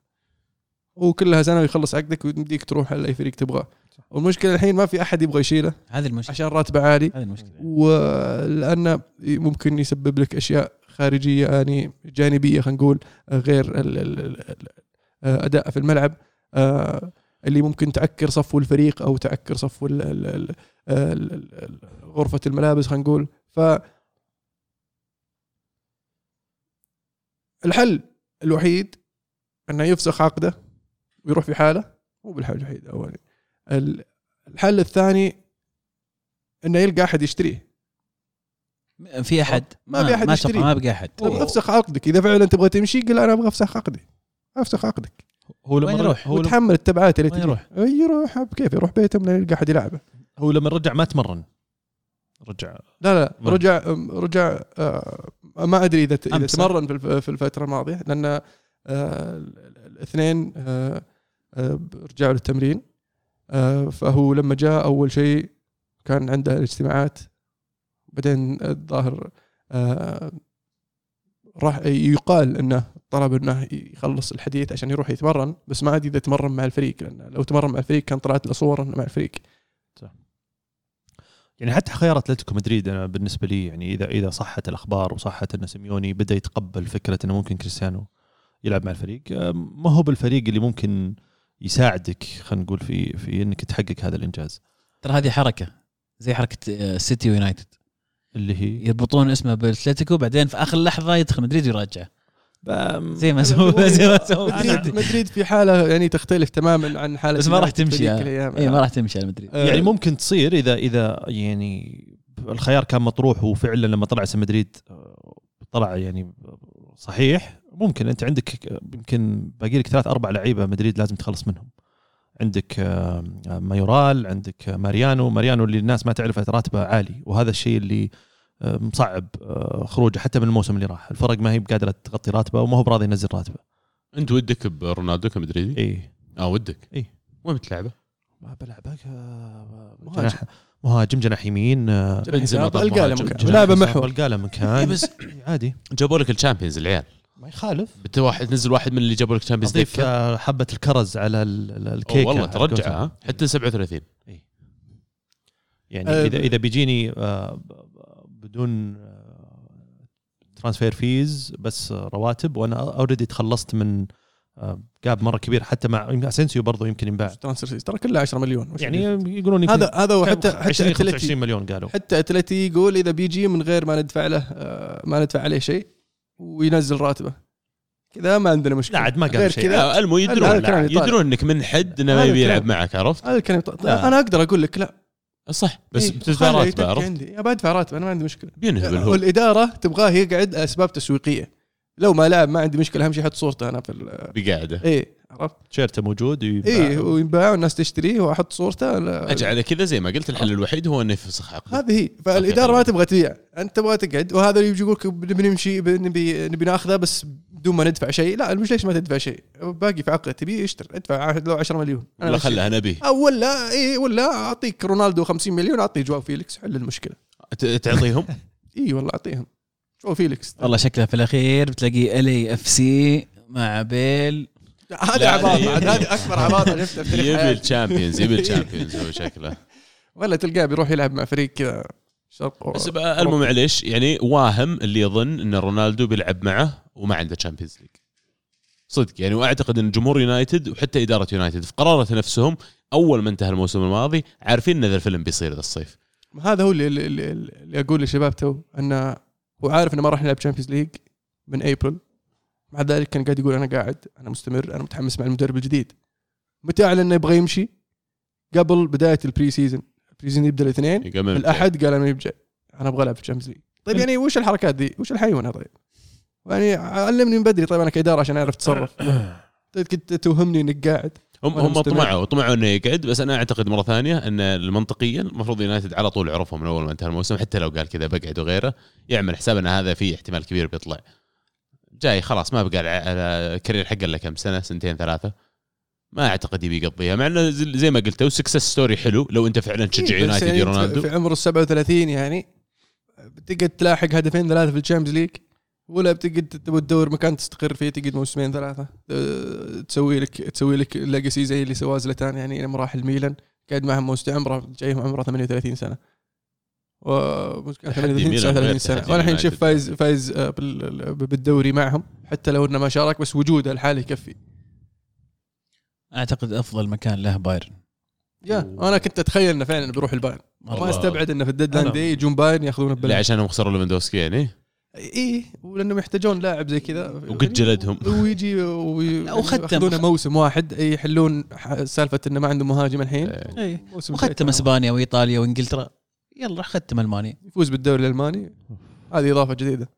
وكلها سنه ويخلص عقدك ويمديك تروح لاي فريق تبغاه. والمشكلة الحين ما في أحد يبغى يشيله هذه المشكلة. عشان راتبه عالي. هذه المشكلة. ولأنه ممكن يسبب لك أشياء خارجية يعني جانبية خلينا نقول غير أداء في الملعب. آه، اللي ممكن تعكر صفو الفريق أو تعكر صفو غرفة الملابس خلينا نقول. ف الحل الوحيد أنه يفسخ عقده. ويروح في حالة مو بالحل الوحيد اولي ال- الحل الثاني إنه يلقى أحد يشتريه. في أحد. ما في أحد ما يشتريه. أتوقع ما بقى أحد. طب أفسخ عقدك. إذا فعلا تبغى تمشي قل أنا أبغى أفسخ عقدي. أفسخ عقدك. هو لما يروح؟ هو وتحمل التبعات اللي يروح؟ يروح بكيف يروح بيته من يلقى أحد يلعبه. هو لما رجع ما تمرن. رجع. لا لا وين؟ رجع رجع آه، ما أدري إذا إذا. تمرن في الف- في الفترة الماضية لأن آه، الاثنين آه، رجعوا للتمرين آه، فهو لما جاء أول شيء كان عنده الاجتماعات. بعدين الظاهر آه، راح يقال إنه طلب إنه يخلص الحديث عشان يروح يتمرن بس ما ادري اذا تمرن مع الفريق لأن لو تمرن مع الفريق كان طلعت له صور إنه مع الفريق. يعني حتى خيار اتلتيكو مدريد أنا بالنسبة لي يعني إذا إذا صحت الأخبار وصحت إن سيميوني بدأ يتقبل فكرة إنه ممكن كريستيانو يلعب مع الفريق ما هو بالفريق اللي ممكن يساعدك خلينا نقول في في إنك تحقق هذا الإنجاز. ترى هذه حركة زي حركة آه، سيتي ويونايتد اللي هي؟ يربطون اسمه بالاتلتيكو بعدين في آخر لحظة يدخل مدريد ويرجع بأم، *laughs* زي ما سووا زي ما سووا مدريد. مدريد في حالة يعني تختلف تماما عن حالة بس ما راح تمشي. آه. اي ما راح تمشي على مدريد. آه، يعني ممكن تصير إذا إذا يعني الخيار كان مطروح وفعلا لما طلع اسم مدريد آه، طلع يعني صحيح ممكن انت عندك يمكن باقي لك ثلاث أربع لعيبه مدريد لازم تخلص منهم. عندك آه، مايورال عندك ماريانو. ماريانو اللي الناس ما تعرفه راتبه عالي وهذا الشيء اللي آه، مصعب آه، خروجه حتى من الموسم اللي راح. الفرق ما هي بقادرة تغطي راتبه وما هو براضي ينزل راتبه. انت ودك برونالدو كمدريدي؟ إي. آه ودك. إيه. وين بتلعبه؟ ما بلعبك آه، مهاجم. جناح مهاجم جناح يمين آه، بنزيما القى له. مكان. يسار محور. والقى له مكان. بس عادي. جابوا لك ال Champions العيال. ما يخالف. بت واحد تنزل واحد من اللي جابوا لك ال Champions أضيف دكه آه، حبة الكرز على ال- ال- أوه الكيكه والله على ترجع حتى 37 يعني آه، إذا اذا بيجيني آه، بدون transfer fees بس آه، رواتب وأنا already تخلصت من آه، جاب مرة كبير حتى مع اسينسيو برضه يمكن ينباع. transfer fees ترى كلها 10 مليون يعني يعني يقولون يمكن هذا هذا هو حتى حتى 20 اتلتي 25 مليون قالوا. حتى اتلتي يقول إذا بيجي من غير ما ندفع له آه، ما ندفع عليه شيء وينزل راتبه كذا ما عندنا مشكلة لا عاد ما قال شيء. كذا لا المو يدرون يطالع. يدرون إنك من حد إنه ما يبي يلعب. معك عرفت؟ هذا الكلام لا. أنا أقدر أقول لك لا صح بس إيه، بتدفع راتبه عرفت؟ عندي بدفع راتب أنا ما عندي مشكلة بينهبل هو والإدارة تبغاه يقعد أسباب تسويقية لو ما لعب ما عندي مشكلة أهم شيء يحط صورته أنا في بقاعده إيه عرفت؟ تيشيرته موجود ويباع. إيه وينباع والناس تشتريه وأحط صورته لا- أجي على كذا زي ما قلت الحل الوحيد هو إنه يفسخ عقده هذه هي. فالإدارة ما تبغى تبيع. أنت تبغى تقعد. وهذا اللي يجي يقول لك بنبي نمشي بنبي نبي ناخذه بس بدون ما ندفع شيء. لا مش ليش ما تدفع شيء؟ باقي في عقده تبي اشتر ادفع لو 10 مليون. أنا ولا. خلها نبي. أو ولا إي ولا أعطيك رونالدو 50 مليون اعطيه جواو فيليكس حل المشكلة. تعطيهم؟ *laughs* إي والله أعطيهم. جواو فيليكس. والله شكله في الأخير بتلاقي LAFC مع بيل. هذه لا، عباطة عاد هذه أكبر عباطة شفتها في تاريخ يبي حياتي. ال Champions يبي *laughs* ال Champions هو شكله. ولا تلقاه بيروح يلعب مع فريق كذا شرق بس بقى المهم معليش يعني واهم اللي يظن إن رونالدو بيلعب معه وما عنده Champions League صدق يعني وأعتقد إن جمهور يونايتد وحتى إدارة يونايتد في قرارة نفسهم أول ما انتهى الموسم الماضي عارفين إن ذا الفيلم بيصير ذا الصيف. هذا هو اللي, اللي, اللي, أقول للشباب تو إنه هو عارف إنه ما راح نلعب Champions League من ابريل مع ذلك كان قاعد يقول أنا قاعد أنا مستمر أنا متحمس مع المدرب الجديد. متى أعلن إنه يبغى يمشي؟ قبل بداية ال pre-season ال pre-season يبدأ الاثنين. الأحد. قال أنا يبجع أنا أبغى ألعب في ال Champions League طيب يعني وش الحركات دي؟ وش الحيوانة طيب؟ يعني علمني من بدري. طيب أنا كإدارة عشان أعرف أتصرف. *coughs* طيب كنت توهمني إنك قاعد. هم هم. طمعوا طمعوا إنه يقعد بس أنا أعتقد مرة ثانية إن المنطقيا المفروض يونايتد على طول عرفوا من أول ما انتهى الموسم. حتى لو قال كذا بقعد وغيره يعمل حساب إن هذا فيه احتمال كبير بيطلع. جاي خلاص ما بقى ال career حقه إلا كم سنة سنتين ثلاثة. ما أعتقد يبي يقضيها مع إنه زي ما قلت success story حلو لو أنت فعلا تشجع إيه، بس يونايتد يا رونالدو في عمر ال 37 يعني بتقعد تلاحق هدفين ثلاثة في ال Champions League ولا بتقعد تبغى تدور مكان تستقر فيه تقعد موسمين ثلاثة أه، تسوي لك تسوي لك legacy زي اللي سواه زلاتان يعني لما راح الميلان قاعد معهم موسم عمره جايهم عمره 38 سنة. و 38 ميلان 39 غير سنة. تحدي وأنا الحين يونايتد. شوف فايز فايز آه، بال- بالدوري معهم حتى لو إنه ما شارك بس وجوده الحالي يكفي. أعتقد أفضل مكان له بايرن. يا أنا كنت أتخيل إنه فعلا بيروح البايرن. ما. أستبعد إنه في ال deadline أنا- دي يجون بايرن ياخذون لا البلد عشانهم خسروا ليفاندوفسكي يعني؟ اي ولأنهم يحتاجون لاعب زي كذا. وقد جلدهم. ويجي وي- *laughs* لا، وختم. يأخذونه موسم واحد. يحلون ح- سالفة إنه ما عنده مهاجم الحين. إيه. اي موسم وختم أسبانيا وإيطاليا وإنجلترا. يلا ختم المانيا يفوز بالدوري الألماني؟ هذه إضافة جديدة.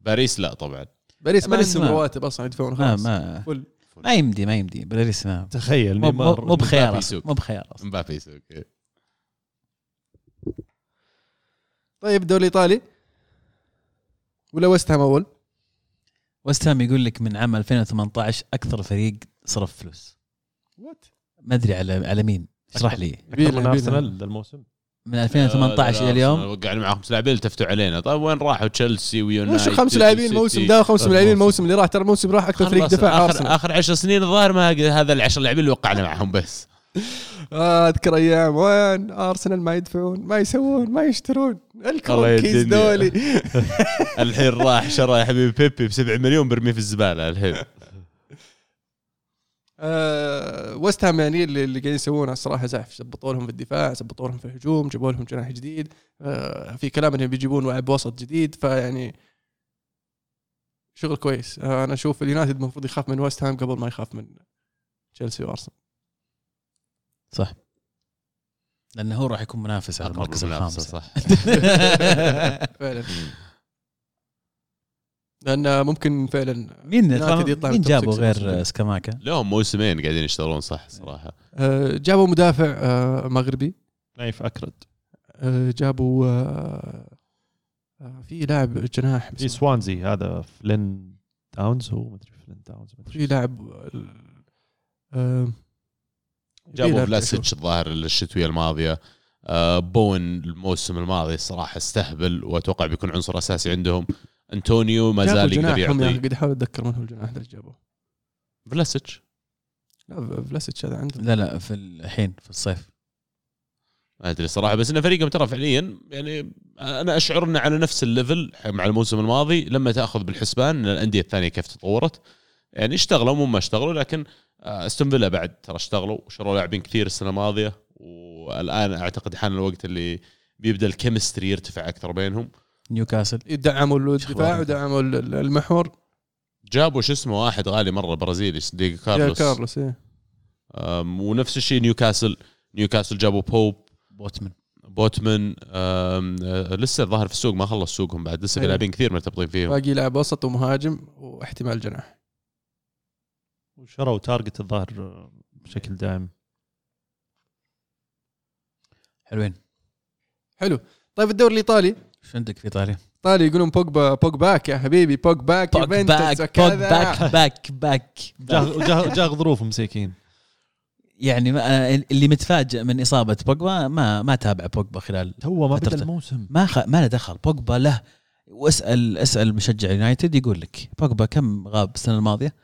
باريس لا طبعا. باريس ما ما- رواتب أصلا يدفعون خلاص. ما. full. ما يمدي ما يمدي. باريس ما. تخيل مو- مو نيمار مو بخيار. مو بخيار. مبابي يسوق إيه. طيب الدوري الايطالي ولا ويست هام أول؟ ويست هام يقول لك من عام 2018 أكثر فريق صرف فلوس. what ما أدري على على مين. اشرح لي. أكثر. من أرسنال ذا الموسم. من 2018 إلى اليوم؟ وقعنا معهم خمس لاعبين التفتوا علينا. طيب وين راحوا؟ تشيلسي ويونايتد وش خمس لاعبين؟ الموسم ده وخمس لاعبين الموسم اللي راح ترى الموسم اللي راح أكثر فريق دفاع آخر آخر 10 سنين الظاهر ما هذا العشر لاعبين اللي وقعنا معهم بس. آه، أذكر أيام وين آرسنال ما يدفعون ما يسوون ما يشترون. الدنيا. دولي. *laughs* الحين راح شرى يا حبيبي بيبي ب 7 مليون برميه في الزبالة الحين. آه، ويست هام يعني اللي, اللي قاعدين يسوونه الصراحة زحف زبطوا لهم في الدفاع زبطوا لهم في الهجوم جابوا لهم جناح جديد. آه، في كلام إنهم بيجيبون لاعب وسط جديد. فيعني شغل كويس. آه، أنا أشوف اليونايتد المفروض يخاف من ويست هام قبل ما يخاف من تشيلسي وارسنال صح. لأنه هو راح يكون منافس على المركز الخامس. صح. *laughs* فعلا. *laughs* مم. لأن ممكن فعلا مين يطلع مين جابوا غير. سكاماكا؟ لهم موسمين قاعدين يشتغلون صح صراحة. آه، جابوا مدافع آه، مغربي. نايف أكرد. آه، جابوا في لاعب جناح في سوانزي هذا فلين داونز هو ما أدري فلين داونز ما في لاعب جابوا فلاسيتش الظاهر الشتويه الماضية. بون الموسم الماضي الصراحه استهبل وأتوقع بيكون عنصر أساسي عندهم. انطونيو ما زال يقدر يعطي. قاعد احاول أتذكر من هو الجناح اللي جابوه. فلاسيتش. لا فلاسيتش هذا عندهم. لا لا في الحين في الصيف. ما أدري صراحة بس انه فريقهم ترى فعليا يعني أنا أشعر إنه على نفس ال level مع الموسم الماضي لما تأخذ بالحسبان إن الأندية الثانية كيف تطورت. يعني اشتغلوا مو ما اشتغلوا لكن آه، أستون فيلا بعد ترى اشتغلوا وشروا لاعبين كثير السنة الماضية والآن أعتقد حان الوقت اللي بيبدأ ال chemistry يرتفع أكثر بينهم. نيوكاسل. دعموا الدفاع. ودعموا ال- المحور. جابوا شو اسمه واحد غالي مرة برازيلي ديجو كارلوس. كارلوس. أم، ونفس الشيء نيوكاسل. نيوكاسل جابوا بوب. بوتمن. بوتمان أم، أه، لسه الظاهر في السوق ما خلص سوقهم بعد. لسه في أيوة. لاعبين كثير مرتبطين فيهم. باقي لاعب وسط ومهاجم واحتمال جناح. وشروا تارجت الظاهر بشكل دائم. حلوين. حلو. طيب الدوري الإيطالي. شو عندك في ايطاليا؟ ايطالي يقولون بوجبا Pogback يا حبيبي Pogback Pogback وكذا back back back. جاء جاء جاء ظروف مساكين. يعني ما اللي متفاجئ من إصابة بوجبا ما ما تابع بوجبا خلال هو ما بدأ. الموسم. ما خ... ما له دخل. بوجبا له. واسال اسأل مشجع يونايتد يقول لك بوجبا كم غاب السنة الماضية؟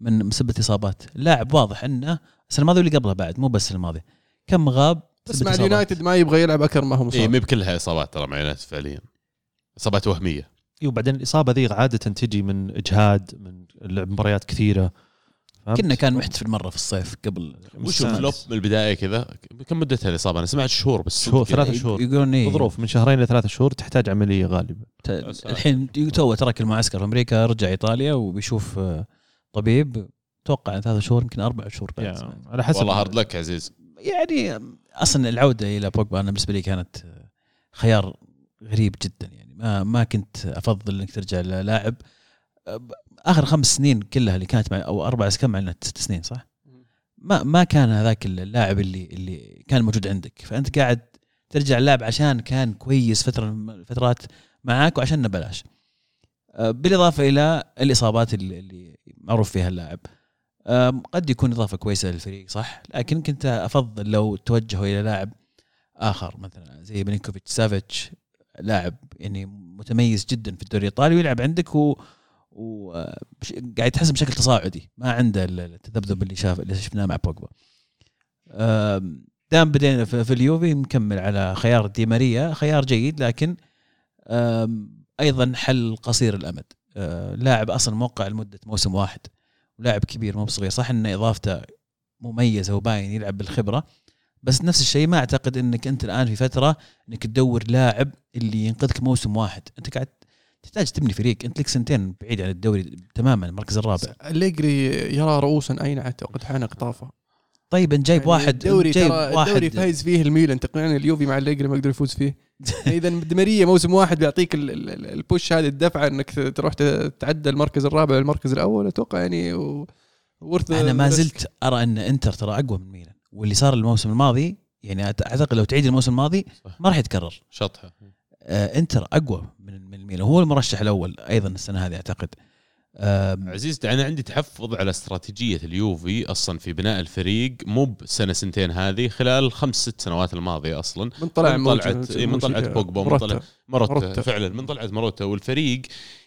من مسبه إصابات؟ لاعب واضح إنه السنة الماضية واللي قبلها بعد مو بس الماضية. كم غاب بس مع. اليونايتد ما يبغى يلعب أكثر ما هو اي مصاب. إيه، مي بكلها اصابات ترى مع يونايتد فعليا. إصابات وهمية. اي وبعدين الإصابة ذي عادة تجي من إجهاد من لعب مباريات كثيرة؟ كنا كان محتفل مرة في الصيف قبل. وش. فلوب من البداية كذا كم مدتها الاصابه أنا سمعت شهور بس شهور كذا. ثلاثة شهور. يقولون إيه. ظروف من شهرين لثلاثة شهور تحتاج عملية غالبا. الحين تو ترك المعسكر في أمريكا رجع إيطاليا وبيشوف آه، طبيب. توقع ثلاث شهور يمكن أربع شهور بعد. يعني على حسب. والله hard luck عزيز. يعني أصلا العودة إلى بوجبا أنا بالنسبة لي كانت خيار غريب جدا يعني. ما ما كنت أفضل إنك ترجع للاعب. آخر خمس سنين كلها اللي كانت مع أو أربع كم مع ست سنين صح؟ ما ما كان هذاك اللاعب اللي اللي كان موجود عندك. فأنت قاعد ترجع اللاعب عشان كان كويس فترة من الفترات معاك وعشان بلاش. آه، بالإضافة إلى الإصابات اللي, اللي معروف فيها اللاعب. قد يكون إضافة كويسة للفريق صح؟ لكن كنت أفضل لو توجهوا إلى لاعب آخر مثلا زي بنيكوفيتش سافيتش لاعب يعني متميز جدا في الدوري الإيطالي ويلعب عندك و وقاعد يتحسن بشكل تصاعدي ما عنده التذبذب اللي شاف اللي شفناه مع بوجبا. دام بدينا في في اليوفي مكمل على خيار دي ماريا خيار جيد لكن أيضا حل قصير الأمد. آه، لاعب أصلا موقع لمدة موسم واحد. ولاعب كبير مو بصغير صح إن إضافته مميزة وباين يلعب بالخبرة بس نفس الشيء ما أعتقد إنك أنت الآن في فترة إنك تدور لاعب اللي ينقذك موسم واحد. أنت قاعد تحتاج تبني فريق. أنت لك سنتين بعيد عن الدوري تماما المركز الرابع. أليجري أرى رؤوسا اينعت وقد حان قطافه طيب انت جايب يعني واحد الدوري جايب ترى واحد. الدوري فايز فيه الميلان تقنعني اليوفي مع أليجري ما يقدر يفوز فيه. *laughs* اذا دمريه موسم واحد بيعطيك ال- ال- ال- ال push هذه الدفعة إنك ت- تروح تتعدى المركز الرابع والمركز الأول أتوقع يعني worth أنا ما. زلت أرى إن إنتر ترى أقوى من ميلان واللي صار الموسم الماضي يعني أعتقد لو تعيد الموسم الماضي. ما راح يتكرر. شطحة. آه إنتر أقوى من من الميلان هو المرشح الأول أيضا السنة هذه أعتقد. آم، عزيز أنا عندي تحفظ على استراتيجية اليوفي أصلا في بناء الفريق مو بسنة سنتين هذه خلال خمس ست سنوات الماضية أصلا من طلع من طلعت- من طلعت بوجبا، من مرتب. طلع- مروتا. فعلا من طلعت مروتا والفريق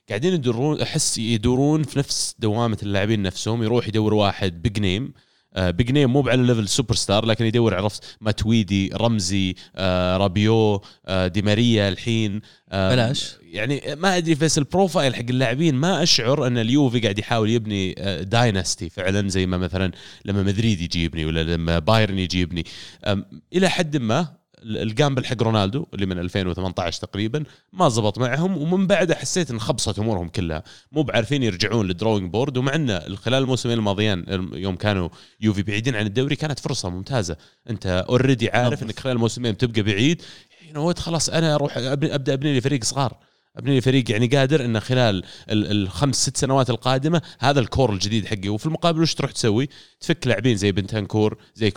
قاعدين يدورون أحس يدورون في نفس دوامة اللاعبين نفسهم يروح يدور واحد big name big name مو على level superstar لكن يدور عرفت ماتويدي رمزي آه رابيو آه دي ماريا الحين آه بلاش. يعني ما أدري بس البروفايل حق اللاعبين ما أشعر أن اليوفي قاعد يحاول يبني آه، dynasty فعلا زي ما مثلا لما مدريد يجي يبني ولا لما بايرن يجي يبني أم، إلى حد ما ال gamble حق رونالدو اللي من 2018 تقريبا ما زبط معهم ومن بعدها حسيت إن خبصت أمورهم كلها. مو بعارفين يرجعون لل drawing board ومع ان خلال الموسمين الماضيين يوم كانوا يوفي بعيدين عن الدوري كانت فرصة ممتازة. أنت already عارف. إنك خلال الموسمين بتبقى بعيد يعني خلاص أنا أروح أبدأ أبني لي فريق صغار. ابني لي فريق يعني قادر إنه خلال ال- الخمس ست سنوات القادمة هذا ال core الجديد حقي. وفي المقابل وش تروح تسوي؟ تفك لاعبين زي بنتانكور زي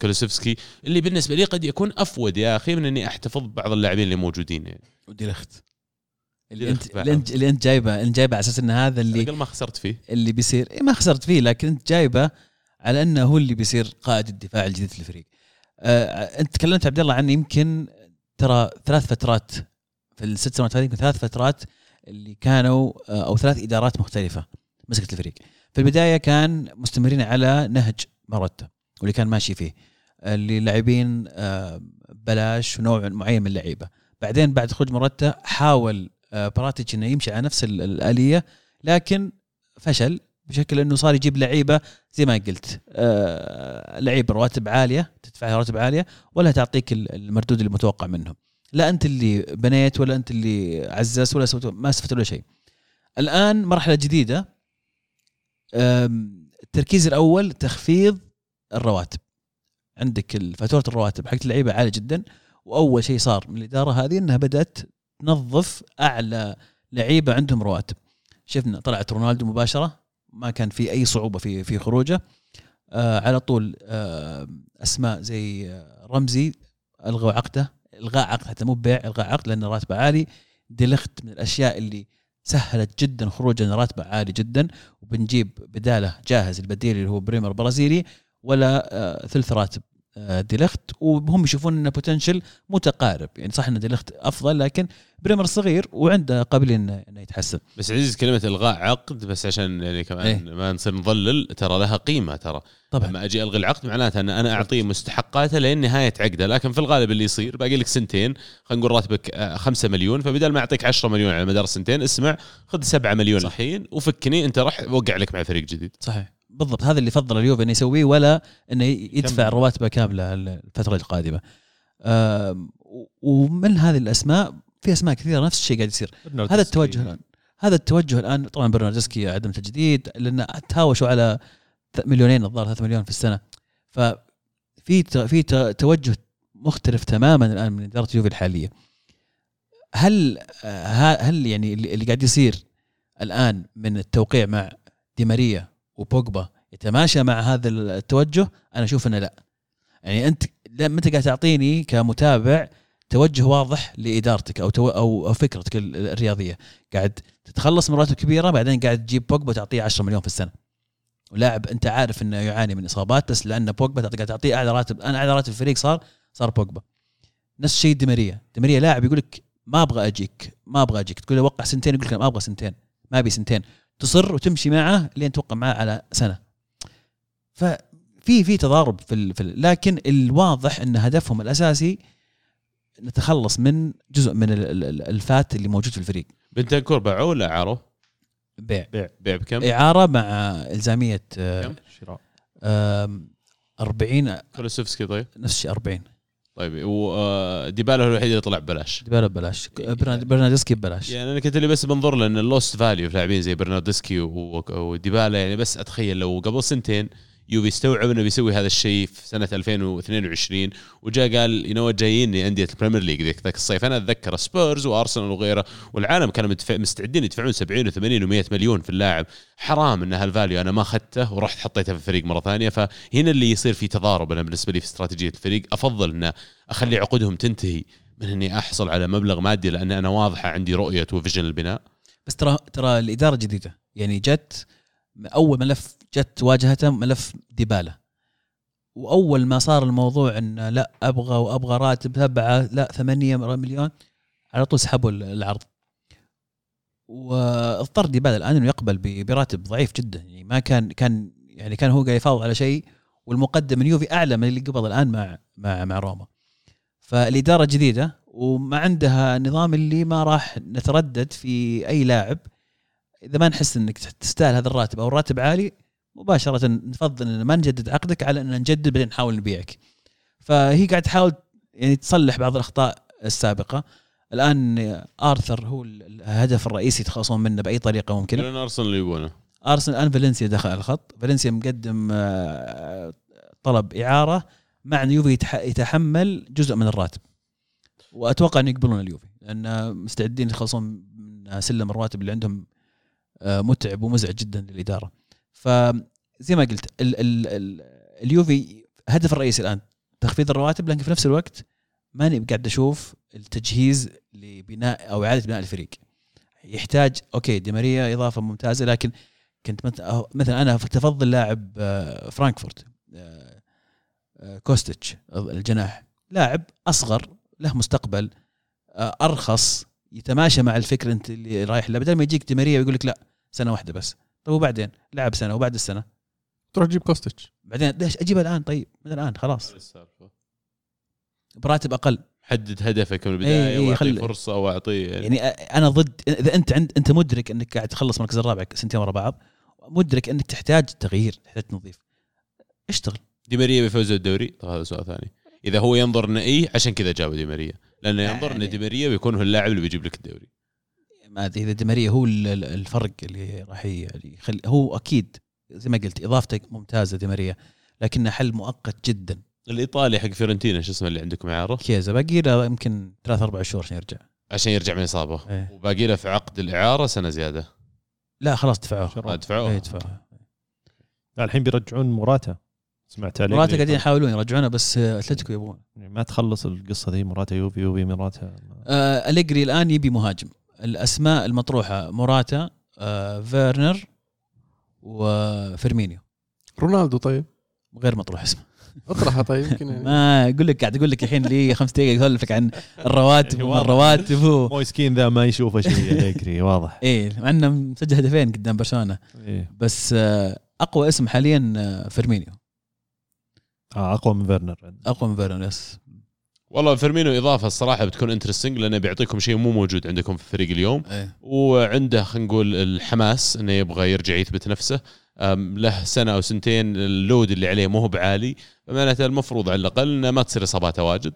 كولوسيفسكي اللي بالنسبة لي قد يكون أفيد يا أخي من إني أحتفظ ببعض اللاعبين اللي موجودين يعني. وديليخت. اللي انت اللي انت اللي أنت جايبه أنت جايبه على أساس إن هذا اللي ما خسرت فيه. اللي بيصير إيه ما خسرت فيه لكن أنت جايبه على إنه هو اللي بيصير قائد الدفاع الجديد للفريق. آه أنت تكلمت عبد الله عن يمكن ترى ثلاث فترات في الست سنوات هذه يمكن ثلاث فترات اللي كانوا آه أو ثلاث إدارات مختلفة مسكت الفريق. في البداية كان مستمرين على نهج ماروتا واللي كان ماشي فيه اللي لاعبين آه بلاش ونوع معين من اللعيبة. بعدين بعد خروج ماروتا حاول آه براتيتش إنه يمشي على نفس ال- الآلية لكن فشل بشكل إنه صار يجيب لعيبة زي ما قلت لعيبه رواتب عالية تدفع رواتب عالية ولا تعطيك ال- المردود المتوقع منهم لا أنت اللي بنيت ولا أنت اللي عززت ولا سويت ما استفدت ولا شيء. الآن مرحلة جديدة. التركيز الأول تخفيض الرواتب. عندك فاتورة الرواتب حقت اللعيبة عالية جدا. وأول شيء صار من الإدارة هذه إنها بدأت تنظف أعلى لعيبة عندهم رواتب. شفنا طلعت رونالدو مباشرة. ما كان في أي صعوبة في في خروجه. آه على طول آه أسماء زي آه، رمزي ألغوا عقده. إلغاء عقد حتى مو بيع إلغاء عقد لأنه راتبه عالي. ديليخت من الأشياء اللي سهلت جدا خروجه راتبه عالي جدا. وبنجيب بدالة جاهز البديل اللي هو بريمر برازيلي ولا آه ثلث راتب. ديليخت وهم يشوفون إنه potential متقارب. يعني صح إن ديليخت أفضل لكن بريمر صغير وعنده قابلية انه يتحسن. بس عزيز كلمة إلغاء عقد بس عشان يعني كمان إيه. ما نصير نضلل ترى لها قيمة ترى. طبعا. لما أجي ألغي العقد معناته إن أنا اعطيه مستحقاته لين نهاية عقده. لكن في الغالب اللي يصير باقي لك سنتين خلينا نقول راتبك 5 مليون. فبدل ما أعطيك 10 مليون على مدار السنتين اسمع خذ 7 مليون صح. الحين وفكني أنت راح وقع لك مع فريق جديد. صحيح. بالضبط هذا اللي فضل اليوفي إنه يسويه ولا إنه يدفع؟ رواتبه كاملة الفترة القادمة. ومن هذه الأسماء في أسماء كثيرة نفس الشيء قاعد يصير. هذا التوجه الآن. هذا التوجه الآن طبعا برناردسكي عدم تجديد لأن تهاوشوا على مليونين الظاهر 3 مليون في السنة. ففي في توجه مختلف تماما الآن من إدارة اليوفي الحالية. هل آه، هل يعني اللي قاعد يصير الآن من التوقيع مع دي ماريا وبوجبا. يتماشى مع هذا التوجه؟ أنا أشوف إنه لا. يعني أنت انت قاعد تعطيني كمتابع توجه واضح لإدارتك أو تو أو فكرتك ال- الرياضية؟ قاعد تتخلص من راتب كبيره بعدين قاعد تجيب بوجبا تعطيه 10 مليون في السنة. ولاعب أنت عارف إنه يعاني من إصابات بس لأن بوجبا قاعد تعطيه أعلى راتب. أنا أعلى راتب الفريق صار صار بوجبا. نفس الشيء ديماريا ديماريا لاعب يقول لك ما أبغى أجيك ما أبغى أجيك. تقول له وقع سنتين يقول لك ما أبغى سنتين. ما أبي سنتين. تصر وتمشي معه لين توقع معه على سنة. ففي في تضارب في, ال... في ال... لكن الواضح إن هدفهم الأساسي نتخلص من جزء من ال- ال- ال- الفات اللي موجود في الفريق. بنتنكور باعوه ولا عاروا؟ بيع. بيع. بكم؟ إعارة مع إلزامية آه، كم؟ شراء آم، 40 كولوسوفسكي طيب. نفس الشيء 40 طيب وديبالا هو الوحيد اللي طلع ببلاش. ديبالا ببلاش. برناردسكي ببلاش. يعني أنا كنت اللي بس بنظر لأن ال lost value في لاعبين زي برناردسكي وديبالا يعني بس أتخيل لو قبل سنتين يوفي استوعب إنه بيسوي هذا الشيء في سنة 2022 وجاء قال you جاييني أندية البريمير ليج ذاك الصيف. أنا أتذكر سبيرز وارسنال وغيره والعالم كانوا مستعدين يدفعون 70 و80 و100 مليون في اللاعب. حرام إن هال value أنا ما أخذته ورحت حطيته في الفريق مرة ثانية. فهنا اللي يصير في تضارب أنا بالنسبة لي في استراتيجية الفريق. أفضل ان أخلي عقودهم تنتهي من إني أحصل على مبلغ مادي لأن أنا واضحة عندي رؤية وفيجن البناء. بس ترى ترى الإدارة جديدة. يعني جت أول ملف جت واجهته ملف ديبالا وأول ما صار الموضوع انه لا أبغى وأبغى راتب سبعه لا ثمانية مليون على طول سحبوا العرض. واضطر ديبالا الآن إنه يقبل براتب ضعيف جدا. يعني ما كان كان يعني كان هو قاعد يفاوض على شيء والمقدم من يوفي أعلى من اللي قبل الآن مع مع مع روما. فالإدارة جديدة وما عندها نظام اللي ما راح نتردد في أي لاعب. إذا ما نحس إنك تستاهل هذا الراتب أو الراتب عالي مباشرة نفضل إن ما نجدد عقدك على إن نجدد بعدين نحاول نبيعك. فهي قاعد تحاول يعني تصلح بعض الأخطاء السابقة. الآن آرثر هو الهدف الرئيسي يتخلصون منه بأي طريقة ممكنة. لأن ارسنال اللي يبونه. ارسنال الآن فالنسيا دخل على الخط. فالنسيا مقدم آه، طلب إعارة مع إن يوفي يتح- يتحمل جزء من الراتب. وأتوقع ان يقبلون اليوفي لأن مستعدين يخلصون من سلم الرواتب اللي عندهم متعب ومزعج جدا للإدارة. فزي ما قلت ال ال ال اليوفي هدف الرئيسي الآن. تخفيض الرواتب لكن في نفس الوقت ماني قاعد أشوف التجهيز لبناء أو إعادة بناء الفريق. يحتاج okay دي ماريا إضافة ممتازة لكن كنت مثلا أنا تفضل لاعب آه، فرانكفورت آه، آه، كوستيتش الجناح. لاعب أصغر له مستقبل آه، أرخص يتماشى مع الفكر أنت اللي رايح له. بدل ما يجيك دي ماريا ويقول لك لا سنة واحدة بس. طيب وبعدين؟ لعب سنة وبعد السنة. تروح تجيب كوستش بعدين ليش؟ اجيبه الآن. طيب من الآن خلاص. براتب أقل. حدد هدفك من البداية إيه، واعطيه خلي- فرصة أو أعطيه يعني. أنا ضد إذا أنت عند أنت مدرك إنك قاعد تخلص المركز الرابع سنتين ورا بعض مدرك إنك تحتاج تغيير تحتاج تنظيف. اشتغل. دي ماريا بيفوز الدوري؟ طب هذا سؤال ثاني. إذا هو ينظر إنه اي عشان كذا جاب دي ماريا. لأنه ينظر إن يعني- دي ماريا بيكون هو اللاعب اللي بيجيب لك الدوري. ما أدري إذا دي ماريا هو ال- ال- الفرق اللي راح يعني يخلي هو أكيد زي ما قلت اضافته ممتازة دي ماريا لكنه حل مؤقت جدا. الإيطالي حق فيورنتينا شو اسمه اللي عندكم اعاره كيزا باقي له يمكن ثلاث أربع شهور عشان يرجع. عشان يرجع من إصابة. إيه. وباقي له في عقد الإعارة سنة زيادة. لا خلاص دفعوه. دفعوه. دفعوه. لا، الحين بيرجعون موراتا سمعت عليه موراتا قاعدين يحاولون يرجعونه بس أتلتيكو يبون يعني ما تخلص القصة ذي موراتا يوفي يوفي موراتا آه أليجري الآن يبي مهاجم. الأسماء المطروحة موراتا آه فيرنر وفيرمينيو رونالدو طيب. غير مطروح اسمه. اطرحها طيب يمكن يعني. *laughs* ما أقول لك قاعد أقول لك الحين لي خمس دقائق اسولف لك عن الرواتب *laughs* وما. الرواتب و... مويسكين ذا ما يشوفه شيء اليجري واضح. *laughs* إيه مع إنه مسجل هدفين قدام برشلونة. إيه. بس آه، أقوى اسم حاليا آه، فيرمينيو. آه أقوى من فيرنر. أقوى من فيرنر yes. والله فيرمينو إضافة الصراحة بتكون interesting لأنه بيعطيكم شيء مو موجود عندكم في الفريق اليوم. إيه. وعنده خلينا نقول الحماس إنه يبغى يرجع يثبت نفسه. له سنة أو سنتين ال load اللي عليه مو هو بعالي. فمعناته المفروض على الأقل إنه ما تصير إصاباته واجد.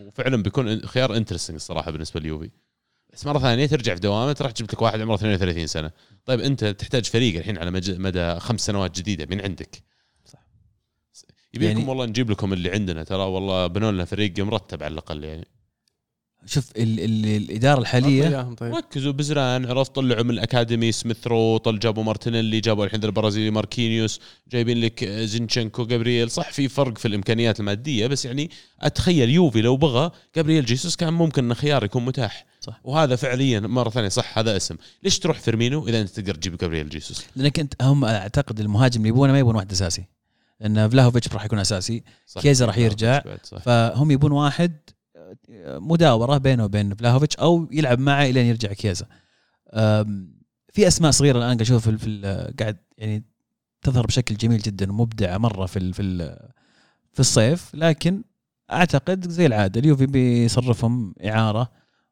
وفعلا بيكون خيار interesting الصراحة بالنسبة ليوفي. بس مرة ثانية ترجع في دوامة تروح جبت لك واحد عمره 32 سنة. طيب أنت تحتاج فريق الحين على مدى خمس سنوات جديدة من عندك. يبي لكم يعني- والله نجيب لكم اللي عندنا ترى والله بنوا لنا فريق مرتب على الأقل يعني. شوف ال ال الإدارة الحاليه طيب. ركزوا بزران عرفت طلعوا من ال academy سميث رو طل جابوا مارتينيلي جابوا الحين البرازيلي ماركينيوس جايبين لك زينشنكو جابرييل. صح في فرق في الإمكانيات المادية بس يعني أتخيل يوفي لو بغى جابرييل جيسوس كان ممكن انه خيار يكون متاح. صح. وهذا فعليا مرة ثانية صح هذا اسم. ليش تروح فيرمينو إذا أنت تقدر تجيب جابرييل جيسوس؟ لأنك أنت هم أعتقد المهاجم اللي يبونه ما يبون واحد أساسي. لأن فلاهوفيتش راح يكون أساسي. كيزا راح يرجع. فهم يبون واحد آه، مداورة بينه وبين فلاهوفيتش أو يلعب معه الين يرجع كيزا. في أسماء صغيرة الآن قاعد أشوف في قاعد يعني تظهر بشكل جميل جدا ومبدعة مرة في ال- في ال- في الصيف. لكن أعتقد زي العادة اليوفي بيصرفهم إعارة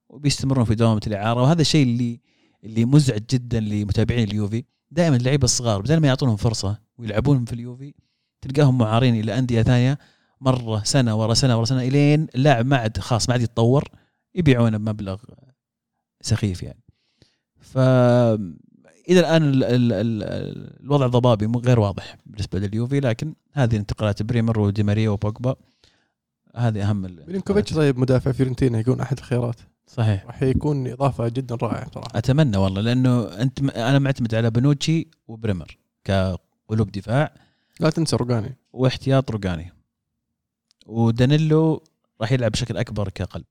وبيستمرون في دوامة الإعارة. وهذا الشيء اللي اللي مزعج جدا لمتابعين اليوفي. دائما اللعيبة الصغار بدل ما يعطونهم فرصة ويلعبون في اليوفي تلقاهم معارين إلى أندية ثانية مرة سنة ورا سنة ورا سنة إلين اللاعب ما عاد خلاص ما عاد يتطور يبيعونه بمبلغ سخيف يعني. ف إلى الآن ال ال ال الوضع ضبابي غير واضح بالنسبة لليوفي لكن هذه انتقالات بريمر ودي ماريا وبوجبا هذه أهم ميلينكوفيتش طيب مدافع فيورنتينا يكون أحد الخيارات. صحيح. راح يكون إضافة جدا رائعة صراحة أتمنى والله لأنه أنت أنا معتمد على بنوتشي وبريمر كقلوب دفاع. لا تنسى روجاني واحتياط روجاني ودانيلو راح يلعب بشكل أكبر كقلب.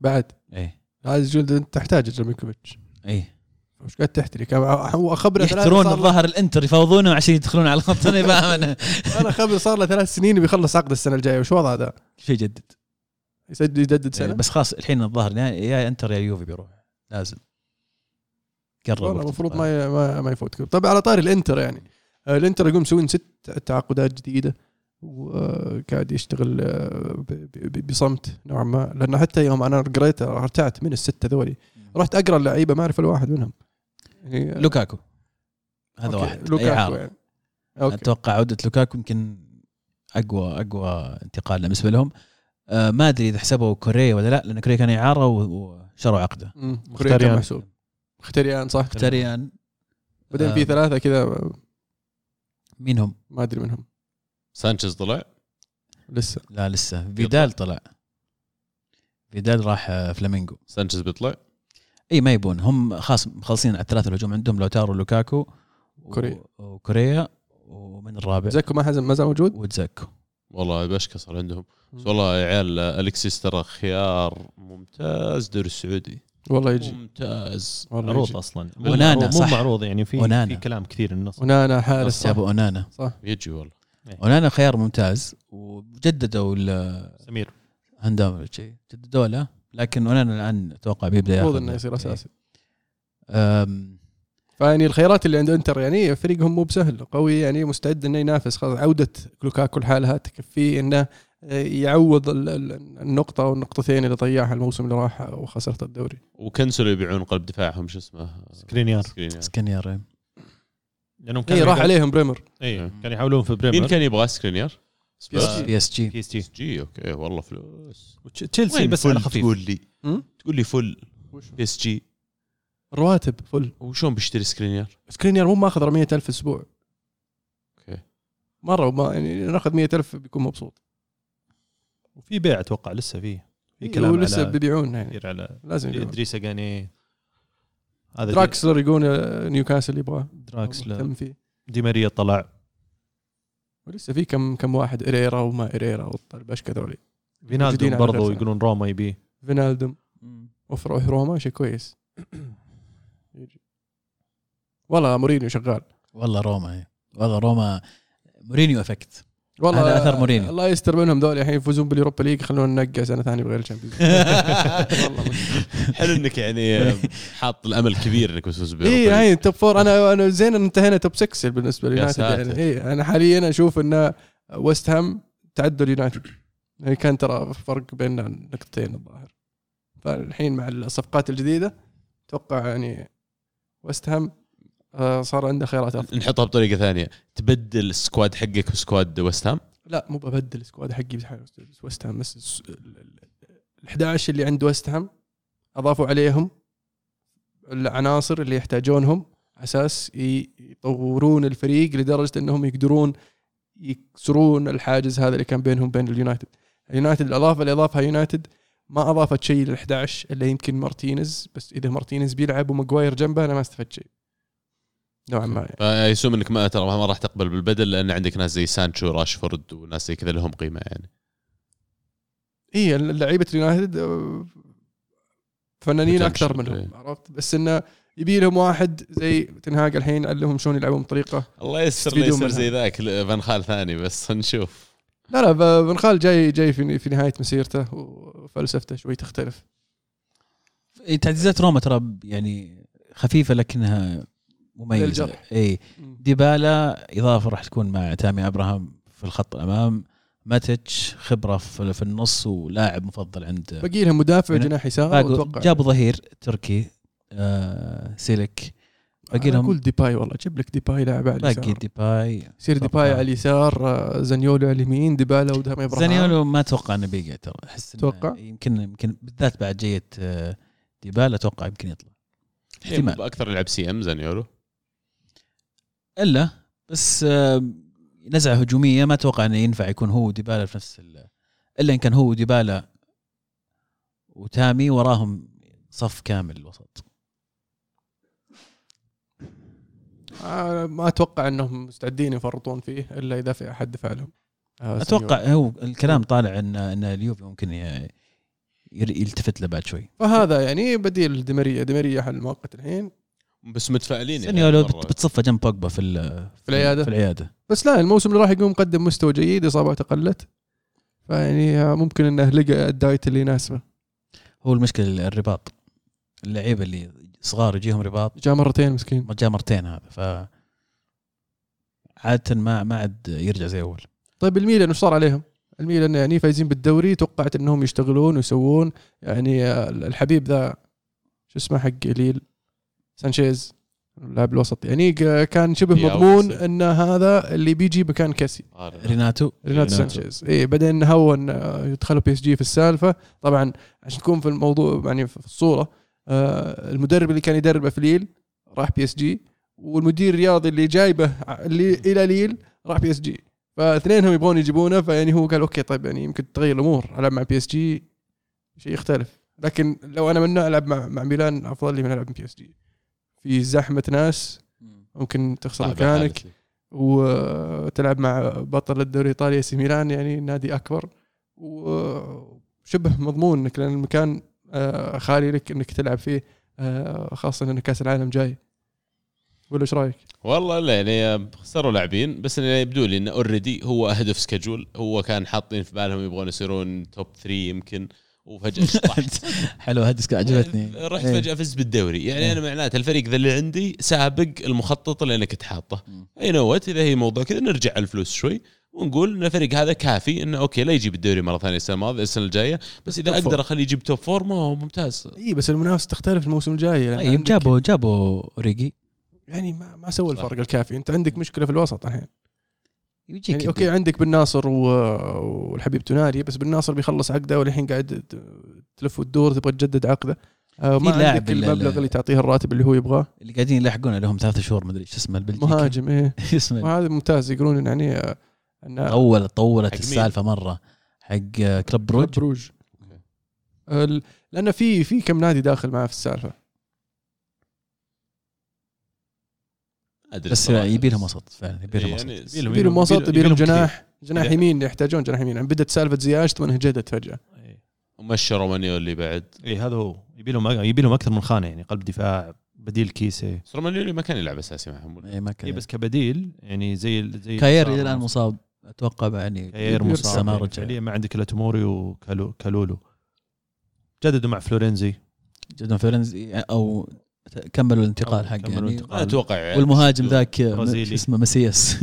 بعد؟ إيه. هذه الجلده أنت تحتاج ميلينكوفيتش إيه. وش قاعد تحتري؟ هو خبرة يحترون الظهر الإنتر يفاوضونه عشان يدخلون على الخط. أنا فاهم أنا صار له ثلاث سنين بيخلص عقد السنة الجاية. وش وضعه ذا؟ شيء جدد. يسجل يجدد سنة؟ بس خلاص الحين الظهر يا إنتر يا يوفي بيروح. لازم. قرب المفروض. ما ما, ما يفوت. طيب على طاري الإنتر يعني. الانتر يقوم مسوين ست تعاقدات جديدة وقاعد يشتغل آه، بصمت نوعا ما. لأنه حتى يوم أنا قريت ارتعت من الستة ذولي رحت أقرأ اللعيبة ما أعرف إلا واحد منهم. يعني لوكاكو. هذا okay، واحد لوكاكو. يعني. okay. أتوقع عودة لوكاكو يمكن أقوى أقوى انتقال بالنسبة لهم. آه ما أدري إذا حسبوا كوريا ولا لا لأن كوريا كان اعاره وشروا عقده. مخيتاريان. محسوب مخيتاريان صح؟ مخيتاريان. بعدين في آه. ثلاثة كذا مين هم؟ ما أدري منهم. سانشيز طلع؟ لسه. لا لسه. فيدال طلع. فيدال راح آه، فلامينغو. سانشيز بيطلع؟ إي ما يبون. هم خلاص مخلصين على الثلاثة الهجوم عندهم لوتارو لوكاكو كوريا. وكوريا ومن الرابع؟ دزيكو ما حزم ما زال موجود؟ ودزيكو والله بشكة صار عندهم. بس والله يا عيال الكسيس ترى خيار ممتاز دوري السعودي. والله يجي. ممتاز. والله معروض يجي. أصلا. ونانا، مو صح. معروض يعني في ونانا. في كلام كثير النص. ونانا حارس صح. جابوا أونانا. صح. يجي والله. أونانا خيار ممتاز وجددوا ال- سمير. هندام شيء. جددوا له لكن أونانا الآن أتوقع بيبدأ المفروض إنه يصير أساسي. أم، فيعني الخيارات اللي عند إنتر يعني فريقهم مو بسهل قوي يعني مستعد إنه ينافس. خلاص عودة لوكاكو لحالها تكفيه إنه يعوض ال- ال- النقطة أو النقطتين اللي ضيعها الموسم اللي راح وخسرت الدوري. وكنسلوا يبيعون قلب دفاعهم شو اسمه؟ سكرينيار. سكرينيار. سكرينيار لأنهم اي كانوا راح عليهم بريمر. اي كانوا يحاولون في بريمر. مين كان يبغى سكرينيار؟ بي إس جي. بي إس جي. بي إس جي. جي أوكي والله فلوس. تشيلسي بس على خفيف. تقول لي؟ تقول لي full PSG. رواتب full. وشلون بيشتري سكرينيار؟ سكرينيار مو ماخذ 100000 أسبوع. okay. مرة ما يعني ناخذ 100000 بيكون مبسوط. وفي بيع أتوقع لسه فيه. في كلام ولسه على بيبيعون يعني. على لازم يبيعون. إدريسا جانا هذا دراكسلر يقول نيوكاسل يبغاه. دراكسلر. دي ماريا طلع. ولسه في كم كم واحد إريرا وما إريرا والبشكه ذولي موجودين فينالدوم على برضو الرسم. يقولون روما يبيه. فينالدوم. وفروح روما شيء كويس. *coughs* والله مورينيو شغال. والله روما إيه. والله روما مورينيو effect والله هذا أثر مورينيو. الله يستر منهم ذول الحين يفوزون بال Europa League يخلونا ننقع سنة ثانية بغير ال Champions. *laughs* حلو إنك يعني حاط الأمل كبير إنك بتفوز اي يعني top four أنا أنا زين انتهينا top 6 بالنسبة لليونايتد. يعني. اي أنا حاليا أشوف إن ويست هام تعدوا اليونايتد يعني كان ترى فرق بيننا نقطتين الظاهر. فالحين مع الصفقات الجديدة أتوقع يعني ويست هام صار عنده خيارات أفضل نحطها بطريقة ثانية تبدل ال squad حقك ب squad ويست هام لا مو ببدل ال squad حقي ويست هام بس ال- ال- ال 11 اللي عند ويست هام أضافوا عليهم العناصر اللي يحتاجونهم أساس يطورون الفريق لدرجة إنهم يقدرون يكسرون الحاجز هذا اللي كان بينهم وبين اليونايتد. اليونايتد الأضافة اللي أضافها يونايتد ما أضافت شيء لل 11 إلا يمكن مارتينيز بس إذا مارتينيز بيلعب وماجواير جنبه أنا ما استفدت شيء. نوعا ما يعني. فيسوم إنك ما ترى ما راح تقبل بالبدل لأن عندك ناس زي سانشو راشفورد وناس زي كذا لهم قيمة يعني هي لعيبة اليونايتد آه، فنانين أكثر منهم إيه. عرفت بس إنه يبي لهم واحد زي تنهاج الحين علمهم شلون يلعبون بطريقة الله يستفيدون يصير. زي ذاك فان خال ثاني بس *laughs* نشوف لا لا ف- بن خال جاي جاي في في نهاية مسيرته وفلسفته شوي تختلف إيه، تعزيزات روما ترى يعني خفيفة لكنها مميزة. إي. ديبالا إضافة راح تكون مع تامي أبراهام في الخط الأمام. ماتش خبرة في في النص ولاعب مفضل عند باقي لهم مدافع. جناح يسار أتوقع. جابوا ظهير تركي آه سيلك باقي لهم أقول ديباي والله جيب لك ديباي لاعب على باقي اليسار. ديباي. يصير ديباي على اليسار آه، زانيولو على اليمين ديبالا وتامي أبراهام. زانيولو ما أتوقع إنه بيقعد ترى. أحس إنه توقع؟ يمكن يمكن بالذات بعد جية آه، ديبالا أتوقع يمكن يطلع. احتمال. أكثر يلعب CM زانيولو. إلا بس نزعة هجومية ما أتوقع إنه ينفع يكون هو وديبالا في نفس ال- إلا إن كان هو وديبالا وتامي وراهم صف كامل وسط آه، ما أتوقع إنهم مستعدين يفرطون فيه إلا إذا في أحد دفع لهم. آه، أتوقع هو الكلام طالع إن إن اليوفي ممكن يلتفت له بعد شوي. فهذا يعني بديل ديماريا ديماريا حل مؤقت الحين. بس متفائلين يعني سانيولو مرة. بت- بتصفى جنب بوجبا في ال- في العيادة؟ في العيادة. بس لا الموسم اللي راح يقوم مقدم مستوى جيد إصاباته قلت. فيعني ممكن إنه لقى ال diet اللي يناسبه. هو المشكلة الرباط. اللعيبة اللي صغار يجيهم رباط. جاء مرتين مسكين. جاء مرتين هذا ف عادة ما ما عاد يرجع زي أول. طيب الميلان وش صار عليهم؟ الميلان يعني فايزين بالدوري توقعت إنهم يشتغلون ويسوون. يعني الحبيب ذا شو اسمه حق ليل. سانشيز اللاعب الوسط. يعني كان شبه مضمون. إن هذا اللي بيجي مكان كاسي آه، ريناتو. ريناتو. سانشيز. اي بعدين هون آه، يدخلوا PSG في السالفة. طبعا عشان تكون في الموضوع يعني في الصورة آه، المدرب اللي كان يدربه في ليل راح PSG والمدير الرياضي اللي جايبه اللي إلى ليل راح PSG. فاثنينهم يبغون يجيبونه فيعني هو قال okay طيب يعني يمكن تغير الأمور ألعب مع PSG. شيء يختلف. لكن لو أنا منه ألعب مع مع ميلان أفضل لي من ألعب PSG. في زحمة ناس ممكن تخسر مكانك. وتلعب مع بطل الدوري الإيطالي سي ميلان يعني نادي أكبر. وشبه مضمون إنك لأن المكان آه، خالي لك إنك تلعب فيه آه، خاصة إن كأس العالم جاي. ولا إيش رأيك؟ والله لا يعني خسروا لاعبين بس أنا يبدو لي إنه already هو ahead of schedule هو كان حاطين في بالهم يبغون يصيرون top 3 يمكن. وفجأة *laughs* طحت حلو ahead of schedule عجبتني رحت إيه. فجأة فزت بالدوري يعني إيه. أنا معناته الفريق ذا اللي عندي سابق المخطط اللي أنا كنت حاطه. اي نوت إذا هي موضوع كذا نرجع على الفلوس شوي ونقول إن الفريق هذا كافي إنه okay لا يجيب الدوري مرة ثانية السنة الماضية السنة الجاية بس إذا. أقدر أخليه يجيب top four ما هو ممتاز اي بس المنافسة تختلف الموسم الجاي لأن طيب جابوا جابوا اوريجي يعني ما, ما سوى. الفرق الكافي أنت عندك مشكلة في الوسط الحين يجيك يعني okay عندك بن ناصر و- والحبيب تونالي بس بن ناصر بيخلص عقده والحين قاعد تلف وتدور تبغى تجدد عقده. آه، في ما لاعب عندك ال- المبلغ اللي تعطيه الراتب اللي هو يبغاه؟ اللي قاعدين يلحقون لهم ثلاث شهور مدري إيش اسمه البلجيكي. مهاجم إيه. *laughs* اسمه؟ وهذا ممتاز يقولون يعني آه، انه طول طولت؟ السالفة مرة. حق كلب بروج. بروج. ال- لأنه في في كم نادي داخل معاه في السالفة. أدري بس. يبي لهم وسط فعلا يبي لهم إيه وسط. يعني يبي لهم وسط يبي لهم. جناح جناح إذا- يمين يحتاجون جناح يمين يعني بدت سالفه زياش ثم انهجدت فجأة. إيه. ومشى رومانيولي بعد. اي هذا هو. يبي لهم يبي لهم أكثر من خانة يعني قلب دفاع بديل كيسي بس رومانيولي ما كان يلعب أساسي معهم. إيه، ما كان اي بس كبديل يعني زي زي كاير إلى الآن مصاب. أتوقع يعني كاير مصاب. ما يعني رجع فعليا ما عندك إلا توموري وكالولو جددوا مع فلورنزي جدا فيرنزي أو كملوا الانتقال حقه كملوا يعني. الانتقال. ما أتوقع يعني. والمهاجم ذاك اسمه مسياس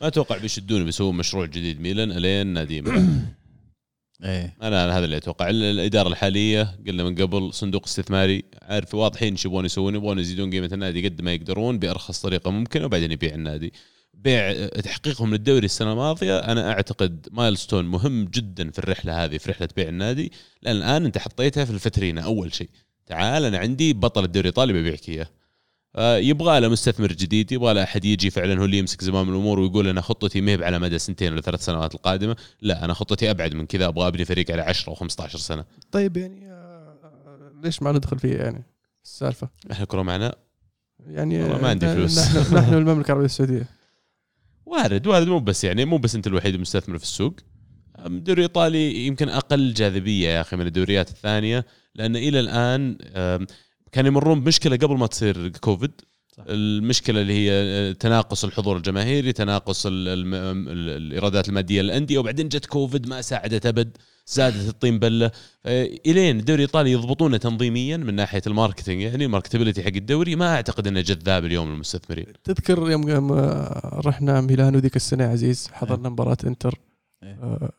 ما أتوقع بيشدون بيسوون مشروع جديد. ميلان ألين نادي ميلان. *coughs* إيه. أنا أنا هذا اللي أتوقع. ال- الإدارة الحالية قلنا من قبل صندوق استثماري. عارف واضحين إيش يبغون يسوون. يبغون يزيدون قيمة النادي قد ما يقدرون بأرخص طريقة ممكنة وبعدين يبيع النادي. بيع تحقيقهم للدوري السنة الماضية أنا أعتقد مايلستون مهم جدا في الرحلة هذه في رحلة بيع النادي. لأن الآن أنت حطيتها في الفترينه أول شيء. تعال أنا عندي بطل الدوري الإيطالي ببيعك إياه. آه، يبغى له مستثمر جديد يبغى له أحد يجي فعلا هو اللي يمسك زمام الأمور ويقول أنا خطتي ما هي على مدى سنتين ولا ثلاث سنوات القادمة. لا أنا خطتي أبعد من كذا أبغى أبني فريق على 10 أو 15 سنة. طيب يعني آه، آه، ليش ما ندخل فيها يعني السالفة؟ إحنا الكره معنا؟ يعني والله ما عندي فلوس. نحن نحن المملكة العربية السعودية. وارد وارد مو بس يعني مو بس أنت الوحيد المستثمر في السوق. الدوري الايطالي يمكن أقل جاذبية يا أخي من الدوريات الثانية. لأن إلى الآن كانوا يمرون بمشكلة قبل ما تصير كوفيد. صح. المشكلة اللي هي آه، تناقص الحضور الجماهيري تناقص ال- الم- ال- الإيرادات المادية للأندية وبعدين جت كوفيد ما ساعدت أبد زادت الطين بلة. إلين الدوري الإيطالي يضبطونه تنظيميا من ناحية ال marketing يعني ال marketability حق الدوري. ما أعتقد إنه جذاب اليوم للمستثمرين. تذكر يوم يوم آه، رحنا ميلانو ذيك السنة عزيز حضرنا مباراة إنتر. إيه. آه،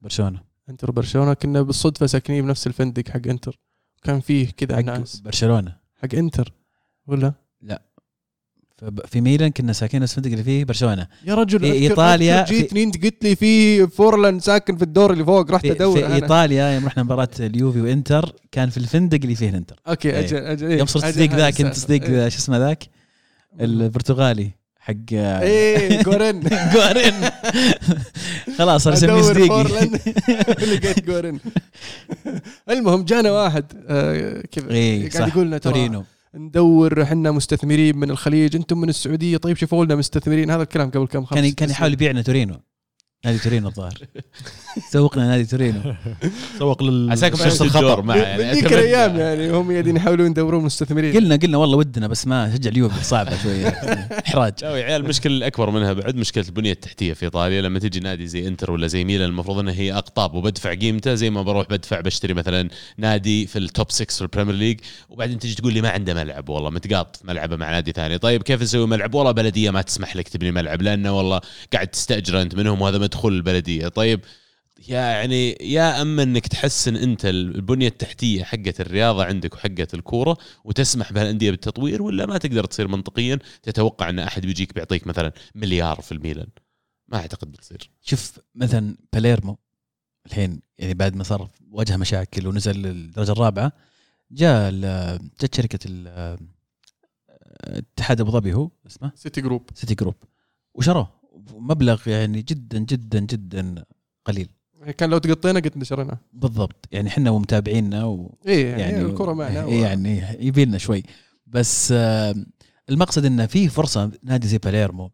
برشلونة. انتر وبرشلونة كنا بالصدفة ساكنين بنفس الفندق حق انتر. كان فيه كذا ناس. برشلونة. حق انتر. ولا؟ فب- في ميلان كنا ساكنين نفس الفندق اللي فيه برشلونة. يا رجل في أذكر جيتني انت قلت لي في فورلان ساكن في الدور اللي فوق رحت في, أدور في أنا. إيطاليا يوم رحنا مباراة اليوفي وإنتر كان في الفندق اللي فيه الإنتر. أوكي إيه. أجل أجل إيه، يوم صرت هذه ذاك انت السالفة. تصديق شو اسمه ذاك؟ البرتغالي. حق إيه *laughs* جورين. جورين. خلاص صار أدور صديقي *laughs* لقيت جورين. المهم جانا واحد. آه، كذا صح قاعد يقول لنا ترى تورينو. ندور إحنا مستثمرين من الخليج أنتم من السعودية. طيب شوفوا لنا مستثمرين. هذا الكلام قبل كم؟ خمس كان كان. يحاول يبيعنا تورينو. نادي تورينو الظاهر. سوقنا نادي تورينو. سوق لل عساكم. الدور معه من يعني. ذيك. الأيام يعني هم قاعدين يحاولون يدورون مستثمرين. قلنا قلنا والله ودنا بس ما شجع اليوفي صعبه شوية. إحراج. لا يا عيال المشكلة الأكبر منها بعد مشكلة البنية التحتية في إيطاليا. لما تجي نادي زي إنتر ولا زي ميلان المفروض إنها هي أقطاب وبدفع قيمته زي ما بروح بدفع بشتري مثلا نادي في ال top 6 في ال Premier League وبعدين تجي تقول لي ما عنده ملعب. والله متقاط في ملعبه مع نادي ثاني. طيب كيف نسوي ملعب؟ والله بلدية ما تسمح لك تبني ملعب لأنه والله قاعد تستأجر أنت منهم وهذا مدخول البلدية. طيب يعني يا أما إنك تحسن أنت البنية التحتية حقت الرياضة عندك وحقت الكورة وتسمح بهالأندية بالتطوير ولا ما تقدر تصير منطقيا تتوقع إن أحد بيجيك بيعطيك مثلا مليار في الميلان؟ ما أعتقد بتصير. شوف مثلا باليرمو الحين يعني بعد ما صار واجه مشاكل ونزل للدرجة الرابعة جاء جت شركة ال- اتحاد أبو ظبي هو اسمه؟ سيتي جروب. سيتي جروب. وشروه. مبلغ يعني جدا جدا جدا قليل. كان لو تقطينا قد شرينا بالضبط. يعني إحنا ومتابعينا و... إيه يعني, يعني الكرة معنا إيه يعني يبي لنا شوي. بس آه، المقصد إنه في فرصة نادي زي باليرمو.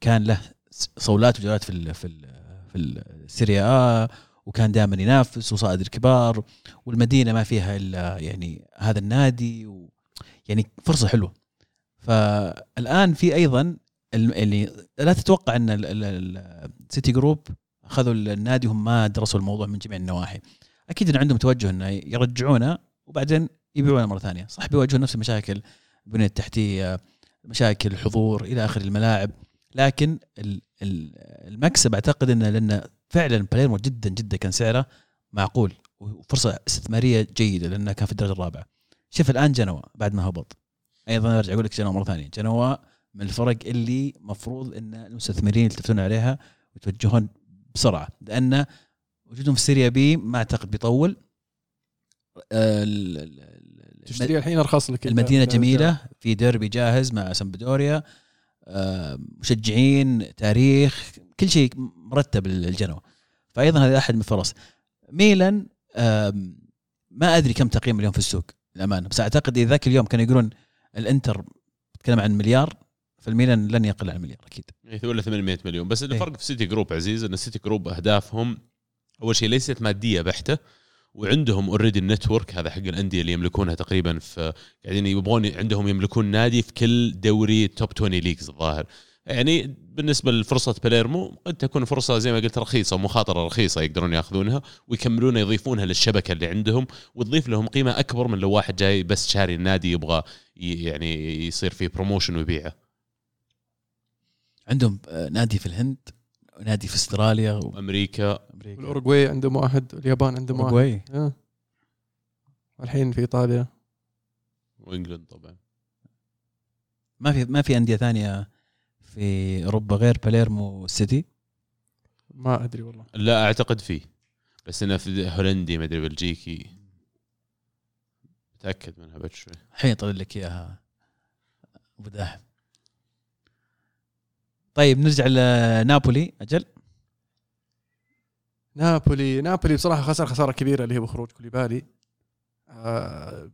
كان له صولات وجولات في ال في ال في ال Serie A وكان دائما ينافس وصائد الكبار. والمدينة ما فيها إلا يعني هذا النادي و يعني فرصة حلوة. فالآن في أيضا اللي لا تتوقع إن ال- ال- ال- السيتي جروب أخذوا النادي وهم ما درسوا الموضوع من جميع النواحي. أكيد إن عندهم توجه إنه يرجعونه وبعدين يبيعونه مرة ثانية. صح بيواجهون نفس المشاكل البنية التحتية مشاكل الحضور إلى آخر الملاعب. لكن ال- ال- المكسب أعتقد إنه لأن فعلا باليرمو جدا جدا كان سعره معقول وفرصة استثمارية جيدة لأنه كان في الدرجة الرابعة. شوف الآن جنوا بعد ما هبط. أيضا أرجع أقول لك جنوا مرة ثانية. جنوا من الفرق اللي مفروض إن المستثمرين يلتفتون عليها ويتوجهون بسرعة لأن وجودهم في سيريا بي ما أعتقد بيطول. آه، تشتري الحين أرخص لك المدينة جميلة في ديربي جاهز مع سامبدوريا آه، مشجعين تاريخ كل شيء مرتب للجنوة فايضا هذا أحد من الفرص. ميلان ما أدري كم تقييم اليوم في السوق للأمانة. بس أعتقد إذا ذاك اليوم كانوا يقولون الإنتر تكلم عن مليار. فالميلان لن يقل عن مليار أكيد. يعني ولا 800 مليون. بس إيه. الفرق في City Group عزيز إن City Group أهدافهم أول شيء ليست مادية بحتة وعندهم already ال network هذا حق الأندية اللي يملكونها تقريبا في قاعدين يبغون عندهم يملكون نادي في كل دوري top 20 leagues الظاهر. يعني بالنسبة لفرصة باليرمو قد تكون فرصة زي ما قلت رخيصة ومخاطره رخيصة يقدرون يأخذونها ويكملون يضيفونها للشبكة اللي عندهم وتضيف لهم قيمة أكبر من لو واحد جاي بس شاري النادي يبغى يعني يصير فيه promotion ويبيعه. عندهم آه، نادي في الهند ونادي في استراليا أمريكا. وامريكا الأوروغواي عندهم واحد اليابان عندهم واحد. آه. الحين في إيطاليا. وإنجلند طبعا. ما في ما في أندية ثانية في أوروبا غير باليرمو والسيتي ما أدري والله. لا أعتقد فيه بس إنه في هولندي ما أدري بلجيكي. متأكد منها بعد شوي. الحين يطلع لك إياها. أبو داحم. طيب نرجع لنابولي أجل. نابولي نابولي بصراحة خسر خسارة كبيرة اللي هي بخروج كوليبالي. آه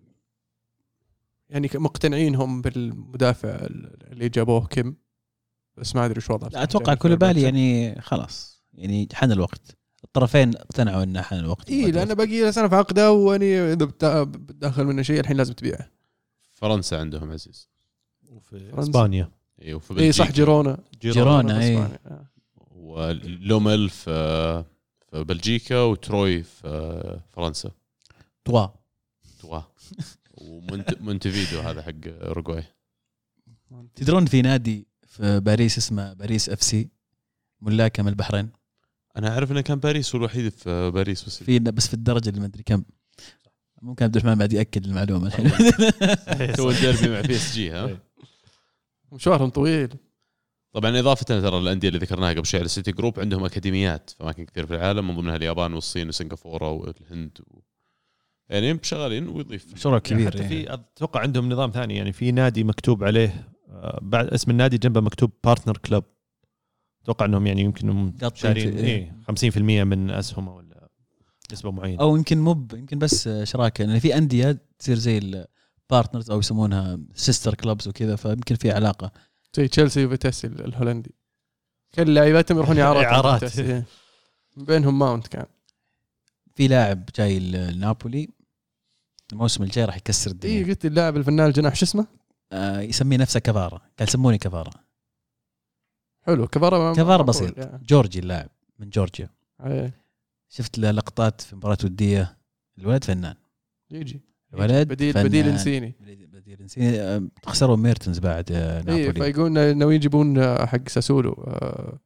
يعني مقتنعين هم بالمدافع اللي جابوه كيم بس ما أدري إيش وضعه. لا أتوقع كوليبالي يعني خلاص يعني حان الوقت. الطرفين اقتنعوا إنه حان الوقت. اي لأنه باقي له سنة في عقده واني إذا بتدخل منه شيء الحين لازم تبيعه. فرنسا عندهم عزيز. وفي فرنسا. إسبانيا. اي وفي اي بلجيكا صح جيرونا. جيرونا اي إسبانيا. آه. ولومل في في بلجيكا وتروي في فرنسا. توا. توا. ومونتفيدو هذا حق أوروغواي. تدرون في نادي في باريس اسمه باريس FC؟ ملاكه من البحرين. أنا أعرف إنه كان باريس هو الوحيد في باريس بس في بس في الدرجة اللي ما أدري كم. ممكن عبد الرحمن بعد يأكد المعلومة. الحين *laughs* تو الديربي مع PSG ها؟ مشوارهم طويل. طبعا إضافة ترى الانديه اللي ذكرناها قبل شوي ال City Group عندهم أكاديميات في اماكن كثير في العالم من ضمنها اليابان والصين وسنغافورة والهند و... يعني شغالين ويضيف. مشروع كبير حتى يعني. في أتوقع عندهم نظام ثاني يعني في نادي مكتوب عليه آه، بعد اسم النادي جنبه مكتوب partner club أتوقع إنهم يعني يمكن شارين في- إيه 50% من أسهمه ولا نسبة معينة. أو يمكن مو ب- يمكن بس شراكة لأن في أندية تصير زي ال partners أو يسمونها sister clubs وكذا فيمكن في علاقة. زي تشيلسي وفيتاسي الهولندي. كل لعيباتهم يروحون اعارات. من بينهم ماونت كان. في لاعب جاي لنابولي. الموسم الجاي راح يكسر اي الدنيا قلت اللاعب الفنان الجناح شو اسمه؟ آه يسميه نفسه كفارا قال سموني كفارا حلو كفارا ما- بسيط. يعني. جورجي اللاعب من جورجيا. إيه. شفت له لقطات في مباراة ودية. الولد فنان. يجي. الولد بديل فنان. بديل إنسيني. بديل إنسيني. خسروا ميرتنز بعد آه، اي نابولي. فيقولون ناويين يجيبون آه، حق ساسولو آه،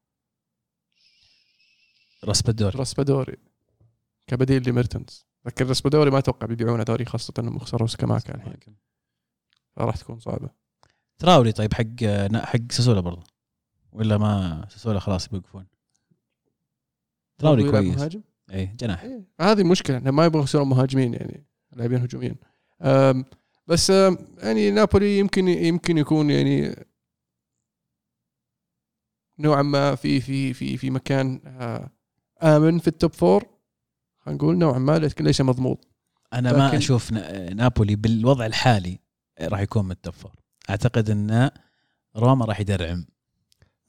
راسبادوري. راسبادوري كبديل لميرتنز. لكن راسبادوري ما أتوقع بيبيعونه دوري خاصة إنهم خسروا سكاماكا الحين. فراح تكون صعبة. تراوري طيب حق حق ساسولا برضه؟ ولا ما ساسولا خلاص بيوقفون؟ تراوري يلعب كويس. مهاجم؟ اي جناح. إيه. هذه المشكلة انهم ما يبغوا يصيرون مهاجمين يعني. لاعبين هجوميين. بس يعني نابولي يمكن يمكن يكون يعني نوعا ما في في في في مكان آه، آمن في ال top four خلينا نقول نوعا ما لكن ليس مضمون. أنا ما أشوف نا- نابولي بالوضع الحالي راح يكون من ال top four أعتقد إن روما راح يدرعم.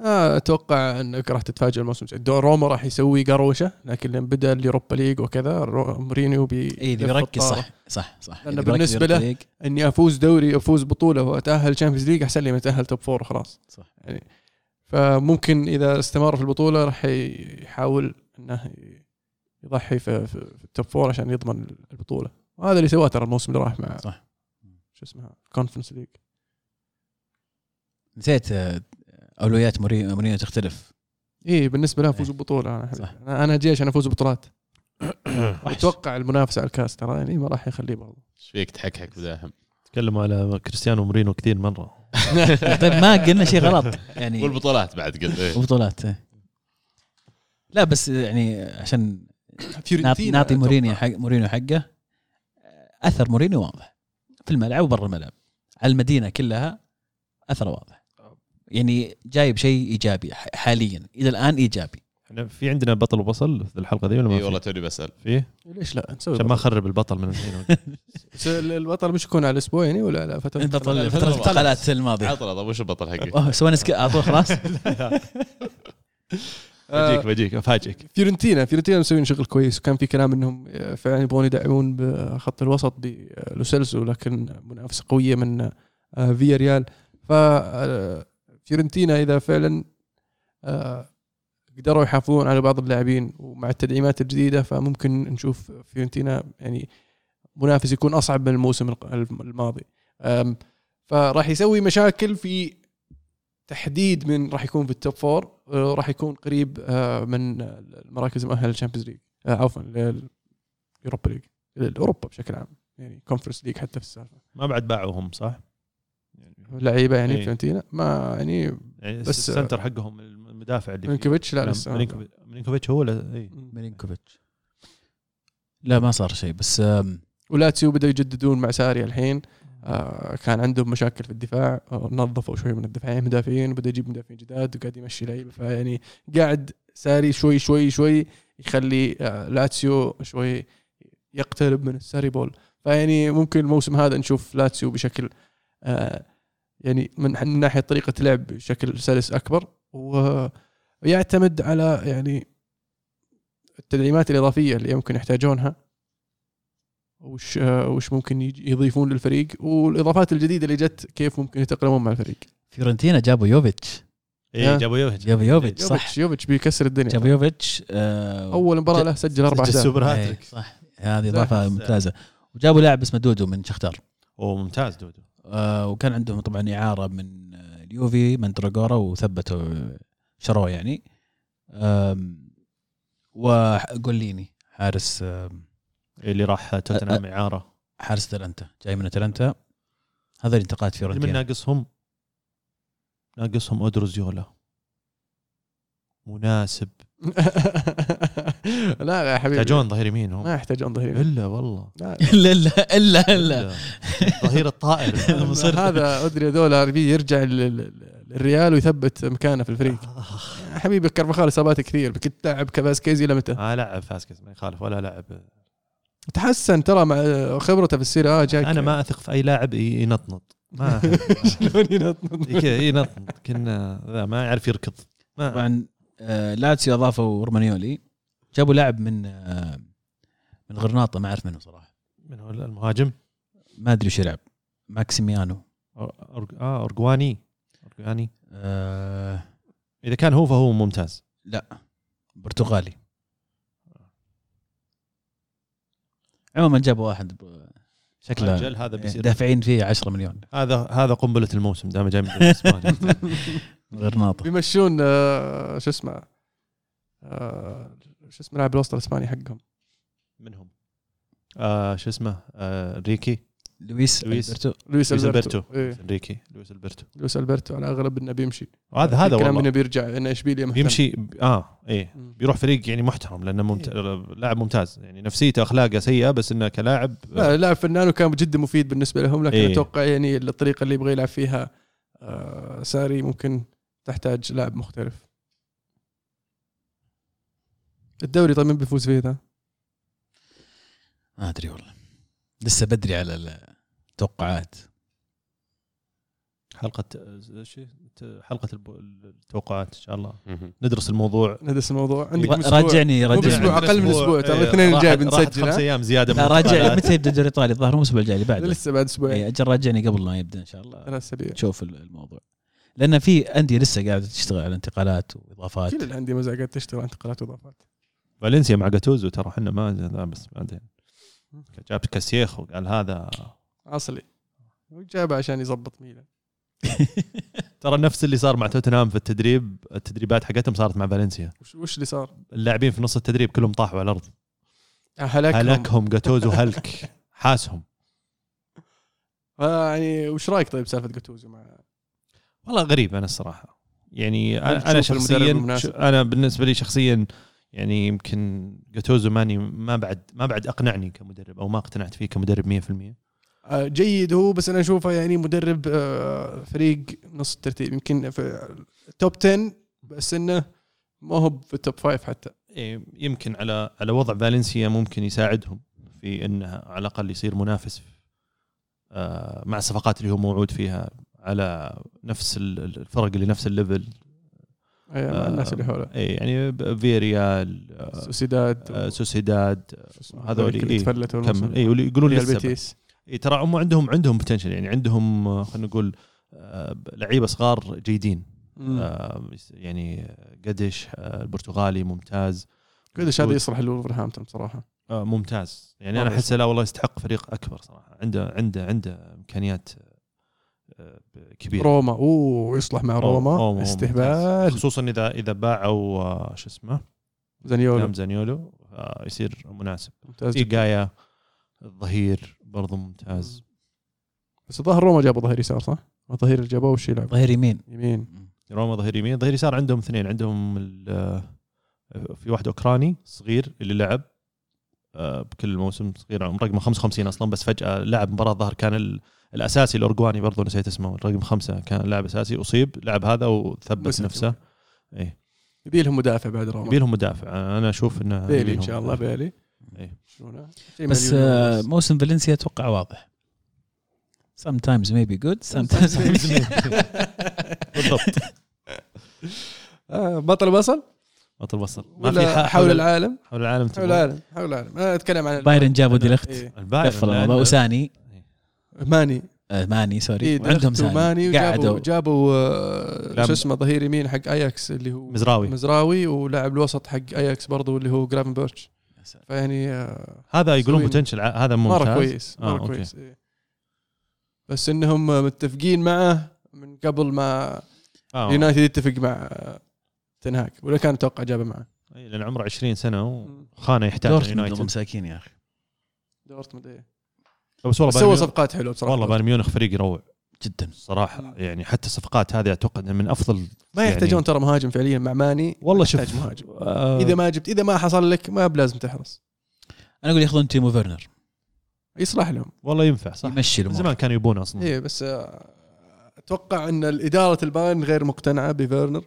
أتوقع إنك راح تتفاجئ الموسم الجاي روما راح يسوي قروشة لكن لما بدأ ال Europa League وكذا مورينيو بي اي يلف بيركز. صح صح صح اللي بيركز بالنسبة له- إني أفوز دوري أفوز بطولة وأتأهل Champions League أحسن لي من أتأهل top four وخلاص صح. يعني فممكن إذا استمر في البطولة راح يحاول إنه يضحي في, في, في ال top four عشان يضمن البطولة وهذا اللي سواه ترى الموسم اللي راح مع صح. شو اسمها Conference League نسيت آه، أولويات مورينيو مورينيو تختلف اي بالنسبة له افوز إيه. ببطوله أنا صح. أنا أنا جاي عشان أفوز ببطولات *coughs* أتوقع المنافسة على الكاس ترى يعني ما راح يخليه برضه إيش فيك تحكحك بداهم تكلموا على كريستيانو مورينو كثير مرة *laughs* طيب ما قلنا شيء غلط يعني والبطولات بعد قلت إيه. وبطولات إيه. لا بس يعني عشان نعطي. مورينيو حق مورينيو حقه أثر مورينيو واضح في الملعب وبرا الملعب على المدينة كلها أثره واضح يعني جايب شيء إيجابي حاليا. إلى الآن إيجابي. إحنا في عندنا بطل وبصل في الحلقة دي ولا ما إي في؟ والله توني بسأل. فيه ليش لا؟ نسوي عشان ما بطل. أخرب البطل من الحين. *laughs* *laughs* البطل مش يكون على الأسبوع يعني ولا على فترة البطل لا، فتره. الانتقالات الماضية. عطنا طب وش البطل حقك؟ أوه، سوينا سك... اعطوه خلاص. *laughs* آه، بجيك بجيك أفاجئك. فيورنتينا فيورنتينا مسوين شغل كويس. وكان في كلام إنهم آه، فعلا يبغون يدعمون بخط الوسط بلو سيلسو لكن منافسة قوية من آه، فيا ريال ف فيورنتينا إذا فعلا آه، قدروا يحافظون على بعض اللاعبين ومع التدعيمات الجديدة فممكن نشوف فيورنتينا يعني منافس يكون أصعب من الموسم الماضي فراح يسوي مشاكل في تحديد من راح يكون في ال top four آه، راح يكون قريب آه، من المراكز المؤهله لل Champions League عفوا لل Europa League لاوروبا بشكل عام يعني Conference League حتى في السالفة ما بعد باعوهم صح؟ لعيبة يعني إيه. فيورنتينا ما يعني يعني بس- ال center حقهم المدافع اللي فيه. مينكوفيتش لا نعم، لسه ميلينكوفيتش- ميلينكوفيتش هو ولا اي ميلينكوفيتش. لا ما صار شيء بس ولاتسيو بدأوا يجددون مع ساري الحين. آه كان عندهم مشاكل في الدفاع. آه نظفوا شوي من الدفاعين مدافعين وبدأ يجيب مدافعين جداد وقاعد يمشي لعيبة. فيعني قاعد ساري شوي شوي شوي يخلي آه لاتسيو شوي يقترب من الساري ball. فيعني ممكن الموسم هذا نشوف لاتسيو بشكل آه يعني من من ناحية طريقة لعب بشكل سلس أكبر ويعتمد على يعني التدعيمات الإضافية اللي يمكن يحتاجونها وش وش ممكن يضيفون للفريق والإضافات الجديدة اللي جت كيف ممكن يتاقلمون مع الفريق. فيورنتينا جابوا يوفيتش. اي جابوا يوفيتش. جابوا يوفيتش صح. يوفيتش يوفيتش بيكسر الدنيا. جابوا يوفيتش آه، أول مباراة له سجل أربع سجل أهداف. سوبر إيه، هاتريك. صح. هذه إضافة. ممتازة. وجابوا لاعب اسمه دودو من شختار. أوه ممتاز دودو. آه، وكان عندهم طبعا إعارة من آه، اليوفي من دراجورا وثبتوا شروه يعني. وجوليني حارس اللي راح توتنهام إعارة. حارس أتلانتا جاي من أتلانتا. هذا انتقالات من فيورنتينا ناقصهم ناقصهم اودروزيولا مناسب. *laughs* لا يا حبيبي. يحتاجون ظهير يمين هم. ما يحتاجون ظهير يمين. إلا والله. لا. *laughs* إلا إلا إلا إلا. ظهير الطائر. *laughs* هذا دولار بي يرجع للريال ويثبت مكانه في الفريق. يا حبيبي كرفخال إصابات كثير كنت تلعب كفاسكيزي إلى متى؟ ما لعب فاسكس ما يخالف ولا لعب تحسن ترى مع خبرته في السير آه جاك. أنا ما أثق في أي لاعب ينطنط. ما شلون ينطنط؟ ينطنط. كنا ذا ما يعرف يركض. ما طبعا آه، لاتسيو اضافوا رومانيولي. جابوا لاعب من آه، من غرناطة ما أعرف منه صراحة. من هو المهاجم؟ ما أدري وش يلعب. ماكسيميانو. آه اورجواني اورجواني آه، إذا كان هو فهو ممتاز. لا. برتغالي. عموما جابوا واحد شكله هذا بيصير. دافعين فيه 10 مليون. هذا هذا قنبلة الموسم دام جاي من *laughs* الإسباني. غرناطه بيمشون آه، شو اسمه آه، شو اسمه لاعب الوسط الأسباني حقهم. منهم؟ آه شو اسمه آه ريكي؟ لويس لويس. ألبرتو. لويس لويس ألبرتو. ألبرتو. إيه. ريكي لويس ألبرتو. لويس ألبرتو على اغلب إنه بيمشي. هذا كلام والله. إنه بيرجع إنه اشبيليا مهتم. بيمشي آه إيه. بيروح فريق يعني محترم لأنه ممت... لاعب ممتاز. يعني نفسيته أخلاقه سيئة بس إنه كلاعب لا لاعب فنان وكان جدا مفيد بالنسبة لهم لكن إيه. أتوقع يعني الطريقة اللي يبغى يلعب فيها آه، ساري ممكن تحتاج لاعب مختلف. الدوري طيب مين بيفوز فيه ذا؟ ما أدري والله. لسه بدري على التوقعات. حلقة آه، شيء حلقة الب- التوقعات إن شاء الله. ندرس الموضوع. ندرس الموضوع. عندك مو رجعني بأسبوع، أقل من أسبوع، ترى إيه، الاثنين الجاي بنسجل، خمس؟ أيام زيادة من لا راجع. متى يبدأ الدوري الإيطالي؟ الظاهر مو الأسبوع الجاي اللي بعده. لسه بعد أسبوعين. أجل راجعني قبل ما يبدأ إن شاء الله. ثلاث اسابيع تشوف الموضوع. لأن في أندية لسه قاعدة تشتغل على انتقالات وإضافات. كل الأندية مزاج قاعد تشتغل على انتقالات وإضافات. فالنسيا مع جاتوزو ترى إحنا ما لا بس بعدين. جاب كاسيخ وقال هذا أصلي. وجابه عشان يظبط ميلان. *laughs* ترى نفس اللي صار مع توتنهام في التدريب التدريبات حقتهم صارت مع فالنسيا وش, وش اللي صار؟ اللاعبين في نص التدريب كلهم طاحوا على الأرض. هلكهم. هلكهم جاتوزو هلك. *laughs* حاسهم. آه يعني وش رأيك طيب سالفه جاتوزو مع والله غريب أنا الصراحة. يعني أنا شخصيا أنا بالنسبة لي شخصيا يعني يمكن جاتوزو ماني ما بعد ما بعد أقنعني كمدرب أو ما اقتنعت فيه كمدرب 100% آه، جيد هو بس أنا أشوفه يعني مدرب آه، فريق نص الترتيب. يمكن في top 10 بس إنه ما هو في ال top 5 حتى. إيه، يمكن على على وضع فالنسيا ممكن يساعدهم في إنه على الأقل يصير منافس آه، مع الصفقات اللي هو موعود فيها. على نفس ال- الفرق اللي نفس ال level. إيه، مع الناس اللي حوله. اي يعني فياريال آه، سوسيداد آه، سوسيداد هذول اللي تفلتوا كمل اي واللي يقولون بيتيس. اي ترى هم عندهم عندهم potential يعني عندهم آه، خلينا نقول آه، لعيبة صغار جيدين. آه، يعني جيديش آه، البرتغالي ممتاز. جيديش هذا يصلح لولفرهامبتون بصراحه آه، ممتاز. يعني أنا مرة احس لا والله يستحق فريق أكبر صراحة. عنده عنده عنده إمكانيات كبيره روما. أوه يصلح مع روما. روما استهبال. خصوصا اذا إذا باعوا آه، شو اسمه؟ زانيولو. نعم زانيولو. آه، يصير مناسب. ممتاز. جايا الظهير برضو ممتاز. بس الظاهر روما جابوا ظهير يسار صح؟ الظهير اللي جابوه وش يلعب؟ ظهير يمين. يمين. روما ظهير يمين. ظهير يسار عندهم اثنين. عندهم ال- آه، في واحد أوكراني صغير اللي لعب بكل الموسم صغير رقمه 55 أصلا بس فجأة لعب مباراة ظهر كان ال- الأساسي الأورجواني برضو نسيت اسمه الرقم خمسة كان لاعب أساسي أصيب لعب هذا وثبت نفسه. إيه. يبي لهم مدافع بعد روما يبي لهم مدافع. أنا أشوف إنه بيلي إن شاء الله. بيلي. إيه. بس آه،. موسم فالنسيا أتوقع واضح. Sometimes maybe good sometimes بالضبط. *laughs* آه، بطل بصل بطل بصل ما في ح- حول العالم؟ حول العالم حول العالم حول العالم. أنا أتكلم عن بايرن جابوا إيه. البايرن قفل الموضوع لأنه- وساني ماني. آه، ماني sorry. إيه ماني ساني وجابوا قعدوا. جابوا آه، شو اسمه ظهير يمين حق اياكس اللي هو مزراوي. مزراوي ولاعب الوسط حق اياكس برضو اللي هو جرافنبيرتش فيعني آه، هذا يقولون potential هذا ممتاز مرة كويس آه، مرة okay. كويس إيه. بس إنهم متفقين معه من قبل ما آه. يونايتد يتفق مع آه، تنهاك ولا كان أتوقع جابه معه. إيه، لأن عمره 20 سنة وخانة يحتاج دورتموند يونايتد مساكين يا أخي. دورتموند إيه. بس والله سوى ميونخ- صفقات حلوة بصراحة. والله بايرن ميونخ فريق يروع جدا. صراحة. يعني حتى الصفقات هذه اعتقد من أفضل ما يحتاجون ترى مهاجم فعليا مع ماني والله يحتاج شوف مهاجم. آه إذا ما جبت إذا ما حصل لك ما بلازم تحرص. أنا أقول ياخذون تيمو فيرنر. يصلح لهم. والله ينفع صح. يمشي من الأمور. زمان كانوا يبون أصلا. إيه بس آه، أتوقع أن الإدارة البايرن غير مقتنعة بفيرنر.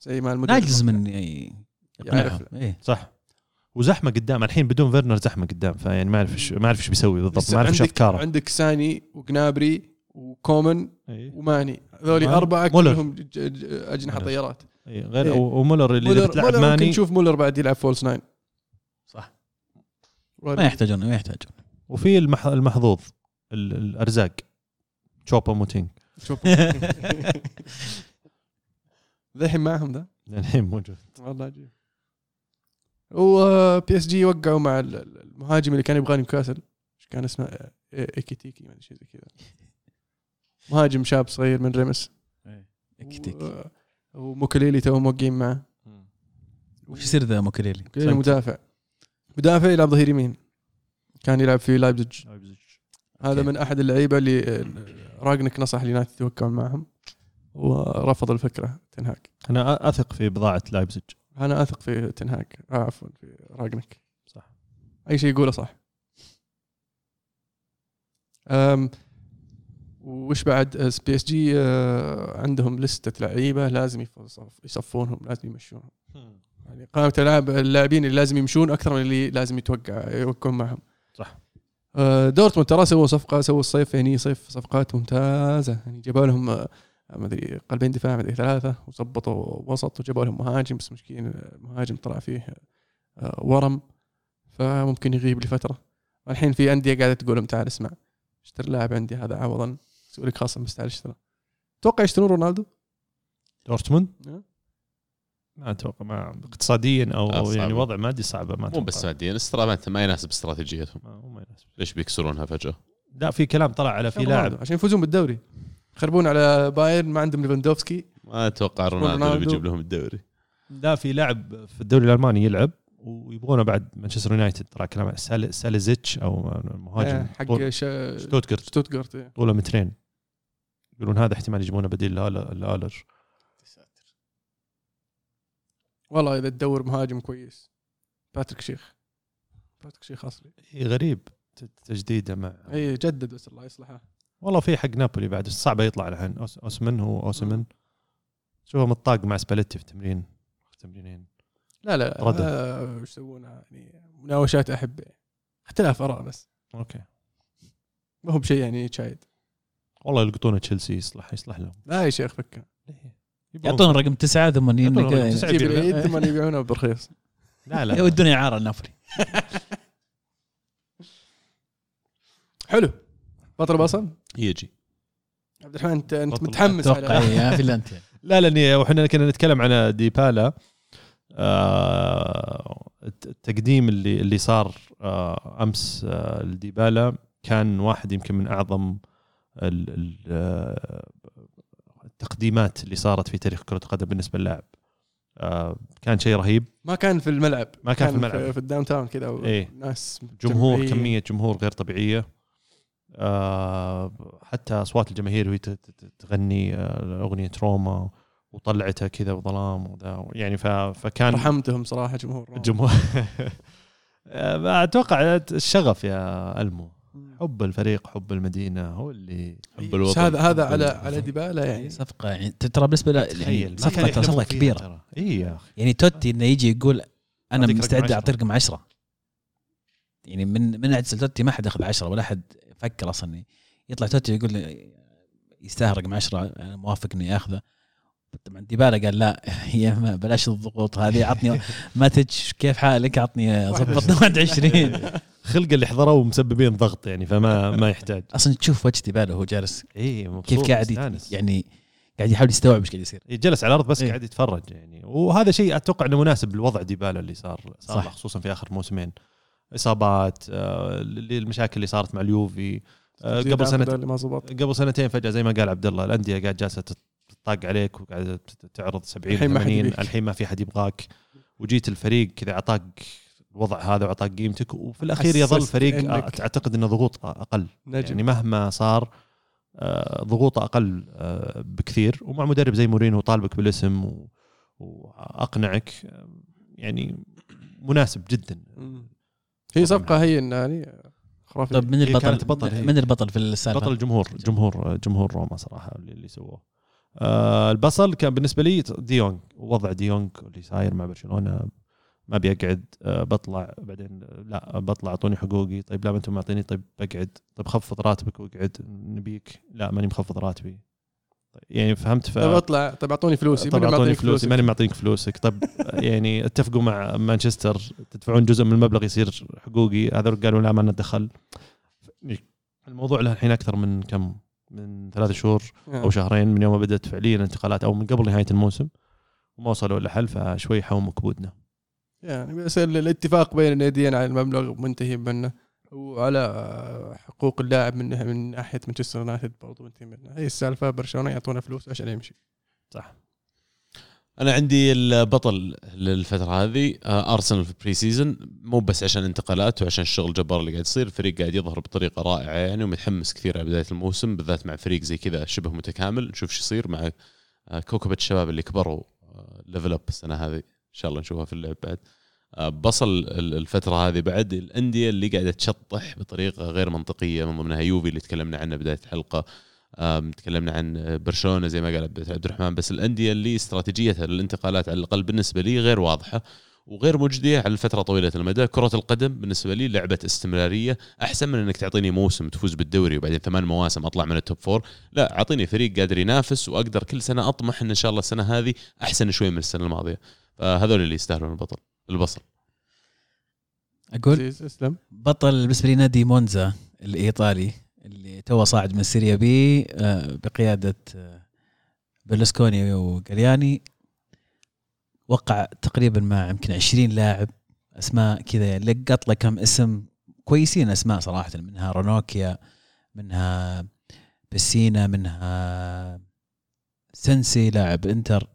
زي ما المدرب ناجلزمان مقتنع. من ي- يقنعهم. يعرف. إيه. صح. وزحمة قدام الحين بدون فيرنر زحمة قدام فيعني ما أعرف إيش ما أعرف إيش بيسوي بالضبط ما أعرف إيش أفكاره. عندك ساني وجنابري وكومن إيه. وماني. هذول. أربعة. كلهم ج- ج- أجنحة مولر. طيارات. إيه، غير. و- ومولر اللي مولر, بتلعب مولر ممكن ماني. نشوف مولر بعد يلعب false nine. صح. ما يحتاجون ما يحتاجون. وفي المح... المحظوظ ال- الأرزاق تشوبا موتينج *laughs* ذحين معهم ذا الحين موجود. والله عجيب. و PSG وقعوا مع ال- ال- المهاجم اللي كان يبغى نيوكاسل إيش كان اسمه؟ إيه- إيكيتيكي ما أدري شيء زي كذا. مهاجم شاب صغير من ريمس. أكيد و- وموكليلي تو موقعين معه. وش يصير ذا موكريلي موكليلي مدافع. مدافع يلعب ظهير يمين. كان يلعب في لايبزيج. هذا. من أحد اللعيبة اللي راجنك نصح اليونايتد يتوكلون معهم. ورفض الفكرة تنهاك. أنا أثق في بضاعة لايبزيج. أنا أثق في تنهاك آه عفوا في راجنك. صح. أي شيء يقوله صح. أم وش بعد؟ PSG عندهم لستة لعيبة لازم يصفونهم لازم يمشونهم. يعني قائمة اللاعب اللاعبين اللي لازم يمشون أكثر من اللي لازم يتوقع يوقعون معهم. صح. آه، دورتموند ترى سووا صفقة سووا الصيف يعني صيف صفقات ممتازة. يعني جابوا لهم آه، ما أدري قلبين دفاع ما أدري ثلاثة وظبطوا وسط وجابوا لهم مهاجم بس مسكين المهاجم طلع فيه آه، ورم فممكن يغيب لفترة الحين في أندية قاعدة تقول لهم تعال اسمع اشتري لاعب عندي هذا عوضا أسوي لك خاصة بس تعال اشتري أتوقع يشترون رونالدو دورتموند. ما أتوقع ما اقتصاديا أو آه، صعبة. يعني وضع مادي صعبه ما مو. بس ماديا استرا- ما يناسب استراتيجيتهم ما- ما يناسب. ليش بيكسرونها فجأة؟ لا في كلام طلع على في لاعب عشان يفوزون بالدوري يخربون على بايرن ما عندهم ليفاندوفسكي. ما أتوقع رونالدو اللي. بيجيب لهم الدوري. لا في لاعب في الدوري الألماني يلعب ويبغونه بعد مانشستر يونايتد. طلع كلام سال- ساليزيتش أو مهاجم آه، حق شا- شتوتغارت شتوتغارت إيه. طوله مترين. يقولون هذا احتمال يجيبونه بديل لهالر. والله إذا تدور مهاجم كويس. باتريك شيخ. باتريك شيخ أصلي. إيه غريب. تجديده مع اي جدد بس الله يصلحه. والله في حق نابولي بعد صعبه يطلع الحين أوس- أوسمن هو أوسمن. شوفه مطاق مع سباليتي في التمرين؟ في تمرينين لا لا ردة. آه، وش يسوونها يعني مناوشات احبه اختلاف آراء بس. أوكي. ما هو بشيء يعني شايد. والله يلقطونه تشيلسي يصلح يصلح لهم. لا يا شيخ فكه؟ يعطون رقم ثم تسعة. العيد *laughs* ثم يبيعونه برخيص لا لا. يودون اعاره النافري *laughs* حلو. بطل بصل يجي عبد الرحمن انت انت. متحمس أتوقع في الأنت يعني. لا لاني وحنا كنا نتكلم عن ديبالا آه التقديم اللي اللي صار آه أمس آه لديبالا كان واحد يمكن من أعظم ال- ال- التقديمات اللي صارت في تاريخ كرة القدم بالنسبة للاعب كان شيء رهيب ما كان في الملعب ما كان في الملعب. في الداون تاون كذا إيه. ناس جمهور مجمعين. كمية جمهور غير طبيعية حتى أصوات الجماهير وهي تغني آه أغنية روما وطلعتها كذا وظلام وذا يعني فكان رحمتهم صراحة جمهور الجمهور *laughs* أتوقع الشغف يا ألمو. حب الفريق حب المدينة هو اللي حب بس الوطن. هذا هذا على. على ديبالا يعني. صفقة يعني ترى بالنسبة له تخيل يعني صفقه صفقة كبيرة. اي يا أخي. يعني توتي إنه يجي يقول أنا مستعد عشرة. أعطي رقم 10 يعني من من عدسل توتي ما حد اخذ 10 ولا حد فكر أصلا يطلع توتي يقول لي يستاهل رقم 10 أنا موافق اني اخذه طبعا ديبالا قال لا *laughs* هي ما بلاش الضغوط هذه عطني *laughs* ماتج كيف حالك عطني ظبطنا 21 *laughs* خلق اللي حضروا مسببين ضغط يعني فما ما يحتاج. أصلا تشوف وجه ديبالا وهو جالس اي كيف قاعد. يعني قاعد يحاول يستوعب إيش قاعد يصير. إيه، جلس على الأرض بس إيه. قاعد يتفرج يعني. وهذا شيء أتوقع إنه مناسب للوضع ديبالا اللي صار صار خصوصا في آخر موسمين. إصابات آه، اللي- المشاكل اللي صارت مع اليوفي. آه، قبل سنه قبل سنتين فجأة زي ما قال عبد الله الأندية قاعد جالسة تطاق عليك وقاعدة تعرض 70 الحين ما حد 80 يبيك. الحين ما في حد يبغاك. وجيت الفريق كذا أعطاك الوضع هذا وأعطاك قيمتك وفي الأخير يظل فريق أعتقد إنه ضغوط أقل. نجم. يعني مهما صار آه، ضغوطه أقل بكثير. ومع مدرب زي مورينو طالبك بالاسم وأقنعك يعني مناسب جدا. هي صفقه هي يعني خرافية. طيب من البطل كانت بطل هي. من البطل في السالفة؟ بطل الجمهور جمهور جمهور روما صراحة اللي, اللي سووه. آه البطل كان بالنسبة لي ديونج وضع ديونج اللي صاير مع برشلونة ما بيقعد آه بطلع بعدين لا بطلع أعطوني حقوقي طيب لا ما أنتم معطيني طيب بقعد طيب خفض راتبك واقعد نبيك لا ماني مخفض راتبي. يعني فهمت؟ ف... طيب اطلع. طيب اعطوني فلوسي. طب اعطوني فلوسي ماني معطيك فلوسك. طب *laughs* يعني اتفقوا مع مانشستر؟ تدفعون جزء من المبلغ يصير حقوقي؟ هذا قالوا لا ما لنا دخل؟ الموضوع له الحين أكثر من كم؟ من ثلاث شهور أو شهرين من يوم ما بدأت فعليا انتقالات أو من قبل نهاية الموسم. وما وصلوا لحل فشوي حوم كبودنا. يعني بس ال- الاتفاق بين الناديين على المبلغ منتهي منه وعلى حقوق اللاعب من من ناحية مانشستر يونايتد برضو منتهي منه هي السالفة برشلونة يعطونا فلوس عشان يمشي. صح. أنا عندي البطل للفترة هذه آه، ارسنال في ال pre-season مو بس عشان انتقالات وعشان الشغل الجبار اللي قاعد يصير الفريق قاعد يظهر بطريقة رائعة يعني ومتحمس كثير على بداية الموسم بالذات مع فريق زي كذا شبه متكامل. نشوف شو يصير مع آه، كوكبه الشباب اللي كبروا level up السنة هذه. إن شاء الله نشوفها في اللعب بعد. آه، بطل ال- الفترة هذه بعد الأندية اللي قاعدة تشطح بطريقة غير منطقية من ضمنها يوفي اللي تكلمنا عنه بداية الحلقة. تكلمنا عن برشلونة زي ما قال عبد عبد الرحمن بس الأندية اللي استراتيجيتها للانتقالات على الأقل بالنسبة لي غير واضحة وغير مجدية على الفترة طويلة المدى، كرة القدم بالنسبة لي لعبة استمرارية أحسن من إنك تعطيني موسم تفوز بالدوري وبعدين ثمان مواسم أطلع من ال top four، لا أعطيني فريق قادر ينافس وأقدر كل سنة أطمح إن إن شاء الله السنة هذه أحسن شوي من السنة الماضية، فهذول اللي يستاهلون البطل. البصل. أقول اسلم بطل بالنسبة لي نادي مونزا الإيطالي اللي تو صاعد من سيريا بي آه، بقيادة آه، بيرلسكوني وجالياني وقع تقريبا مع يمكن 20 لاعب أسماء كذا لقط له كم اسم كويسين أسماء صراحة منها رانوكيا منها بسينا منها سنسي لاعب إنتر.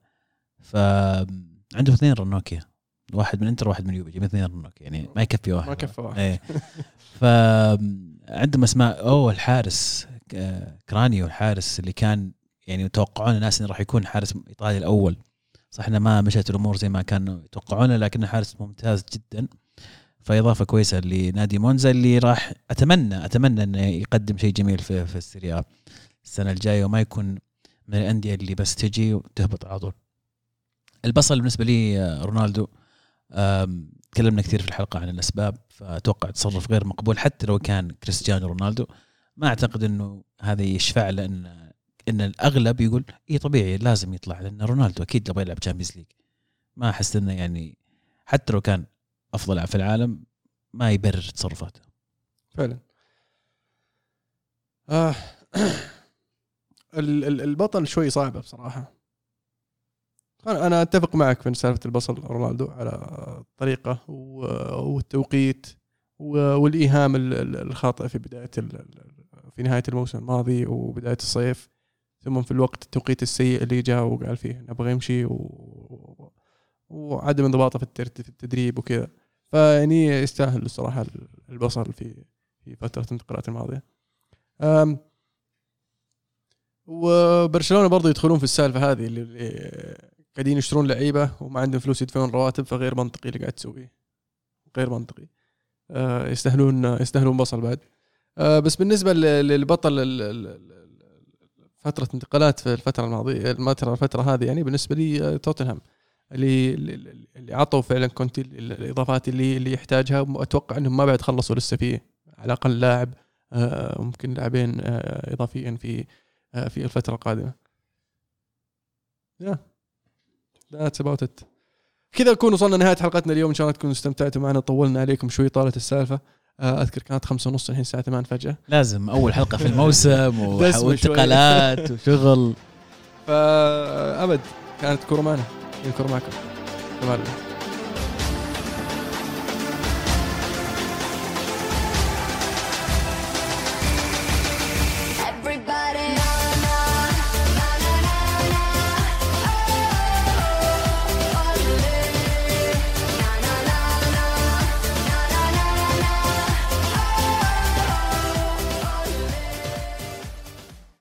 فعنده اثنين رانوكيا. واحد من انتر واحد من يوفي جايبين اثنين يعني ما يكفي واحد. ما كفى واحد. إيه. فعندهم أسماء اوه الحارس كرانيو الحارس اللي كان يعني يتوقعون الناس إنه راح يكون حارس إيطالي الأول. صح إنه ما مشت الأمور زي ما كانوا يتوقعونه لكنه حارس ممتاز جدا. فإضافة كويسة لنادي مونزا اللي راح أتمنى أتمنى إنه يقدم شيء جميل في في السيريا. السنة الجاية وما يكون من الأندية اللي بس تجي وتهبط على طول. البصل بالنسبة لي آه، رونالدو. تكلمنا كثير في الحلقة عن الأسباب فأتوقع تصرف غير مقبول حتى لو كان كريستيانو رونالدو. ما أعتقد إنه هذا يشفع له إن الأغلب يقول إيه طبيعي لازم يطلع لأن رونالدو أكيد يبغى يلعب Champions League ما أحس إنه يعني حتى لو كان أفضل لاعب في العالم ما يبرر تصرفاته. فعلا. آه. *clears throat* ال- ال- البطل شوي صعبة بصراحة. أنا أنا أتفق معك في سالفة البصل رونالدو على الطريقة والتوقيت والإيهام ال- ال- الخاطئ في بداية في نهاية الموسم الماضي وبداية الصيف. ثم في الوقت التوقيت السيء اللي جاء وقال فيه نبغى يمشي و... وعدم انضباطه في في التدريب وكذا. فيعني يستاهل الصراحة البصل في في فترة الانتقالات الماضية. وبرشلونة برضو يدخلون في السالفة هذه اللي قاعدين يشترون لعيبة وما عندهم فلوس يدفعون رواتب فغير منطقي اللي قاعد تسويه. غير منطقي. أه يستاهلون يستاهلون بصل بعد. أه بس بالنسبة لل- للبطل فترة انتقالات في الفترة الماضية الفترة الفترة هذه يعني بالنسبة لي آه، توتنهام. اللي اللي عطوا فعلا كونتي ال- الإضافات اللي اللي يحتاجها وأتوقع إنهم ما بعد خلصوا لسه فيه. على الأقل لاعب آه، ممكن لاعبين آه، اضافيا في آه، في الفترة القادمة. yeah. that's about it كذا نكون وصلنا نهايه حلقتنا اليوم. إن شاء الله تكونوا استمتعتوا معنا. طولنا عليكم شوي طالت السالفة. آه، أذكر كانت خمسة ونص الحين الساعة 8 فجأة. لازم. أول حلقة في *laughs* الموسم. وانتقالات وشغل. *laughs* فأبد كانت الكوره معكم. تمام